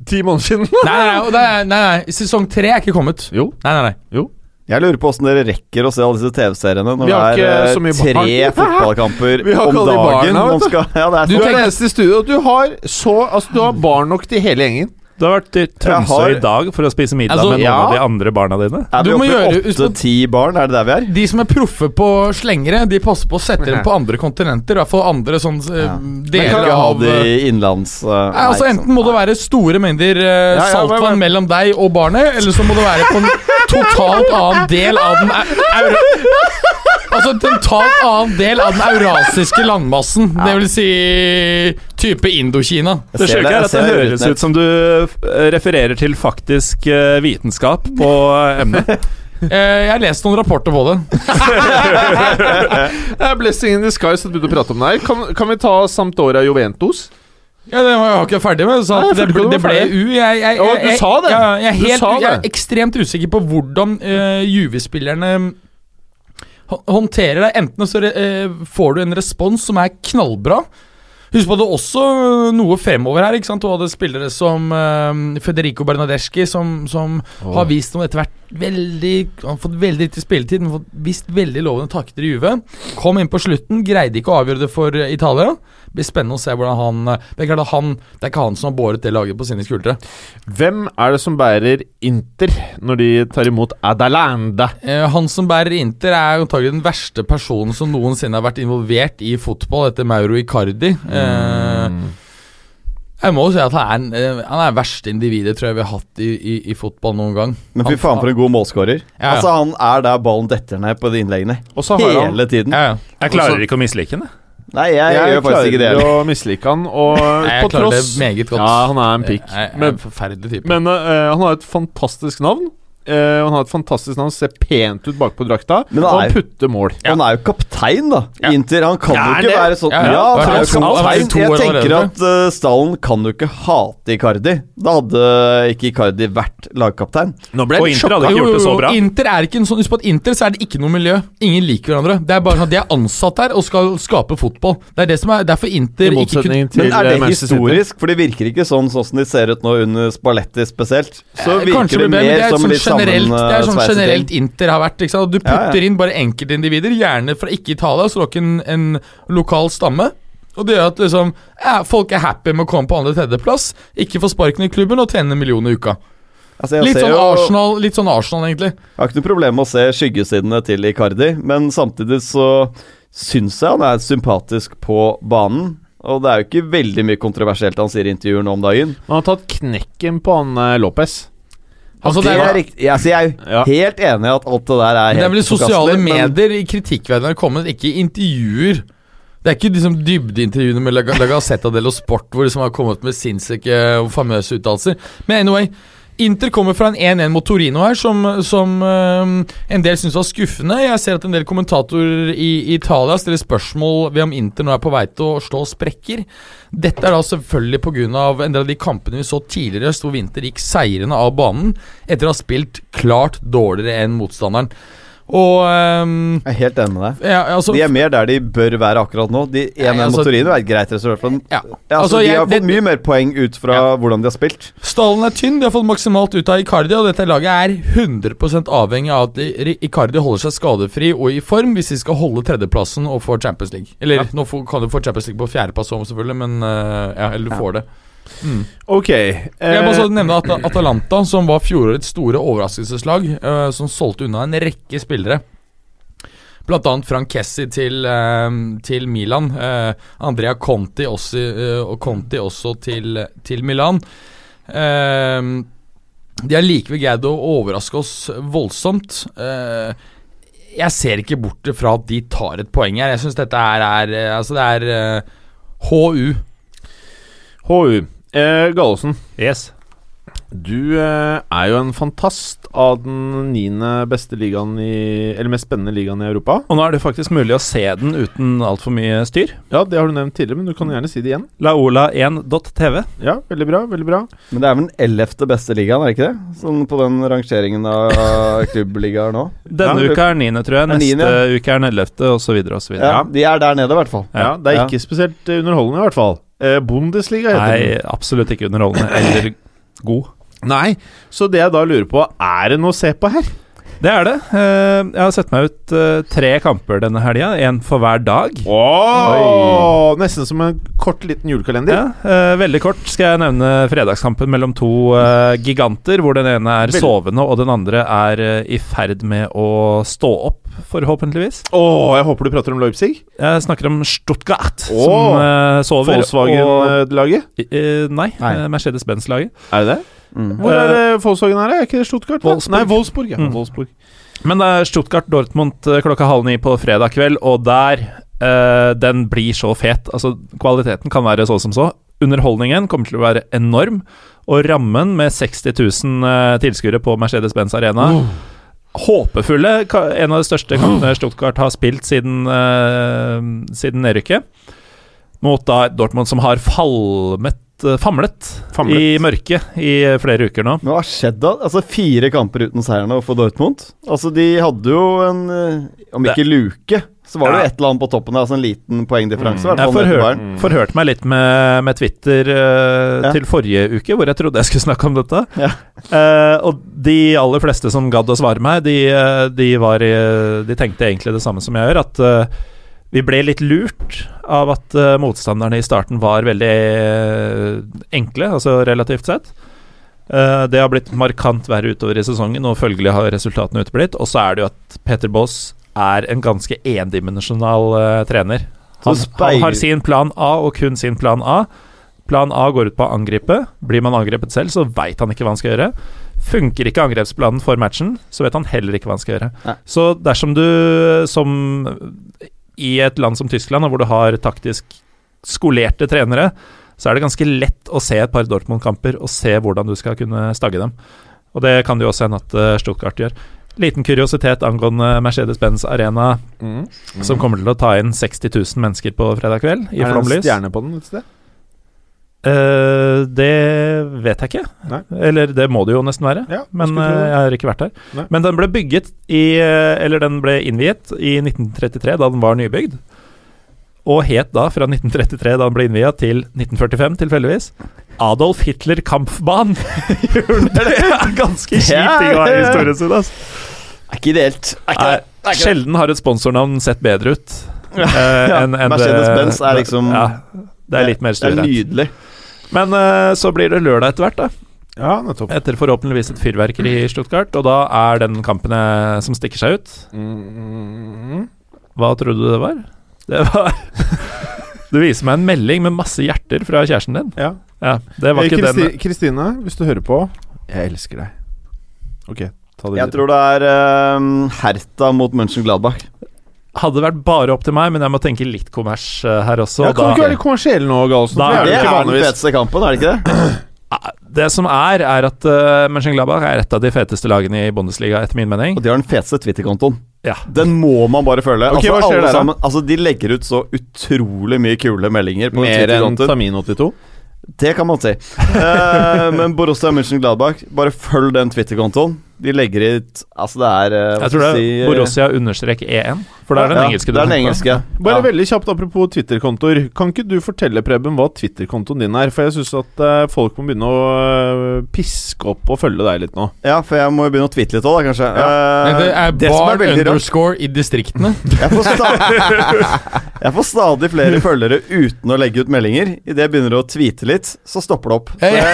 ti måneder siden. Nei, nei, nei, nei, nei. Sesong tre er ikke kommet. Jo. Nei, nei, nei. Jeg lurer på åssen dere rekker å se alle disse TV-seriene når Vi det er eh, tre fotballkamper (laughs) om dagen. barna, skal, ja, det er Du er studio. Du har så Altså, du har barn nok til hele gjengen. Du har vært i Tromsø har- i dag for å spise middag Altså, med noen ja. av de andre barna dine. Er vi oppe i åtte-ti barn? Er det der vi er? De som er proffe på slengere, de passer på å sette dem på andre kontinenter. I hvert fall andre sånn eh, Ja. Deler av det innlands... i innenlands uh, Nei, altså Enten må det være store mengder uh, Ja, ja, saltvann men- men- mellom deg og barnet, eller så må det være på en (laughs) totalt annen del av den. Altså en totalt annen del av den eurasiske landmassen. Det vil si type Indokina. Det ser sjuke er at det høres ut som du eh, refererer til faktisk eh, vitenskap på eh, emnet. Eh, jeg har lest noen rapporter på det. (laughs) Blessing in disguise så du begynte å prate om det her. Kan, kan vi ta Sampdoria Juventus? Ja, Det var jeg ikke ferdig med. Så Nei, at det, ble- det ble U. Jeg, jeg, jeg, du jeg, sa det. Jeg, er helt, jeg er ekstremt usikker på hvordan uh, Juve-spillerne håndterer det. Enten så eh, får du en respons som er knallbra. Husk på at det er også noe fremover her. ikke sant? Du hadde spillere som eh, Federico Bernadeschi, som, som har vist noe etter hvert veldig Han har fått veldig lite spilletid, men fått vist veldig lovende takter i Juve. Kom inn på slutten, greide ikke å avgjøre det for eh, Italia. Det blir spennende å se hvordan han eh, Det er klart han Det er ikke han som har båret det laget på sine skuldre. Hvem er det som bærer Inter når de tar imot Adalanda? Eh, han som bærer Inter, er antagelig den verste personen som noensinne har vært involvert i fotball, etter Mauro Icardi. Eh, jeg må jo si at han er, eh, han er verste individet tror jeg vi har hatt i, i, i fotball noen gang. Men fy faen for en god målskårer. Ja, ja. Altså Han er der ballen detter ned på de innleggene. Og så har han Hele tiden. Ja, ja. Jeg klarer ikke å mislike den. Nei, jeg, Jeg gjør faktisk ikke det. klarer å mislike han, og (laughs) Nei, jeg på klarer tross det meget godt. Ja, han er en pikk. Jeg, jeg, er Men, en forferdelig type. men uh, han har et fantastisk navn. Eh, og han har et fantastisk navn, ser pent ut bakpå drakta, Men og han er- putter mål. Han er jo kaptein, da, Ja. Inter. Han kan Ja, jo ikke det? være sånn Ja, Ja, ja. han er kaptein. Jeg tenker at uh, Stallen kan jo ikke hate Icardi. Da hadde ikke Icardi vært lagkaptein. Nå ble Og Inter hadde ikke gjort det så jo, jo, bra. Inter er ikke en sånn Husk på at Inter så er det ikke noe miljø. Ingen liker hverandre. Det er bare sånn at De er ansatt her og skal skape fotball. Det er det som er Derfor Inter I ikke kunne til Men er eh, det historisk? For det virker ikke sånn sånn som de ser ut nå under Spalletti spesielt. Så Eh, virker det mer som litt sånn generelt, det er sånn generelt. Inter har vært. Ikke sant? Du Ja, ja. putter inn bare enkeltindivider, gjerne fra ikke Italia, så du har ikke en, en lokal stamme. Og det gjør at liksom, ja, folk er happy med å komme på andre-tredjeplass, ikke få sparken i klubben og tjene en million i uka. Altså, jeg Litt ser sånn jo- Arsenal, litt sånn Arsenal egentlig. Jeg har ikke noe problem med å se skyggesidene til Icardi, men samtidig så syns jeg han er sympatisk på banen. Og det er jo ikke veldig mye kontroversielt han sier i intervjuer nå om dagen. Han har tatt knekken på han eh, Lopez. Altså, det det er riktig. Jeg, altså, jeg er Ja. helt enig i at alt det der er det er vel i sosiale medier men- kritikkverdenen har kommet, ikke intervjuer. Det er ikke liksom dybdeintervjuene med La La Gazzetta dello Sport hvor de liksom har kommet med sinnssyke og famøse uttalelser. Men anyway, Inter kommer fra en 1-1 mot Torino her, som, som eh, en del syns var skuffende. Jeg ser at en del kommentatorer i Italia stiller spørsmål ved om Inter nå er på vei til å slå sprekker. Dette er da selvfølgelig pga. en del av de kampene vi så tidligere hvor Inter gikk seirende av banen etter å ha spilt klart dårligere enn motstanderen. Og um, Jeg er helt enig med deg. ja, altså, De er mer der de bør være akkurat nå. De 1-1 Nei, altså- mot Torino er et greit resultat. Ja. Ja, altså, Altså, de jeg- har det- fått mye mer poeng ut fra hvordan de har spilt. Stallen er tynn, de har fått maksimalt ut av Icardi, og dette laget er 100% avhengig av at Icardi holder seg skadefri og i form hvis de skal holde tredjeplassen og få Champions League. Eller nå kan du få Champions League på fjerdeplass òg, selvfølgelig, men uh, ja, eller du får det. Mm. Ok. Jeg eh, også nevne at Atalanta, som var fjorårets store overraskelseslag, eh, som solgte unna en rekke spillere. Blant annet Frank Kessi til, eh, til Milan. øh, Andrea Conti også, øh, og Conti også til, til Milan. Ehm, de har likevel greid å overraske oss voldsomt. Eh, jeg ser ikke bort fra at de tar et poeng her. Jeg syns dette er, er eh, Altså, det er eh, HU. HU. Eh, Gallosen, Yes. du eh, er jo en fantast av den niende beste ligaen i Eller mest spennende ligaen i Europa. Og nå er det faktisk mulig å se den uten altfor mye styr. Ja, det har du nevnt tidligere, men du kan gjerne si det igjen. Laola1.tv. Ja, veldig bra. veldig bra Men det er vel den ellevte beste ligaen, er det ikke det? Sånn på den rangeringen av (laughs) klubbligaer nå. Denne Ja, uka er niende, tror jeg. Er Neste ja. uke er den ellevte, osv. osv. Ja, de er der nede, i hvert fall. Ja, Det er Ja. ikke spesielt underholdende, i hvert fall. Eh, Bundesliga heter Nei, den. absolutt ikke underholdende eller god. Nei, så det jeg da lurer på, er det noe å se på her? Det er det. Eh, Jeg har sett meg ut eh, tre kamper denne helga, én for hver dag. Åh, Nesten som en kort, liten julekalender. Ja, eh, veldig kort skal jeg nevne fredagskampen mellom to giganter, hvor den ene er sovende og den andre er i ferd med å stå opp, forhåpentligvis. Åh, jeg håper du prater om Leipzig. Jeg snakker om Stuttgart, oh, som sover. Volkswagen-laget. Nei, Nei. Mercedes-Benz-laget. Er det det? Mm. Hvor er det Volkswagen er? Er ikke det Stuttgart? Wolfsburg. Nei, Wolfsburg. Ja. Mm. Wolfsburg. Men det er Stuttgart-Dortmund eh, klokka halv ni på fredag kveld, og der uh, Den blir så fet. Altså, kvaliteten kan være så som så. Underholdningen kommer til å være enorm, og rammen med 60 000 uh, tilskuere på Mercedes-Benz Arena Håpefulle. En av de største kampene Stuttgart har spilt siden, uh, siden nedrykket. Mot da Dortmund som har falmet eh, famlet, Famlet. i mørket i flere uker nå. Men hva har skjedd da? Altså Fire kamper uten seier nå for Dortmund. Altså De hadde jo en eh, Om ikke luke, så var det jo Ja. et eller annet på toppen der. Altså en liten poengdifferanse. Mm. Jeg forhør, forhørte meg litt med, med Twitter uh, Ja. til forrige uke, hvor jeg trodde jeg skulle snakke om dette. Ja. Uh, og de aller fleste som gadd å svare meg, de, eh, de, var, i- de tenkte egentlig det samme som jeg gjør. At eh, vi ble litt lurt av at uh, motstanderne i starten var veldig uh, enkle, altså relativt sett. Uh, det har blitt markant verre utover i sesongen, og følgelig har resultatene uteblitt. Og så er det jo at Peter Boss er en ganske endimensjonal trener. Han, han har sin plan A og kun sin plan A. Plan A går ut på å angripe. Blir man angrepet selv, så veit han ikke hva han skal gjøre. Funker ikke angrepsplanen for matchen, så vet han heller ikke hva han skal gjøre. Nei. Så dersom du, som i et land som Tyskland, hvor du har taktisk skolerte trenere, så er det ganske lett å se et par Dortmund-kamper og se hvordan du skal kunne stagge dem. Og det kan det jo også hende at eh, Stuttgart gjør. Liten kuriositet angående Mercedes-Benz Arena, Mm. som kommer til å ta inn 60 000 mennesker på fredag kveld i er det en stjerne på den et sted? Eh, det vet jeg ikke. Nei. Eller det må det jo nesten være. Ja, Men det. jeg har ikke vært der. Nei. Men den ble bygget i eh, Eller den ble innviet i 1933, da den var nybygd. Og het da, fra 1933, da den ble innviet, til 1945, tilfeldigvis, Adolf Hitler Kampfbahn. (laughs) det er ganske kjipt ting å ha i historien sin, altså. Er ikke ideelt. Sjelden har et sponsornavn sett bedre ut. (laughs) eh, Ja, Mercedes-Benz er liksom- Ja, det er litt mer Det er stuerent. nydelig. Men uh, så blir det lørdag etter hvert, da. Ja, nettopp. Etter forhåpentligvis et fyrverkeri i Stuttgart, og da er den kampen eh, som stikker seg ut. Mm. Hva trodde du det var? Det var (laughs) Du viser meg en melding med masse hjerter fra kjæresten din. Ja. Ja, det var Eh, ikke Kristi- den Kristine, hvis du hører på Jeg elsker deg. Ok, ta det Jeg tror det er um, Herta mot Mönchengladbach. Hadde vært bare opp til meg, men jeg må tenke litt kommers eh, her også. ja, Kan du da- ikke være litt kommersiell nå, Galsen? Da det Det er den feteste kampen, er det ikke det? (clears throat) Det som er, er at uh, Mönchengladbach er et av de feteste lagene i Bundesliga, etter min mening. Og de har den feteste Twitter-kontoen. Ja. Den må man bare følge. Ok, altså, alle sammen, altså, de legger ut så utrolig mye kule meldinger på Mer enn Tamin82? Det kan man si. uh, (laughs) men Borussia Mönchengladbach, bare følg den Twitter-kontoen. De legger ut Altså, det er uh, Jeg tror det er si, eh, Borussia understrek EN, for det er den ja, engelske du Det er den engelske. Bare ja. veldig kjapt apropos Twitter-kontoer. Kan ikke du fortelle, Preben, hva Twitter-kontoen din er? For jeg syns at eh, folk må begynne å eh, piske opp og følge deg litt nå. ja, for jeg må jo begynne å tweete litt òg, da, kanskje. Eh, det er det bar er underscore rart underscore i distriktene. (laughs) jeg får, stadig, (laughs) jeg får stadig flere følgere uten å legge ut meldinger. Idet jeg begynner å tweete litt, så stopper det opp. Hey. jeg,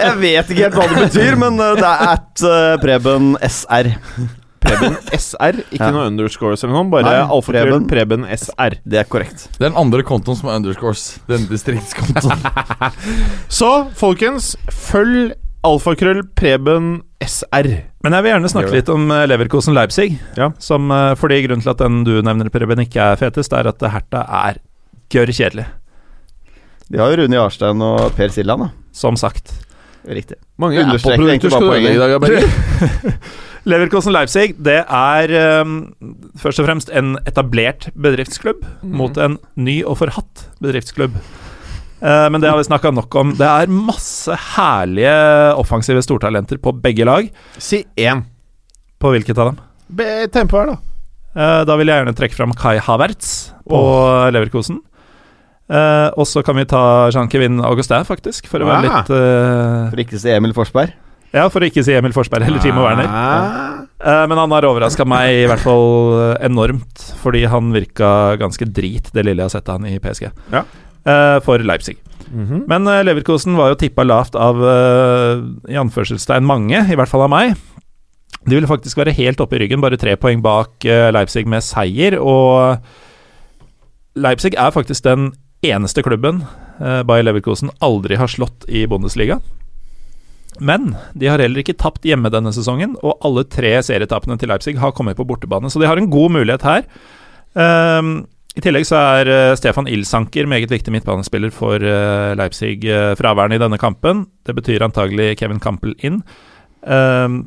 (laughs) jeg vet ikke helt hva det betyr, men eh, det er at eh, Preben SR. Preben SR, ikke Ja. noe underscores eller noe. Bare alfakrøll Preben. Preben SR. Det er korrekt. Den andre kontoen som er underscores. Den distriktskontoen. (laughs) Så, folkens, følg alfakrøll Preben SR. Men jeg vil gjerne snakke litt om eh, Leverkosen Leipzig. Ja. Som, eh, fordi grunnen til at den du nevner, Preben, ikke er fetest, er at Herta er gørr kjedelig. De har jo Rune Jarstein og Per Siljan, da. Som sagt. Riktig. Mange Understreker egentlig Apple-produkter skal bare du i dag, Berger. (laughs) Leverkosen Leipzig, det er um, først og fremst en etablert bedriftsklubb mot en ny og forhatt bedriftsklubb. Uh, men det har vi snakka nok om. Det er masse herlige offensive stortalenter på begge lag. Si én. På hvilket av dem? Be- Tempo her, da. Uh, da vil jeg gjerne trekke fram Kai Havertz på Leverkosen. Uh, og så kan vi ta Jean-Kevin Augustin, faktisk, for å være litt uh, For ikke å si Emil Forsberg. Ja, for å ikke si Emil Forsberg eller Timo Werner. Eh, men han har overraska meg i hvert fall eh, enormt, fordi han virka ganske drit, det lille jeg har sett han i PSG, Ja. Eh, for Leipzig. Mhm. Men uh, Leverkosen var jo tippa lavt av uh, i anførselstegn mange, i hvert fall av meg. De ville faktisk være helt oppe i ryggen, bare tre poeng bak Leipzig med seier. Og Leipzig er faktisk den eneste klubben uh, Bayer Leverkosen aldri har slått i Bundesliga. Men de har heller ikke tapt hjemme denne sesongen, og alle tre serietapene til Leipzig har kommet på bortebane, så de har en god mulighet her. Um, I tillegg så er eh, Stefan Ilsanker meget viktig midtbanespiller for eh, Leipzig uh, fraværende i denne kampen. Det betyr antagelig Kevin Campbell inn. Um,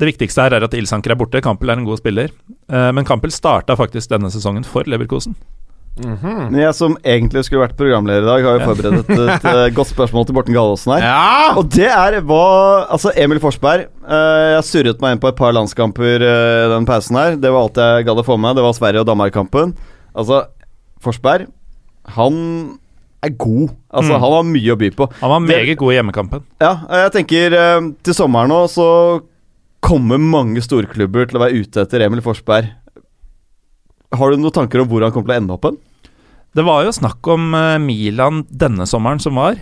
det viktigste her er at Ilsanker er borte. Campbell er en god spiller. Men Campbell starta faktisk denne sesongen for Leverkosen. Mhm. Men jeg som egentlig skulle vært programleder i dag, har jo forberedt et, et, (laughs) eh, godt spørsmål til Borten Galaasen her. Ja! Og det er hva Altså, Emil Forsberg eh, Jeg surret meg inn på et par landskamper uh, den pausen her. Det var alt jeg gadd å få med. Det var Sverige- og Danmark-kampen. Altså, Forsberg Han er god. Altså, Mm. han har mye å by på. Han var Det- meget god i hjemmekampen. Ja, jeg tenker eh, til sommeren nå så kommer mange storklubber til å være ute etter Emil Forsberg. Har du noen tanker om hvor han kommer til å ende opp hen? Det var jo snakk om eh, Milan denne sommeren som var.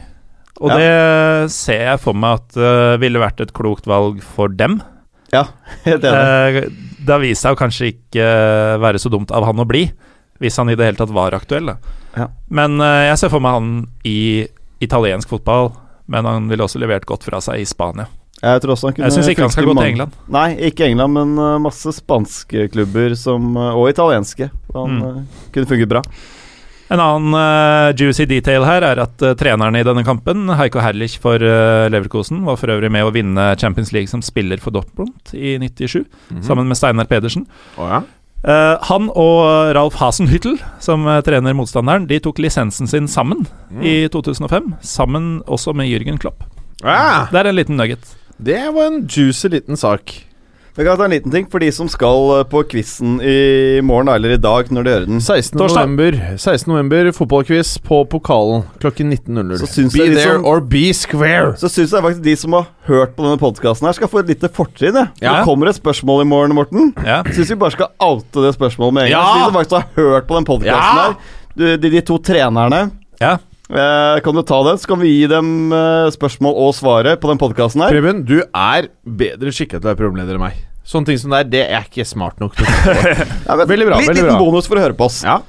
Og Ja. det ser jeg for meg at uh, ville vært et klokt valg for dem. Ja, (laughs) helt enig. Eh, det har vist seg å kanskje ikke uh, være så dumt av han å bli, hvis han i det hele tatt var aktuell. Ja. Men uh, jeg ser for meg han i italiensk fotball, men han ville også levert godt fra seg i Spania. Jeg tror også han kunne Jeg syns ikke han skal gå til England. Nei, ikke England, men uh, masse spanske klubber som, uh, og italienske. Han Mm. uh, kunne funket bra. En annen uh, juicy detail her er at uh, treneren i denne kampen, Heiko Herrlich for uh, Leverkosen, var for øvrig med å vinne Champions League som spiller for Dortmund i 97, sammen med Steinar Pedersen. Oh, ja. Uh, han og Ralf Hasenhyttel, som uh, trener motstanderen, de tok lisensen sin sammen i 2005. Sammen også med Jürgen Klopp. Ah, Det er en liten nugget. Det var en juicy liten sak. Jeg kan ta en liten ting for de som skal eh, på quizen i morgen, eller i dag, når de hører den. 16. Torsdag. november, 16. november fotballquiz på Pokalen klokken 19.00. Be there som, or be square. Så syns jeg faktisk de som har hørt på denne podkasten her, skal få et lite fortrinn. Ja. Det kommer et spørsmål i morgen, Morten. Ja. Syns vi bare skal oute det spørsmålet med en gang. Ja! De som faktisk har hørt på den podkasten Ja! her, du, de, de to trenerne Ja. Eh, Kan du ta det? Så kan vi gi dem eh, spørsmål og svare på den podkasten her. Preben, du er bedre skikket til å være programleder enn meg. Sånne ting som det er, det er ikke smart nok. til å men (laughs) Veldig bra, Litt veldig liten bra. bonus for å høre på oss. Ja.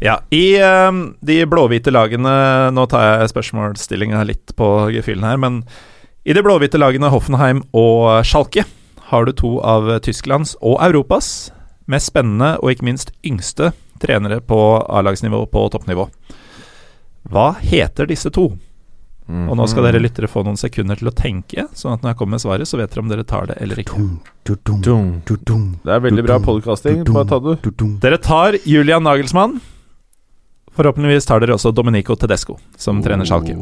Ja, I um, de blåhvite lagene Nå tar jeg spørsmålsstillinga litt på gefühlen her, men i de blåhvite lagene Hoffenheim og Schalke har du to av Tysklands og Europas mest spennende og ikke minst yngste trenere på A-lagsnivå på toppnivå. Hva heter disse to? Og nå skal dere lyttere få noen sekunder til å tenke, sånn at når jeg kommer med svaret, så vet dere om dere tar det eller ikke. Det er veldig bra podcasting. Bare ta det. Dere tar Julian Nagelsmann. Forhåpentligvis tar dere også Domenico Tedesco, som trener Schalke.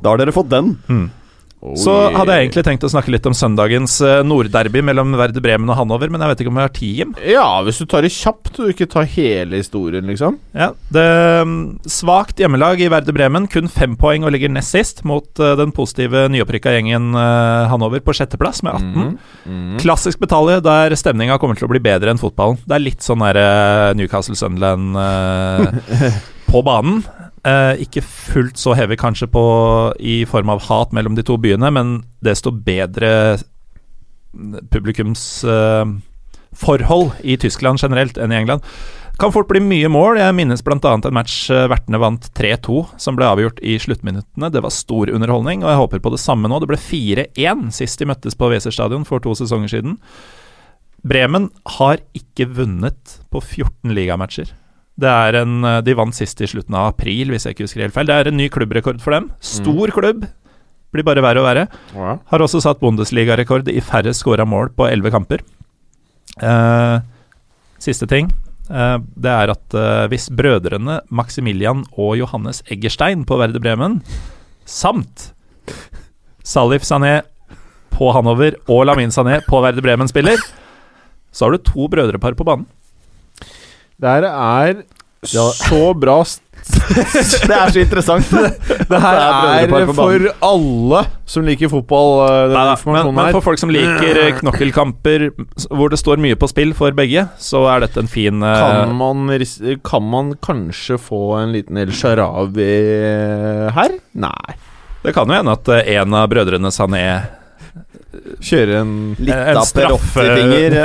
Da har dere fått den. Mm. Oh, Så hadde jeg egentlig tenkt å snakke litt om søndagens eh, nordderby mellom Verde Bremen og Hanover, men jeg vet ikke om jeg har tid, Jim. Ja, hvis du tar det kjapt og ikke tar hele historien, liksom. Ja, det mm, Svakt hjemmelag i Verde Bremen, kun fem poeng og ligger nest sist, mot eh, den positive nyopprykka gjengen Hanover på sjetteplass med 18. Mhm. Klassisk betalje der stemninga kommer til å bli bedre enn fotballen. Det er litt sånn der eh, Newcastle-Sunderland eh, (laughs) på banen. Eh, ikke fullt så heavy kanskje på i form av hat mellom de to byene, men desto bedre publikumsforhold forhold i Tyskland generelt enn i England. Kan fort bli mye mål. Jeg minnes bl.a. en match eh, vertene vant 3-2, som ble avgjort i sluttminuttene. Det var stor underholdning, og jeg håper på det samme nå. Det ble 4-1 sist de møttes på Weser stadion for to sesonger siden. Bremen har ikke vunnet på 14 ligamatcher. Det er en, eh, de vant sist i slutten av april, hvis jeg ikke husker helt feil. Det er en ny klubbrekord for dem. Stor klubb. Blir bare verre og verre. Ja. Har også satt Bundesliga-rekord i færre skåra mål på 11 kamper. Eh, siste ting. eh, det er at eh, hvis brødrene Maximilian og Johannes Eggerstein på Verde Bremen, samt Salif Sané på Hanover og Lamin Sané på Verde Bremen spiller, så har du to brødrepar på banen. Det her er så bra (laughs) Det er så interessant. (laughs) Det her er for alle som liker fotball. Nei, Denne men, men for folk som liker eh, knokkelkamper hvor det står mye på spill for begge, så er dette en fin eh, Kan man, kan man kanskje få en liten El Sharawi her? Nei. Det kan jo hende at eh, en av brødrene Sané Kjøre en av.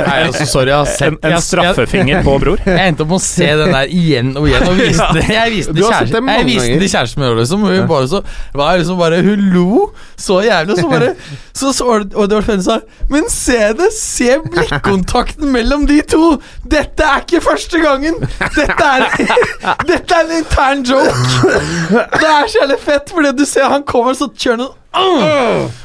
Nei, altså, sorry, jeg har sett En, en straffefinger på bror. (laughs) Jeg endte opp med å se den der igjen og igjen. Og viste (laughs) ja. Jeg viste den det kjæresten Jeg viste ganger. kjæresten min, liksom. Og hun bare så var liksom bare Hun lo så jævlig, og så bare Så så Og det var spennende sa Men se det! Se blikkontakten mellom de to! Dette er ikke første gangen! Dette er (laughs) Dette er en intern joke! Det er så jævlig fett, fordi du ser han kommer, og så kjører han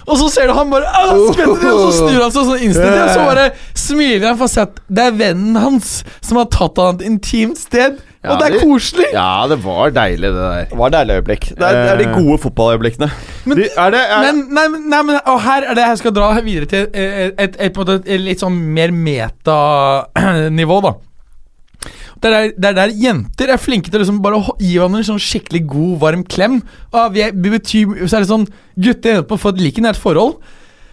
Og så ser du han bare skvetter og så snur han seg sånn instantly, og så bare smiler han for å se at det er vennen hans som har tatt han et intimt sted. Ja, og det er koselig! Ja, det var deilig, det der. Det var et deilig øyeblikk. Det er, det er de gode fotballøyeblikkene. Men, De- er det er, men, nei, men- nei, men Og her er det jeg skal dra videre til et, et, et, på et litt sånn mer metanivå, da. Det er, der, er der jenter er flinke til å liksom bare gi hverandre en sånn skikkelig god, varm klem. Og vi er, vi betyr, så er det sånn Gutter ender på å få et like nært forhold.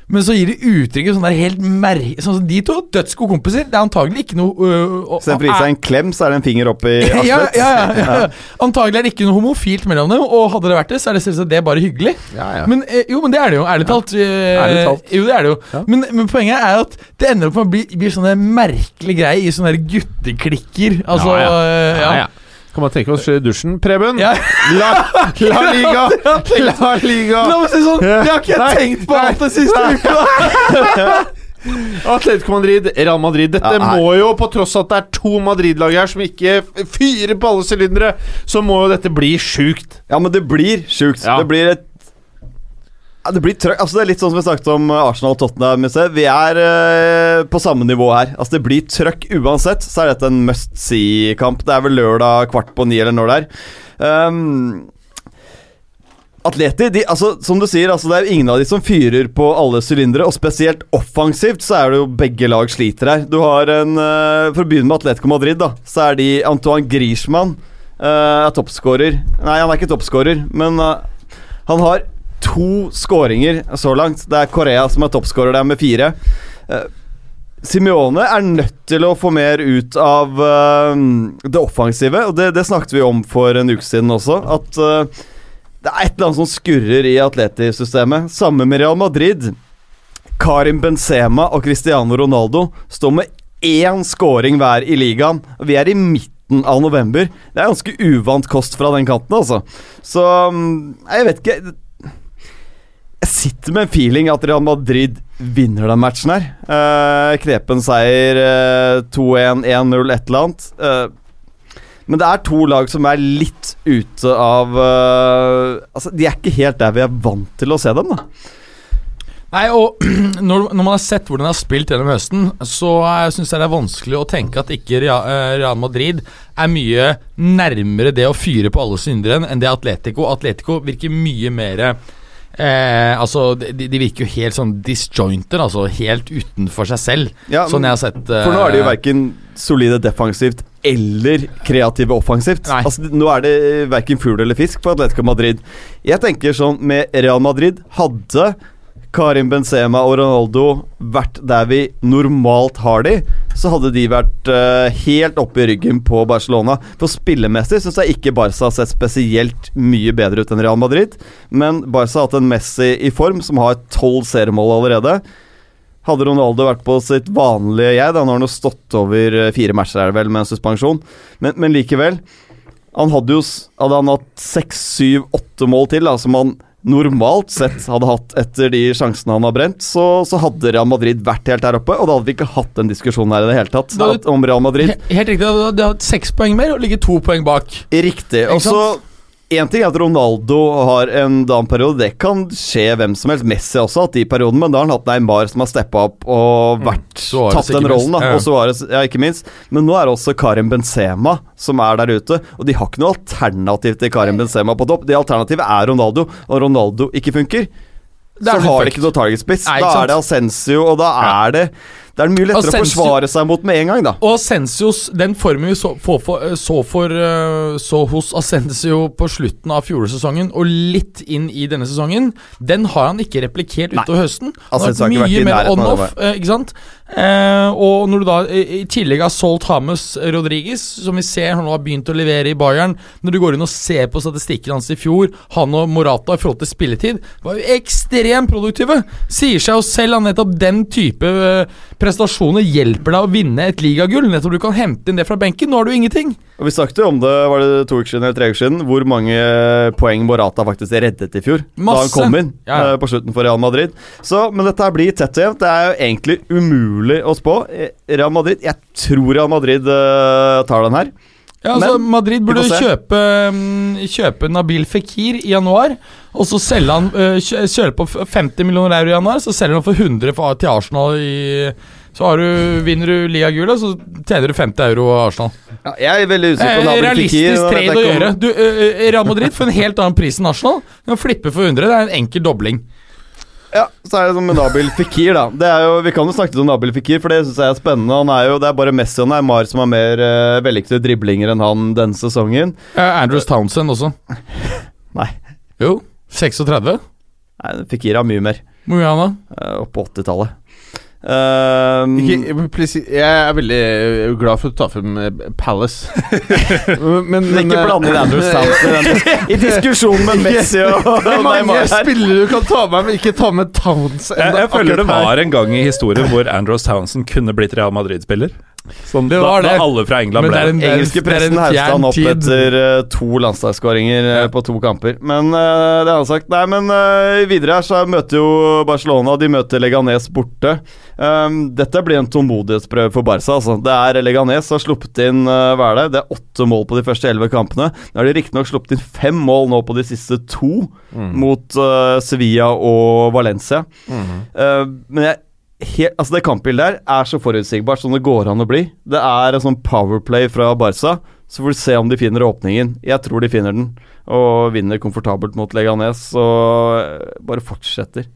Men så gir de uttrykket sånn der helt mer... Sånn som De to dødsgode kompiser. Det er antagelig ikke noe å- Istedenfor å gi seg en klem, så er det en finger opp i (laughs) ja, ja, ja, ja. Antagelig er det ikke noe homofilt mellom dem, og hadde det vært det, så er det selvsagt det er bare hyggelig. ja, ja. Men, eh, jo, men det er det jo, ærlig talt. Eh, Ærlig talt. Jo, det er det jo. Men, men poenget er at det ender opp med å bli, bli sånne merkelige greier i sånne gutteklikker. Altså, Ja, ja. Kan man tenke oss i dusjen. Preben, Ja. la, la (laughs) liga! La liga! La meg si sånn, det har ikke jeg Nei, tenkt på alt den siste uka! (laughs) Atletico Madrid, Real Madrid. Dette Ja, må jo, på tross av at det er to Madrid-lag her som ikke fyrer på alle sylindere, så må jo dette bli sjukt. Ja, men det blir sjukt. Ja. Det blir et det blir trøkk. Altså, det er litt sånn som vi snakket om eh, Arsenal og Tottenham. Vi er eh, på samme nivå her. Altså, det blir trøkk uansett. Så er dette en must see-kamp. Det er vel lørdag kvart på ni eller når det er. Um, Atleti, de, altså, som du sier, altså, det er jo ingen av de som fyrer på alle sylindere. Og spesielt offensivt så er det jo begge lag sliter her. Du har en uh, For å begynne med Atletico Madrid, da. Så er de Antoine Griezmann uh, er toppskårer. Nei, han er ikke toppskårer, men uh, han har to skåringer så langt. Det er Korea som er toppskårer der med fire. Uh, Simione er nødt til å få mer ut av eh, det offensive, og det, det snakket vi om for en uke siden også. At eh, det er et eller annet som skurrer i Atleti-systemet. Samme med Real Madrid. Karim Benzema og Cristiano Ronaldo står med én scoring hver i ligaen. Vi er i midten av november. Det er ganske uvant kost fra den kanten, altså. Så mm, jeg vet ikke Sitter med en feeling at Real Madrid vinner den matchen her. Eh, knepen seier eh, 2-1, 1-0, et eller annet. Eh, men det er to lag som er litt ute av eh, Altså, de er ikke helt der vi er vant til å se dem, da. Nei, og (clears throat) når, når man har sett hvordan de har spilt gjennom høsten, så syns jeg det er vanskelig å tenke at ikke eh, Real Madrid er mye nærmere det å fyre på alle syndere enn det Atletico. Atletico virker mye mer eh, Altså, de, de virker jo helt sånn disjointed, altså helt utenfor seg selv. Ja, sånn jeg har sett eh, For nå er de jo verken solide defensivt eller kreative offensivt. Nei. Altså, nå er det verken fugl eller fisk på Atletico Madrid. Jeg tenker sånn med Real Madrid Hadde Karim Benzema og Ronaldo vært der vi normalt har de, så hadde de vært uh, helt oppe i ryggen på Barcelona. For spillemessig syns jeg ikke Barca har sett spesielt mye bedre ut enn Real Madrid. Men Barca har hatt en Messi i form, som har tolv seriemål allerede. Hadde Ronaldo vært på sitt vanlige jeg, da nå har han jo stått over eh, fire matcher er det vel med en suspensjon, men, men likevel Han hadde jo Hadde han hatt seks, syv, åtte mål til, da, som han normalt sett hadde hatt etter de sjansene han har brent, så, så hadde Real Madrid vært helt der oppe, og da hadde vi ikke hatt den diskusjonen her i det hele tatt Da om Real Madrid. He- Helt riktig. De hadde hatt seks poeng mer og ligget to poeng bak. Riktig. Og så Én ting er at Ronaldo har en down periode, det kan skje hvem som helst. Messi også har hatt de periodene, men da har han hatt Neymar som har steppa opp og vært, mm. tatt den rollen. da. Og Suarez, ja, ikke minst. Men nå er det også Karim Benzema som er der ute, og de har ikke noe alternativ til Karim Benzema på topp. Det alternativet er Ronaldo, og Ronaldo ikke funker. Er så har de ikke noe target spiss. Da er det Ascencio, og da er det Det er mye lettere å forsvare seg mot med en gang, da. Og Asensios, den formen vi så, for, for, så, for, eh, så hos Asensio på slutten av fjorårssesongen og litt inn i denne sesongen, den har han ikke replikert utover høsten. Han har vært mye mer on-off, eh, ikke sant? Eh, og når du da i, tillegg har solgt Hames Rodriguez, som vi ser han har begynt å levere i Bayern Når du går inn og ser på statistikken hans i fjor, han og Morata i forhold til spilletid, var jo ekstremt produktive. Sier seg jo selv at nettopp den type eh, prestasjoner hjelper deg å vinne et ligagull. Nettopp du kan hente inn det fra benken. Nå har du ingenting. Og Vi snakket jo om det var det to uker siden eller tre uker siden, hvor mange poeng Morata faktisk reddet i fjor. Da han kom inn Ja, ja. eh, på slutten for Real Madrid. Så, Men dette her blir tett og jevnt. Det er jo egentlig umulig å spå. Eh, Real Madrid Jeg tror Real Madrid uh, tar den her. Ja, altså Men, Madrid burde kjøpe, mm, kjøpe Nabil Fikir i januar, og så selge han uh, kjø- på 50 millioner euro i januar, så selger han for 100 for, til Arsenal i Så har du, vinner du ligagullet, så tjener du 50 euro av Arsenal. Ja, jeg er veldig usikker Eh, på Nabil Fikir. realistisk trade å gjøre. Du, uh, Real Madrid får en helt annen pris enn Arsenal. Du kan flippe for 100. Det er en enkel dobling. Ja, så er det sånn med Nabil Fikir, da. Det er jo, vi kan jo snakke litt om Nabil Fikir, for det syns jeg er spennende. Han er jo, Det er bare Messi og Neymar som har mer uh, vellykkede driblinger enn han denne sesongen. Uh, Andrews Townsend også. (laughs) Nei. Jo. 36? Nei, Fikir har mye mer. Hvor mye er han da? Uh, opp på 80-tallet. Um, Ikke, please, jeg er veldig eh, glad for at du tar frem eh, Palace. (laughs) men, Men ikke bland blande inn Andrew Townsend (laughs) i diskusjonen med Messi og, mange spillere du kan ta med, men ikke ta med Towns. Jeg, jeg føler det var en gang i historien hvor Andros Townsend kunne blitt Real Madrid-spiller. Sånn, Det var da, det. da alle fra England ble det Den Engelske pressen hausta han opp etter uh, to landslagsskåringer eh, på to kamper. Men uh, det har han sagt. Nei, men uh, videre her så møter jo Barcelona De møter Leganes borte. Um, dette blir en tålmodighetsprøve for Barca. Altså. Det er Leganes som har sluppet inn uh, hva er det? Det er åtte mål på de første elleve kampene. Nå har de riktignok sluppet inn fem mål nå på de siste to, mot eh, Sevilla og Valencia. Eh, men jeg Helt, altså Det kampbildet der er så forutsigbart som det går an å bli. Det er en sånn powerplay fra Barca. Så får du se om de finner åpningen. Jeg tror de finner den, og vinner komfortabelt mot Leganes. Og eh, bare fortsetter.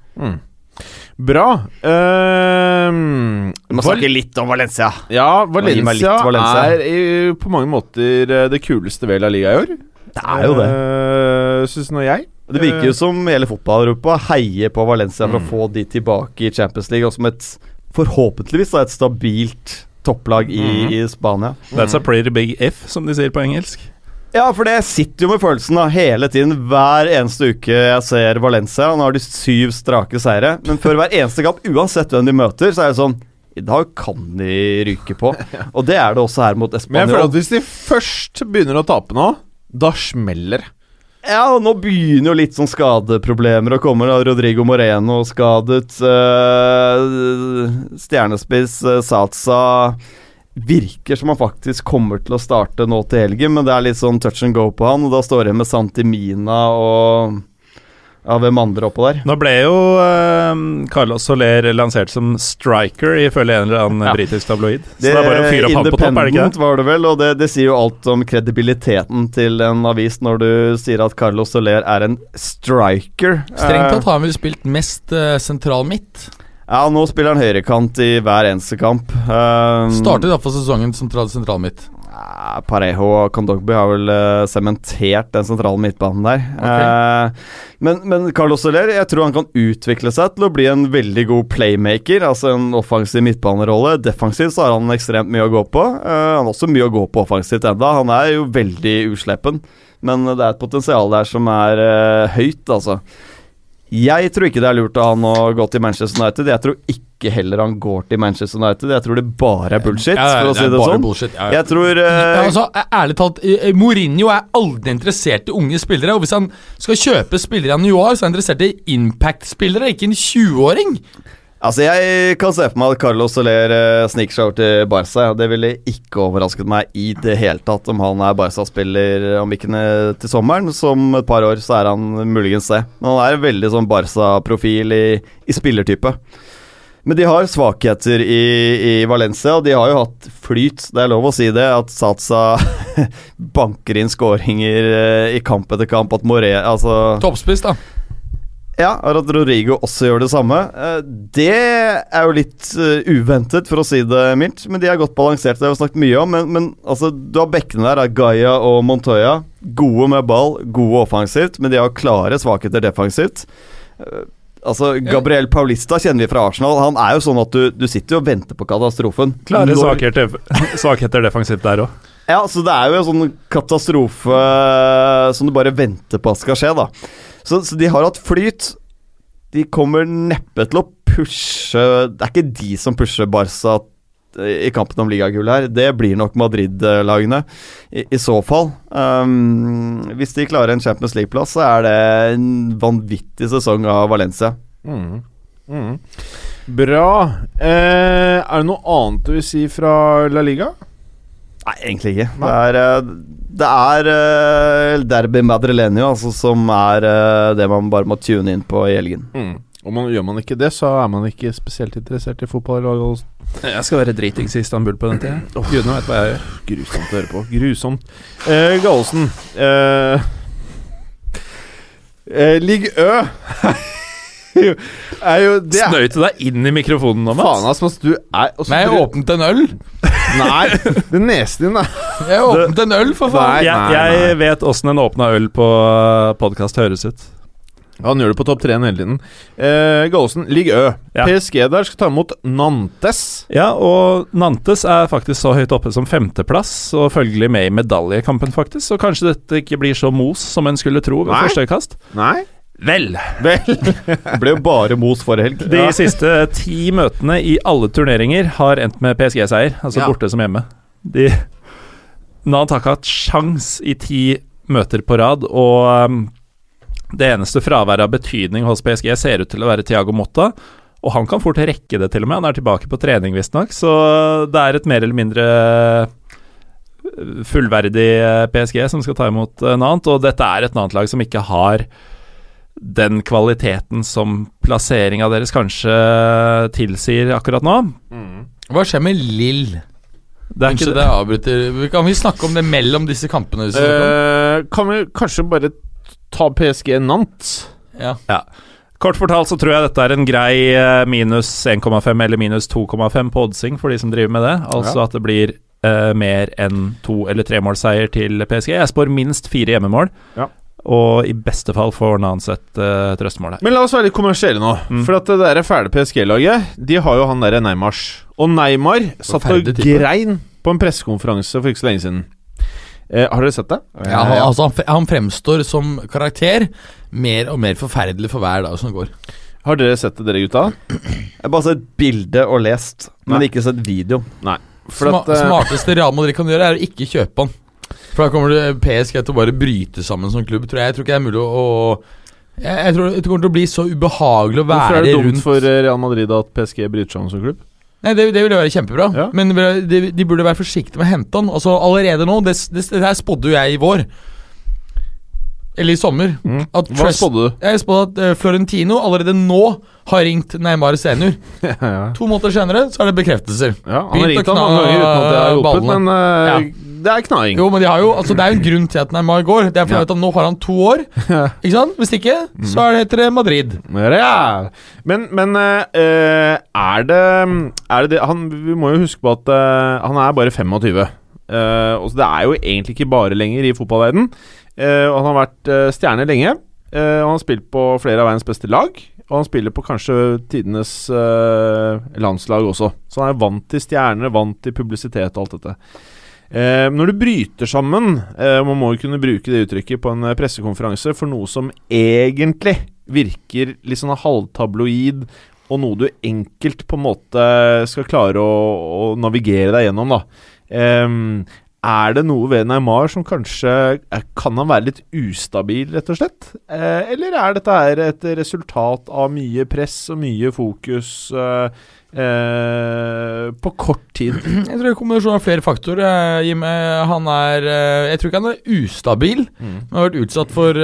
Bra. Ehm, Vi må snakke litt om Valencia. ja, litt Valencia, Valencia. er i, på mange måter eh, det kuleste ved La Liga i år. Det er jo det. Uh, Syns nå jeg. Det virker jo som hele fotball-Europa heier på Valencia for Mm. å få de tilbake i Champions League, og som et forhåpentligvis da, et stabilt topplag i, mm. i Spania. That's a pretty big F, som de sier på engelsk. Ja, for det sitter jo med følelsen da hele tiden. Hver eneste uke jeg ser Valencia. Nå har de syv strake seire. Men før hver eneste kamp, uansett hvem de møter, så er det sånn I dag kan de ryke på. (laughs) Og det er det også her mot Men jeg føler at hvis de først begynner å tape nå, da smeller det. Ja, nå begynner jo litt sånn skadeproblemer å komme. da Rodrigo Moreno skadet. eh, stjernespiss uh, Satsa virker som han faktisk kommer til å starte nå til helgen, men det er litt sånn touch and go på han. Og da står jeg med Santimina og ja, hvem andre oppå der. Nå ble jo eh, Carlos Soler lansert som striker, ifølge en eller annen Ja. britisk tabloid. Så det er bare å fyre opp han på topp, er det ikke det? var det vel, og det, det sier jo alt om kredibiliteten til en avis når du sier at Carlos Soler er en striker. Strengt Eh, tatt har han vel spilt mest uh, sentral midt. Ja, nå spiller han høyrekant i hver eneste kamp. Um, Startet iallfall sesongen sentral, sentral midt. Ja, Parejo og Kondogby har vel sementert sementert den sentrale midtbanen der. Eh, men, men Carlos Soler, jeg tror han kan utvikle seg til å bli en veldig god playmaker. Altså en offensiv midtbanerolle. Defensivt så har han ekstremt mye å gå på. Uh, han har også mye å gå på offensivt enda. Han er jo veldig usleppen, men det er et potensial der som er eh, høyt, altså. Jeg tror ikke det er lurt av han å gå til Manchester United. Jeg tror ikke heller han går til Manchester United. Jeg tror det bare er bullshit, for å si det bare sånn. Bullshit. Ja, ja. Jeg tror uh... Ja, altså, Ærlig talt, eh, Mourinho er aldri interessert i unge spillere. Og Hvis han skal kjøpe spillere i januar, så er han interessert i impact-spillere, ikke en 20-åring. Altså, jeg kan se for meg at Carlos Soler uh, sniker seg over til Barca. Det ville ikke overrasket meg i det hele tatt om han er Barca-spiller om ikke til sommeren. Som et par år så er han muligens det. Men han er veldig sånn Barca-profil i, i spillertype. Men de har svakheter i, i Valencia, og de har jo hatt flyt. Det er lov å si det, at Satsa (laughs) banker inn skåringer eh, i kamp etter kamp. At More Altså Toppspiss, da. ja, og at Rodrigo også gjør det samme. Eh, Det er jo litt eh, uventet, for å si det mildt. Men de er godt balansert, det har vi snakket mye om. Men, men altså, du har bekkene der, Gaia og Montoya. Gode med ball, gode offensivt, men de har klare svakheter defensivt. Eh, Altså, Gabriel Paulista kjenner vi fra Arsenal. Han er jo sånn at du, du sitter jo og venter på katastrofen. Klare svakheter, (laughs) svakheter defensivt der òg. Ja, så det er jo en sånn katastrofe eh, som du bare venter på at skal skje, da. Så, så de har hatt flyt. De kommer neppe til å pushe Det er ikke de som pusher Barca i kampen om ligagullet her. Det blir nok Madrid-lagene, i, i så fall. Um, hvis de klarer en Champions League-plass, så er det en vanvittig sesong av Valencia. Mm. Mm. Bra. Eh, er det noe annet du vil si fra La Liga? Nei, egentlig ikke. Det er, eh, det er eh, Derby Madrilenio altså, som er eh, det man bare må tune inn på i helgen. Mm. Og man, gjør man ikke det, så er man ikke spesielt interessert i fotball. (laughs) Jeg skal være dritings i Istanbul på den tida. (clears throat) Gudene vet hva jeg gjør. Grusomt å høre på. Grusomt. Eh, Gallosen eh, eh, Ligg Ø (laughs) er jo det Snøyte deg inn i mikrofonen nå, Faen, Mats. altså, du er også Nei, jeg åpnet en øl. (laughs) Nei, det nesen din, da. Jeg åpnet en øl, for faen. Nei. Jeg, jeg vet åssen en åpna øl på podkast høres ut. Han gjør det på topp tre-en hele tiden. Eh, Gallosen, ligg Ø. Ja. PSG der skal ta imot Nantes. Ja, og Nantes er faktisk så høyt oppe som femteplass, og følgelig med i medaljekampen, faktisk. Så kanskje dette ikke blir så mos som en skulle tro ved Nei. første øyekast. Nei. Vel, Det (laughs) ble jo bare mos forrige helg. de siste ti møtene i alle turneringer har endt med PSG-seier, altså Ja. borte som hjemme. De Nant har ikke hatt sjans i ti møter på rad, og um, det eneste fraværet av betydning hos PSG ser ut til å være Thiago Motta. Og han kan fort rekke det, til og med. Han er tilbake på trening, visstnok. Så det er et mer eller mindre fullverdig eh, PSG som skal ta imot eh, Nant. Og dette er et Nant-lag som ikke har den kvaliteten som plasseringa deres kanskje tilsier akkurat nå. Hva skjer med Lill? Det er Unnskyld, det avbryter. Kan vi snakke om det mellom disse kampene? Eh, kan vi kanskje bare ta PSG Nant? Ja. Kort fortalt så tror jeg dette er en grei eh, minus 1,5 eller minus 2,5 på oddsing for de som driver med det. Altså at det blir uh, mer enn to- eller tremålseier til PSG. Jeg spår minst fire hjemmemål. Ja. Og i beste fall får Nans et uh, trøstemål her. Men la oss være litt kommersielle nå. Mm. For at det der fæle PSG-laget, de har jo han derre Neymars. Og Neymar satt og grein på en pressekonferanse for ikke så lenge siden. Eh, har dere sett det? Ja, han, altså, han, fremstår som karakter mer og mer forferdelig for hver dag som går. Har dere sett det, dere gutta? Jeg har bare sett bilde og lest, men Nei. ikke sett video. For Sma at, uh... smarteste Real Madrid kan gjøre, er å ikke kjøpe han. For da kommer det PSG til å bare bryte sammen som klubb, tror jeg. Jeg tror ikke det er mulig å, å jeg, jeg tror det kommer til å bli så ubehagelig å Hvorfor er det dumt rundt for eh, Real Madrid at PSG bryter sammen som klubb? Nei, det, det ville være kjempebra, Ja. men de, de burde være forsiktige med å hente han. Altså Allerede nå, det, det, det her spådde jo jeg i vår. Eller i sommer. At Hva spådde du? Jeg spådde at eh, Florentino allerede nå har ringt Neymar senior. (laughs) ja, ja. To måneder senere så er det bekreftelser. Ja, han har ringt kna mange ganger uten at det har hjulpet, men ja. det er knaing. Jo, men de har jo, altså Det er jo en grunn til at Neymar går. Det er fordi Ja. at Nå har han to år. (laughs) Ikke sant? Hvis ikke, så er det heter det Madrid. Ja. Men, men uh, er, det, er det det han, Vi må jo huske på at uh, han er bare 25. Uh, og så det er jo egentlig ikke bare lenger i fotballverden. Eh, og han har vært eh, stjerne lenge. Eh, og han har spilt på flere av verdens beste lag. Og han spiller på kanskje tidenes eh, landslag også. Så han er vant til stjerner, vant til publisitet og alt dette. Eh, når du bryter sammen eh, Man må jo kunne bruke det uttrykket på en eh, pressekonferanse for noe som egentlig virker litt sånn halvtabloid, og noe du enkelt på en måte skal klare å, å navigere deg gjennom, da. Ehm, er det noe ved Neymar som kanskje eh, Kan han være litt ustabil, rett og slett? Eh, eller er dette her et resultat av mye press og mye fokus eh, eh, på kort tid? (clears throat) Jeg tror det kommer til av flere faktorer. Jim. Han er Jeg tror ikke han er ustabil. Han har vært utsatt for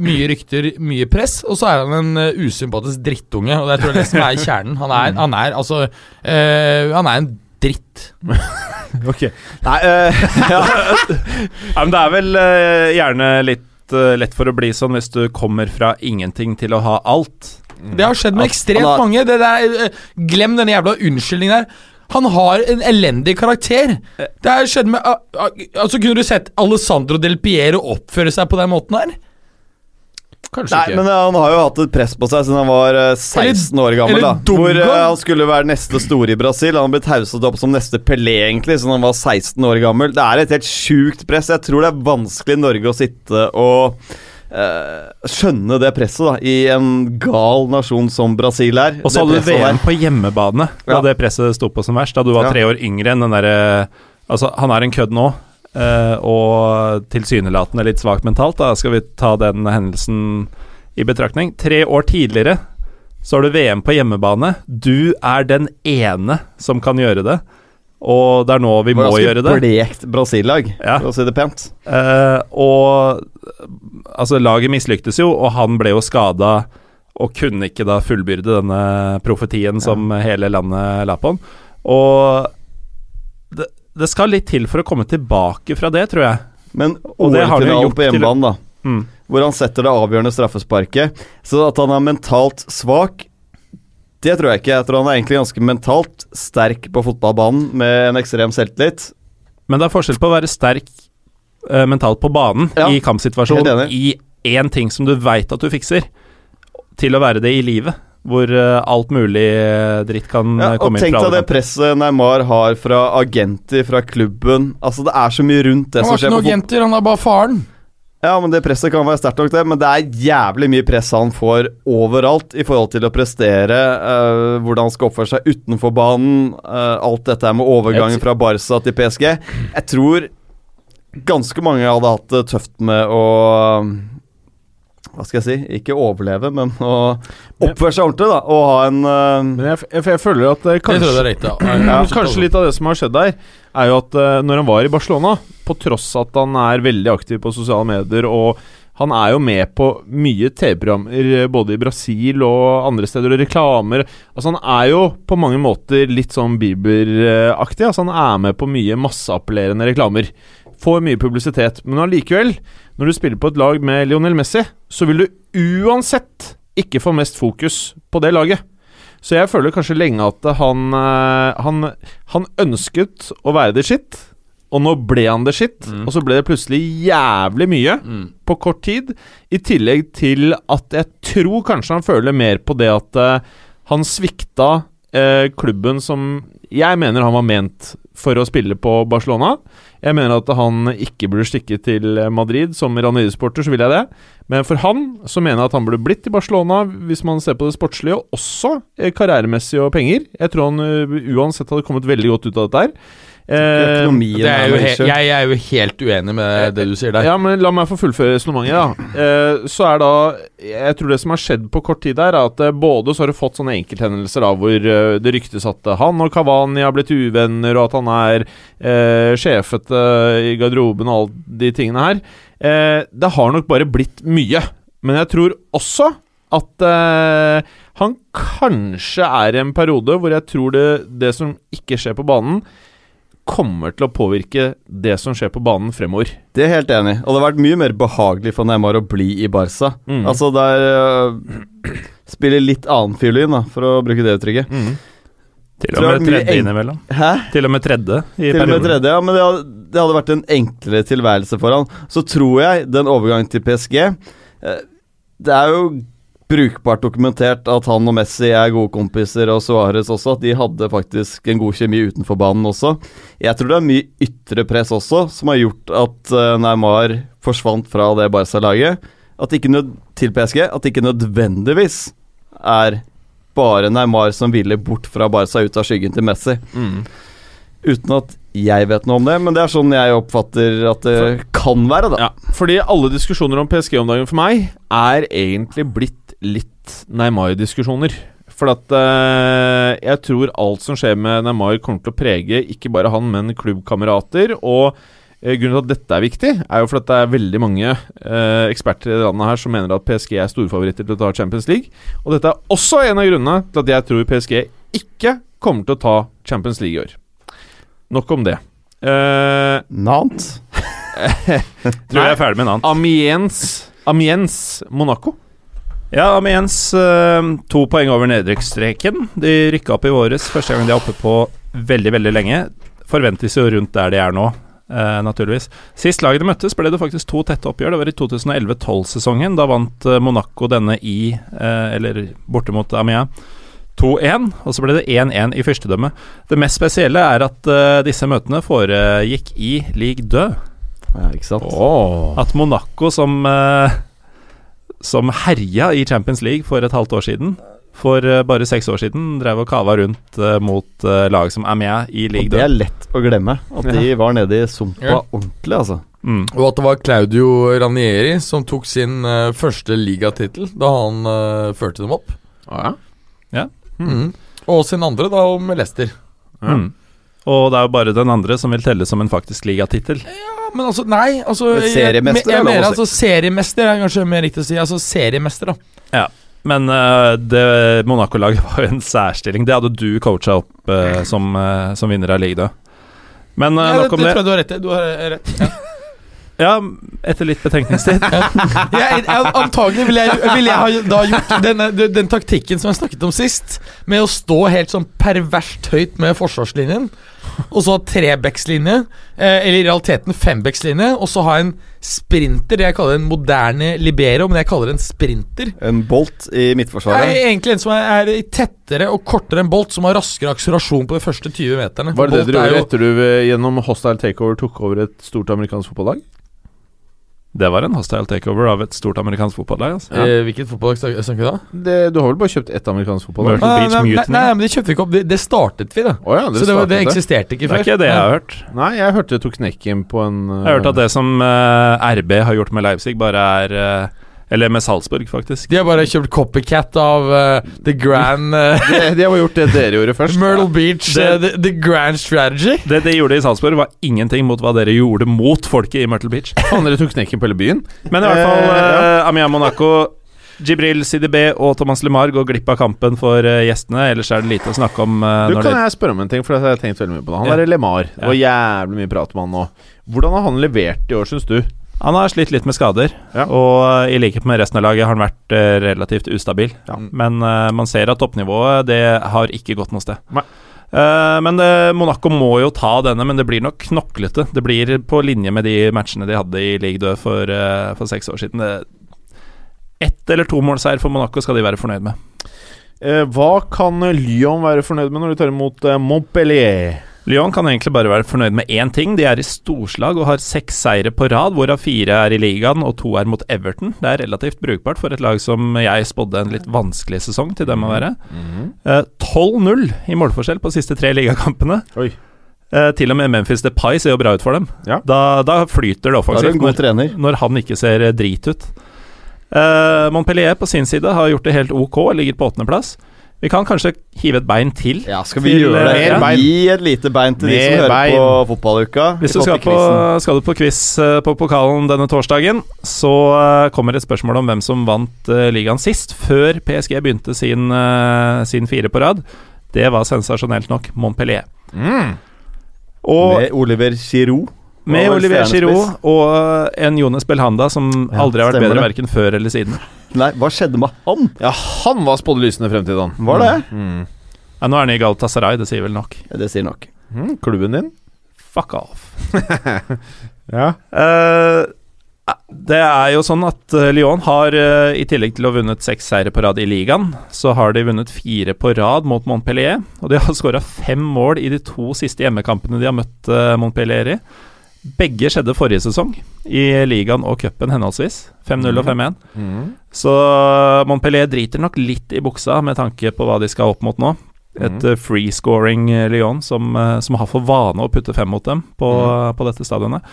mye rykter, mye press. Og så er han en usympatisk drittunge, og det tror jeg det som er kjernen. Han er, han er altså Han er en dritt. (laughs) Ok. Nei, (laughs) uh, Ja, men det er vel uh, gjerne litt uh, lett for å bli sånn hvis du kommer fra ingenting til å ha alt. Det har skjedd med At ekstremt har- mange. Det der, glem denne jævla unnskyldningen der. Han har en elendig karakter. Det har skjedd med ah, ah, Altså Kunne du sett Alessandro Del Piero oppføre seg på den måten her? Kanskje Nei, ikke. men eh, han har jo hatt et press på seg siden han var eh, 16 år gammel. eller da Hvor eh, han skulle være neste store i Brasil. Han har blitt hauset opp som neste Pelé egentlig siden han var 16 år gammel. Det er et helt sjukt press. Jeg tror det er vanskelig i Norge å sitte og Uh, skjønne det presset da i en gal nasjon som Brasil er. Og så Det hadde du der. VM på hjemmebane da Ja. det presset sto på som verst. Da du var Ja. tre år yngre enn den derre Altså, han er en kødd nå, eh, og tilsynelatende litt svakt mentalt. Da skal vi ta den hendelsen i betraktning. Tre år tidligere så har du VM på hjemmebane. Du er den ene som kan gjøre det, og det er nå vi må gjøre det. blekt Brasil-lag, Ja. for å si det pent. Uh, og altså, laget mislyktes jo, og han ble jo skada og kunne ikke da fullbyrde denne profetien som hele landet la på han. Og det, det skal litt til for å komme tilbake fra det, tror jeg. Men Og det har han jo OL-finalen på hjemmebane, da. Mm. hvor han setter det avgjørende straffesparket. Så at han er mentalt svak, det tror jeg ikke. Jeg tror han er egentlig ganske mentalt sterk på fotballbanen med en ekstrem selvtillit. Men det er forskjell på å være sterk uh, mentalt på banen Ja, i kampsituasjonen i én ting som du veit at du fikser, til å være det i livet, hvor eh, alt mulig eh, dritt kan Ja, eh, komme inn tenk deg det presset Neymar har fra agenter, fra klubben. Altså Det er så mye rundt det som skjer. Han har ikke noen agenter, han er bare faren. Ja, men det presset kan være sterkt nok, det. Men det er jævlig mye press han får overalt i forhold til å prestere. øh, hvordan han skal oppføre seg utenfor banen. øh, alt dette med overgangen fra Barca til PSG. Jeg tror ganske mange hadde hatt det tøft med å Hva skal jeg si? Ikke overleve, men å oppføre seg ordentlig, da. Og ha en uh, Men jeg, jeg, jeg føler at jeg kanskje det er. Ja. (clears throat) Ja, kanskje litt av det som har skjedd der, er jo at uh, når han var i Barcelona, på tross at han er veldig aktiv på sosiale medier og han er jo med på mye TV-programmer både i Brasil og andre steder, og reklamer Altså Han er jo på mange måter litt sånn Bieber-aktig. Altså Han er med på mye masseappellerende reklamer. Får mye publisitet. Men allikevel, når du spiller på et lag med Lionel Messi, så vil du uansett ikke få mest fokus på det laget. Så jeg føler kanskje lenge at han, eh, han, han ønsket å være det sitt, og nå ble han det shit. Og så ble det plutselig jævlig mye Mm. på kort tid. I tillegg til at jeg tror kanskje han føler mer på det at uh, han svikta uh, klubben som jeg mener han var ment for å spille på Barcelona. Jeg mener at han ikke burde stikke til Madrid. Som Raniri-sporter så vil jeg det. Men for han så mener jeg at han burde blitt i Barcelona, hvis man ser på det sportslige, og også eh, karrieremessig og penger. Jeg tror han eh, uansett hadde kommet veldig godt ut av dette her. Eh, økonomien Det er jo he jeg er jo helt uenig med det du sier der. Ja, men la meg få fullføre resonnementet. Eh, så er da Jeg tror det som har skjedd på kort tid der, er at eh, både så har du fått sånne enkelthendelser da hvor eh, det ryktes at eh, han og Kavani har blitt uvenner, og at han er uh, sjefete i garderoben og alle de tingene her. Uh, det har nok bare blitt mye. Men jeg tror også at eh, han kanskje er i en periode hvor jeg tror det, det som ikke skjer på banen, kommer til å påvirke det som skjer på banen fremover. Det er helt enig. Og det har vært mye mer behagelig for Neymar å bli i Barca. Mm. Altså, der uh, Spiller litt annen fiolin, da, for å bruke det uttrykket. Til Tror og med tredje innimellom. Hæ? Til og med tredje i Til og med tredje, ja. Men det hadde, det hadde vært en enklere tilværelse for han. Så tror jeg den overgangen til PSG eh, Det er jo brukbart dokumentert at han og Messi er gode kompiser, og Suárez også. At de hadde faktisk en god kjemi utenfor banen også. Jeg tror det er mye ytre press også som har gjort at eh, Neymar forsvant fra det Barca-laget. At ikke nød til PSG. At det ikke nødvendigvis er bare Neymar som ville bort fra Barca ut av skyggen til Messi. Uten at jeg vet noe om det, men det er sånn jeg oppfatter at det kan være, da. Ja, fordi alle diskusjoner om PSG om dagen for meg er egentlig blitt litt Neymar-diskusjoner. For at eh, jeg tror alt som skjer med Neymar, kommer til å prege ikke bare han, men klubbkamerater. Og eh, grunnen til at dette er viktig, er jo for at det er veldig mange eh, eksperter i landet her som mener at PSG er storfavoritter til å ta Champions League. Og dette er også en av grunnene til at jeg tror PSG ikke kommer til å ta Champions League i år. Nok om det. Eh, Nant. Tror jeg er ferdig med en annen. Amiens Amiens Monaco. Ja, Amiens eh, to poeng over nedrykksstreken. De rykka opp i våres, første gang de er oppe på veldig, veldig lenge. Forventes jo rundt der de er nå, eh, naturligvis. Sist lagene møttes, ble det faktisk to tette oppgjør. Det var i 2011-12-sesongen. Da vant eh, Monaco denne i, eller borte mot Amiens. 2-1, og så ble det 1-1 i fyrstedømmet. Det mest spesielle er at uh, disse møtene foregikk i league 2. Ja, ikke sant? At Monaco, som, eh, som herja i Champions League for et halvt år siden, for eh, bare seks år siden, drev og kava rundt eh, mot lag som er med i Og det er lett å glemme. At de var nede i sumpa Ja. ordentlig, altså. Mm. Og at det var Claudio Ranieri som tok sin uh, første ligatittel da han uh, førte dem opp. Ah, ja. Mhm. Og sin andre da med Leicester. Mm. Og det er jo bare den andre som vil telle som en faktisk ligatittel. Ja, men altså, nei altså, Men jeg- seriemester jeg, lov mener altså Seriemester er kanskje mer riktig å si. Altså seriemester, da. Ja. Men uh, det Monaco-laget (laughs) var jo en særstilling. Det hadde du coacha opp uh, som, uh, som vinner av ligaen. Men uh, Ja, nok det, om det det. tror jeg du har rett i. Du har rett. Ja. Ja, etter litt betenkningstid. (laughs) Jeg, antagelig ville jeg, vil jeg ha da gjort denne, den, den taktikken som jeg snakket om sist, med å stå helt sånn perverst høyt med forsvarslinjen, og så ha trebackslinje, eh, eller i realiteten fembackslinje, og så ha en sprinter, det jeg kaller en moderne libero, men jeg kaller det en sprinter. En bolt i Nei, midtforsvaret. egentlig en som er, er tettere og kortere enn Bolt, som har raskere akselerasjon på de første 20 meterne. Var det det Bolt dere er gjorde etter du eh, gjennom hostile takeover tok over et stort amerikansk fotballag? Det var en hostile takeover av et stort amerikansk fotballag. Altså. Eh, hvilket fotballag snak- snakker vi da? Det, du har vel bare kjøpt ett amerikansk fotballag? Nei, nei, nei, nei, men det kjøpte vi ikke opp. Det, det startet vi, da. Oh, ja, Så det, var, det eksisterte ikke Det før. er ikke det jeg har hørt. Nei, jeg hørte det tok knekken på en Jeg har hørt at det som uh, RB har gjort med Leipzig, bare er eh, Eller med Salzburg, faktisk. De har bare kjøpt copycat av uh, The Grand uh, (laughs) de, de har gjort det dere gjorde først. Myrtle Beach, Det- uh, the, the Grand Strategy. Det de gjorde i Salzburg, var ingenting mot hva dere gjorde mot folket i Myrtle Beach. (laughs) Faen, dere tok knekken på hele byen? Men i hvert fall ja. Amia Monaco Jibril CDB og Thomas LeMar går glipp av kampen for uh, gjestene. Ellers er det lite å snakke om. Uh, Du når Kan de... jeg spørre om en ting, for jeg har tenkt veldig mye på det. Han Ja. er Lemar. Det var jævlig mye prat om han nå. Hvordan har han levert i år, syns du? Han har slitt litt med skader, Ja. og eh, i likhet med resten av laget har han vært eh, relativt ustabil. Ja. Men eh, man ser at toppnivået det har ikke gått noe sted. Eh, men det, Monaco må jo ta denne, men det blir nok knoklete. Det blir på linje med de matchene de hadde i Ligue 2 for, eh, for seks år siden. Ett eller to målseier for Monaco skal de være fornøyd med. Eh, hva kan Lyon være fornøyd med når de tar imot eh, Montpellier? Lyon kan egentlig bare være fornøyd med én ting. De er i storslag og har seks seire på rad, hvorav fire er i ligaen og to er mot Everton. Det er relativt brukbart for et lag som jeg spådde en litt vanskelig sesong til dem å være. Eh, 12-0 i målforskjell på siste tre ligakampene. Oi. Eh, til og med Memphis Depay ser jo bra ut for dem. Ja. Da, da flyter det offensivt når, når han ikke ser eh, drit ut. Eh, Montpellier på sin side har gjort det helt ok, ligger på åttendeplass. Vi kan kanskje hive et bein til. Ja, skal vi Til, gjøre det? Mer Ja. bein. Gi et lite bein til de som hører bein. på fotballuka. Hvis du skal på, skal du på quiz eh, på pokalen denne torsdagen, så eh, kommer et spørsmål om hvem som vant eh, ligaen sist, før PSG begynte sin, eh, sin fire på rad. Det var sensasjonelt nok Montpellier. Mm. Og Med Oliver Giroud. Med Olivier. Giroud og en Jones Belhanda som Ja, aldri har vært bedre verken før eller siden. Nei, hva skjedde med han? Ja, han var spådd lysende fremtid, han. Var det? Mm. Ja, nå er han i Galatasaray, det sier vel nok. Ja, det sier nok. Mm. Klubben din? Fuck off. (laughs) Ja. Uh, det er jo sånn at eh, Lyon har, uh, i tillegg til å ha vunnet seks seire på rad i ligaen, så har de vunnet fire på rad mot Montpellier. Og de har skåra fem mål i de to siste hjemmekampene de har møtt uh, Montpellier i. Begge skjedde forrige sesong, i ligaen og cupen henholdsvis. 5-0 og 5-1. Mm. Så Montpellier driter nok litt i buksa med tanke på hva de skal opp mot nå. Et mm. free-scoring eh, Lyon som, eh, som har for vane å putte fem mot dem på, på dette stadionet.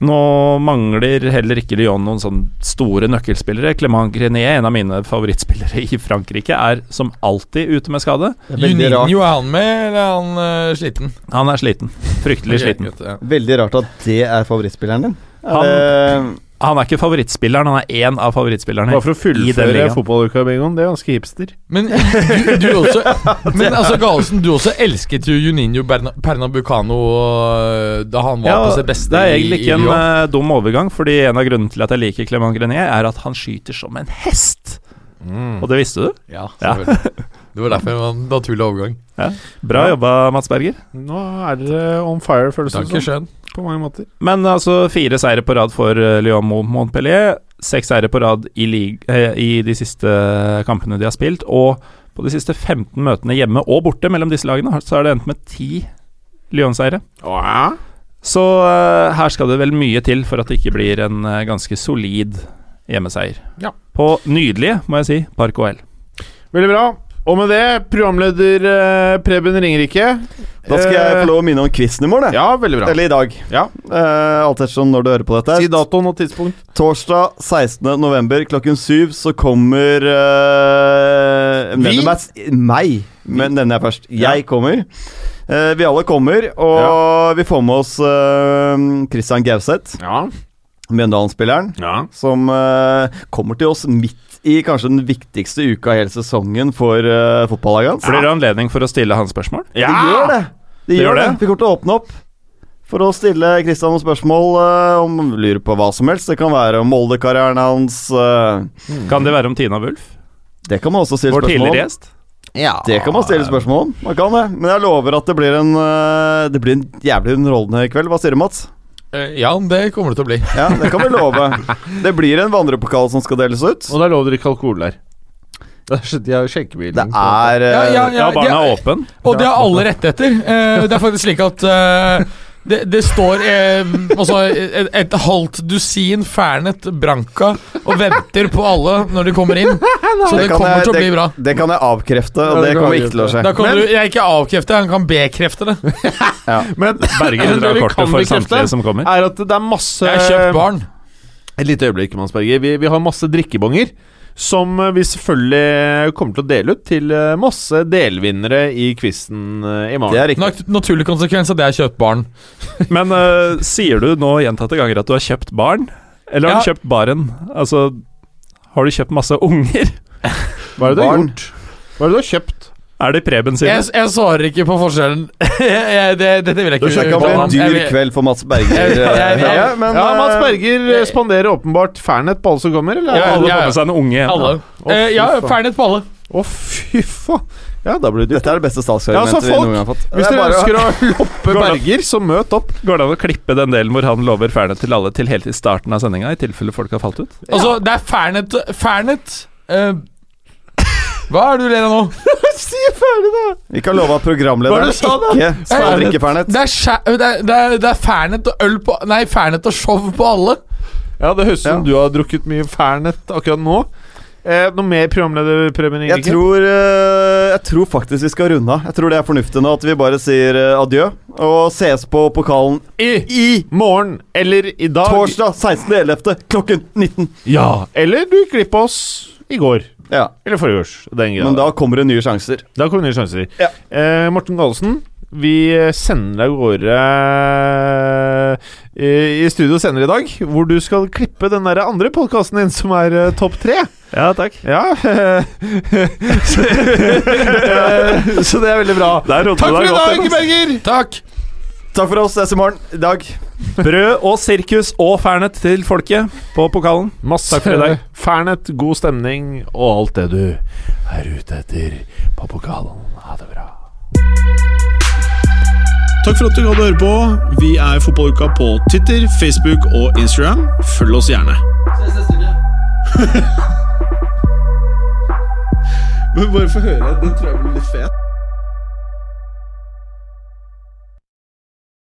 Nå mangler heller ikke Lyon noen sånn store nøkkelspillere. Clement Grenier, en av mine favorittspillere i Frankrike, er som alltid ute med skade. Det Juninho, er han med, eller er han uh, sliten? Han er sliten. Fryktelig sliten. veldig rart at det er favorittspilleren din. Han- Eh, Han er ikke favorittspilleren, han er én av favorittspillerne. Bare for å fullføre ligaen. fotballuka, Bingoen. Det er ganske hipster. Men du, du også (laughs) Men altså, Galesen, du også elsket jo Juninho Berna, Pernambucano øh, da han var på sitt beste det er egentlig ikke en eh, dum overgang, fordi en av grunnene til at jeg liker Clement Grenier, er at han skyter som en hest. Og det visste du? Ja, selvfølgelig. (laughs) Det var derfor det var en naturlig overgang. Bra jobba, Mats Berger. Nå er dere on fire, føles det som. På mange måter. Men altså fire seire på rad for eh, Lyon mot Montpellier. Seks seire på rad i, eh, i de siste kampene de har spilt. Og på de siste 15 møtene hjemme og borte mellom disse lagene, så har det endt med ti Lyon-seire. Ja. Så uh, her skal det vel mye til for at det ikke blir en uh, ganske solid hjemmeseier. Ja. På nydelige, må jeg si, Park OL. Veldig bra. Og med det, programleder eh, Preben Ringerike. da skal jeg få lov å minne om quizen i morgen. Ja, veldig bra. Eller i dag. Ja. Eh, alt ettersom når du hører på dette. Si datoen og tidspunkt. Torsdag 16. november klokken syv så kommer uh, Vi? Meg, men nevner jeg først. Ja. Jeg kommer. Eh, vi alle kommer, og vi får med oss eh, Christian Gauseth, Ja. Mjøndalen-spilleren, ja. som uh, kommer til oss midt i kanskje den viktigste uka i hele sesongen for uh, fotballaget hans. Blir det anledning for å stille hans spørsmål? Det gjør det! Det, gjør det. Vi kommer til å åpne opp for å stille Kristian noen spørsmål uh, om lurer på hva som helst. Det kan være om Molde-karrieren hans. eh, Kan det være om Tina Wulf? det kan man også stille Vår spørsmål tidligere gjest? Ja. Det kan man stille spørsmål om. Man kan det. Men jeg lover at det blir en uh, Det blir en jævlig underholdende kveld. Hva sier du, Mats? Eh, ja, det kommer det til å bli. (laughs) Ja, det kan vi love. Det blir en vandrepokal som skal deles ut. Og da lover dere ikke alkohol der. Det er- skjenkebilen. Det er eh, Ja, ja, Ja, ja, baren er åpen. Og det har alle rettigheter. Eh, det er faktisk slik at eh, Det, det står eh, altså, et, et halvt dusin Fernet Branca og venter på alle når de kommer inn. Så det, det kommer jeg- til å det, bli bra. Det kan jeg avkrefte, og Ja, det kommer ikke til å skje. Da kan Men- du, jeg ikke avkrefte, han kan bekrefte det. Men Berger (laughs) drar kortet for samtlige som kommer. er at det er masse Jeg har kjøpt barn. Et lite øyeblikk, Mansberger. Vi, vi har masse drikkebonger. Som eh, vi selvfølgelig kommer til å dele ut til eh, masse delvinnere i quizen eh, i morgen. Det er riktig. Naturlig konsekvens at jeg har kjøpt barn. (laughs) Men uh, sier du nå gjentatte ganger at du har kjøpt barn? Eller har Ja. du kjøpt baren? Altså, har du kjøpt masse unger? Hva er det du har gjort? Hva er det du har kjøpt? Er det Preben sine? Jeg, jeg svarer ikke på forskjellen. (laughs) jeg, det, dette vil jeg ikke Du sjekka om. en dyr kveld for Mats Berger. (laughs) Jeg- ja, men, ja, Mats eh, Berger eh, spanderer åpenbart Fernet på alle som kommer, eller? Ja, alle ja, får med seg en unge. Alle. Eh, ja. Fernet på alle. Å, fy faen. Ja, da blir det dyrt. Dette er det beste Ja, altså, folk, vi noen gang har fått. Hvis er dere ønsker å (laughs) loppe? Berger, så møt opp. Går det an å klippe den delen hvor han lover Fernet til alle til helt i starten av sendinga, i tilfelle folk har falt ut? Altså, det er Fernet Fernet eh, Hva er det du ler av nå? (laughs) Si ferdig, da! Vi kan love at er programlederen sa ikke skal drikke Fernet. Det er, det er, det er, er Fernet og øl på Nei, Fernet og show på alle. Ja, det høres ut som Ja. du har drukket mye Fernet akkurat nå. Eh, noe mer programlederpremien? Jeg tror, eh, jeg tror faktisk vi skal runde av. Jeg tror det er fornuftig nå at vi bare sier eh, adjø. Og ses på pokalen I, i morgen eller i dag. torsdag 16.11. klokken 19. Ja. Eller du gikk glipp av oss i går. Ja, Eller forrige års. Men da kommer det nye sjanser. Da kommer det nye sjanser. Ja. Eh, Morten Galesen, vi sender deg av gårde eh, i studio senere i dag, hvor du skal klippe den der andre podkasten din som er uh, topp tre. Ja, takk. Ja (laughs) så, (laughs) eh, så det er veldig bra. Takk for deg i dag. Berger! Takk. Takk for oss. Ses i morgen. I dag. Brød og sirkus og Fernet til folket på pokalen. Masse Takk for i dag. Fernet, god stemning og alt det du er ute etter på pokalen. Ha det bra. Takk for at du hadde høre på. Vi er Fotballuka på Twitter, Facebook og Instagram. Følg oss gjerne. (laughs) Men bare få høre. Den tror jeg blir litt fet.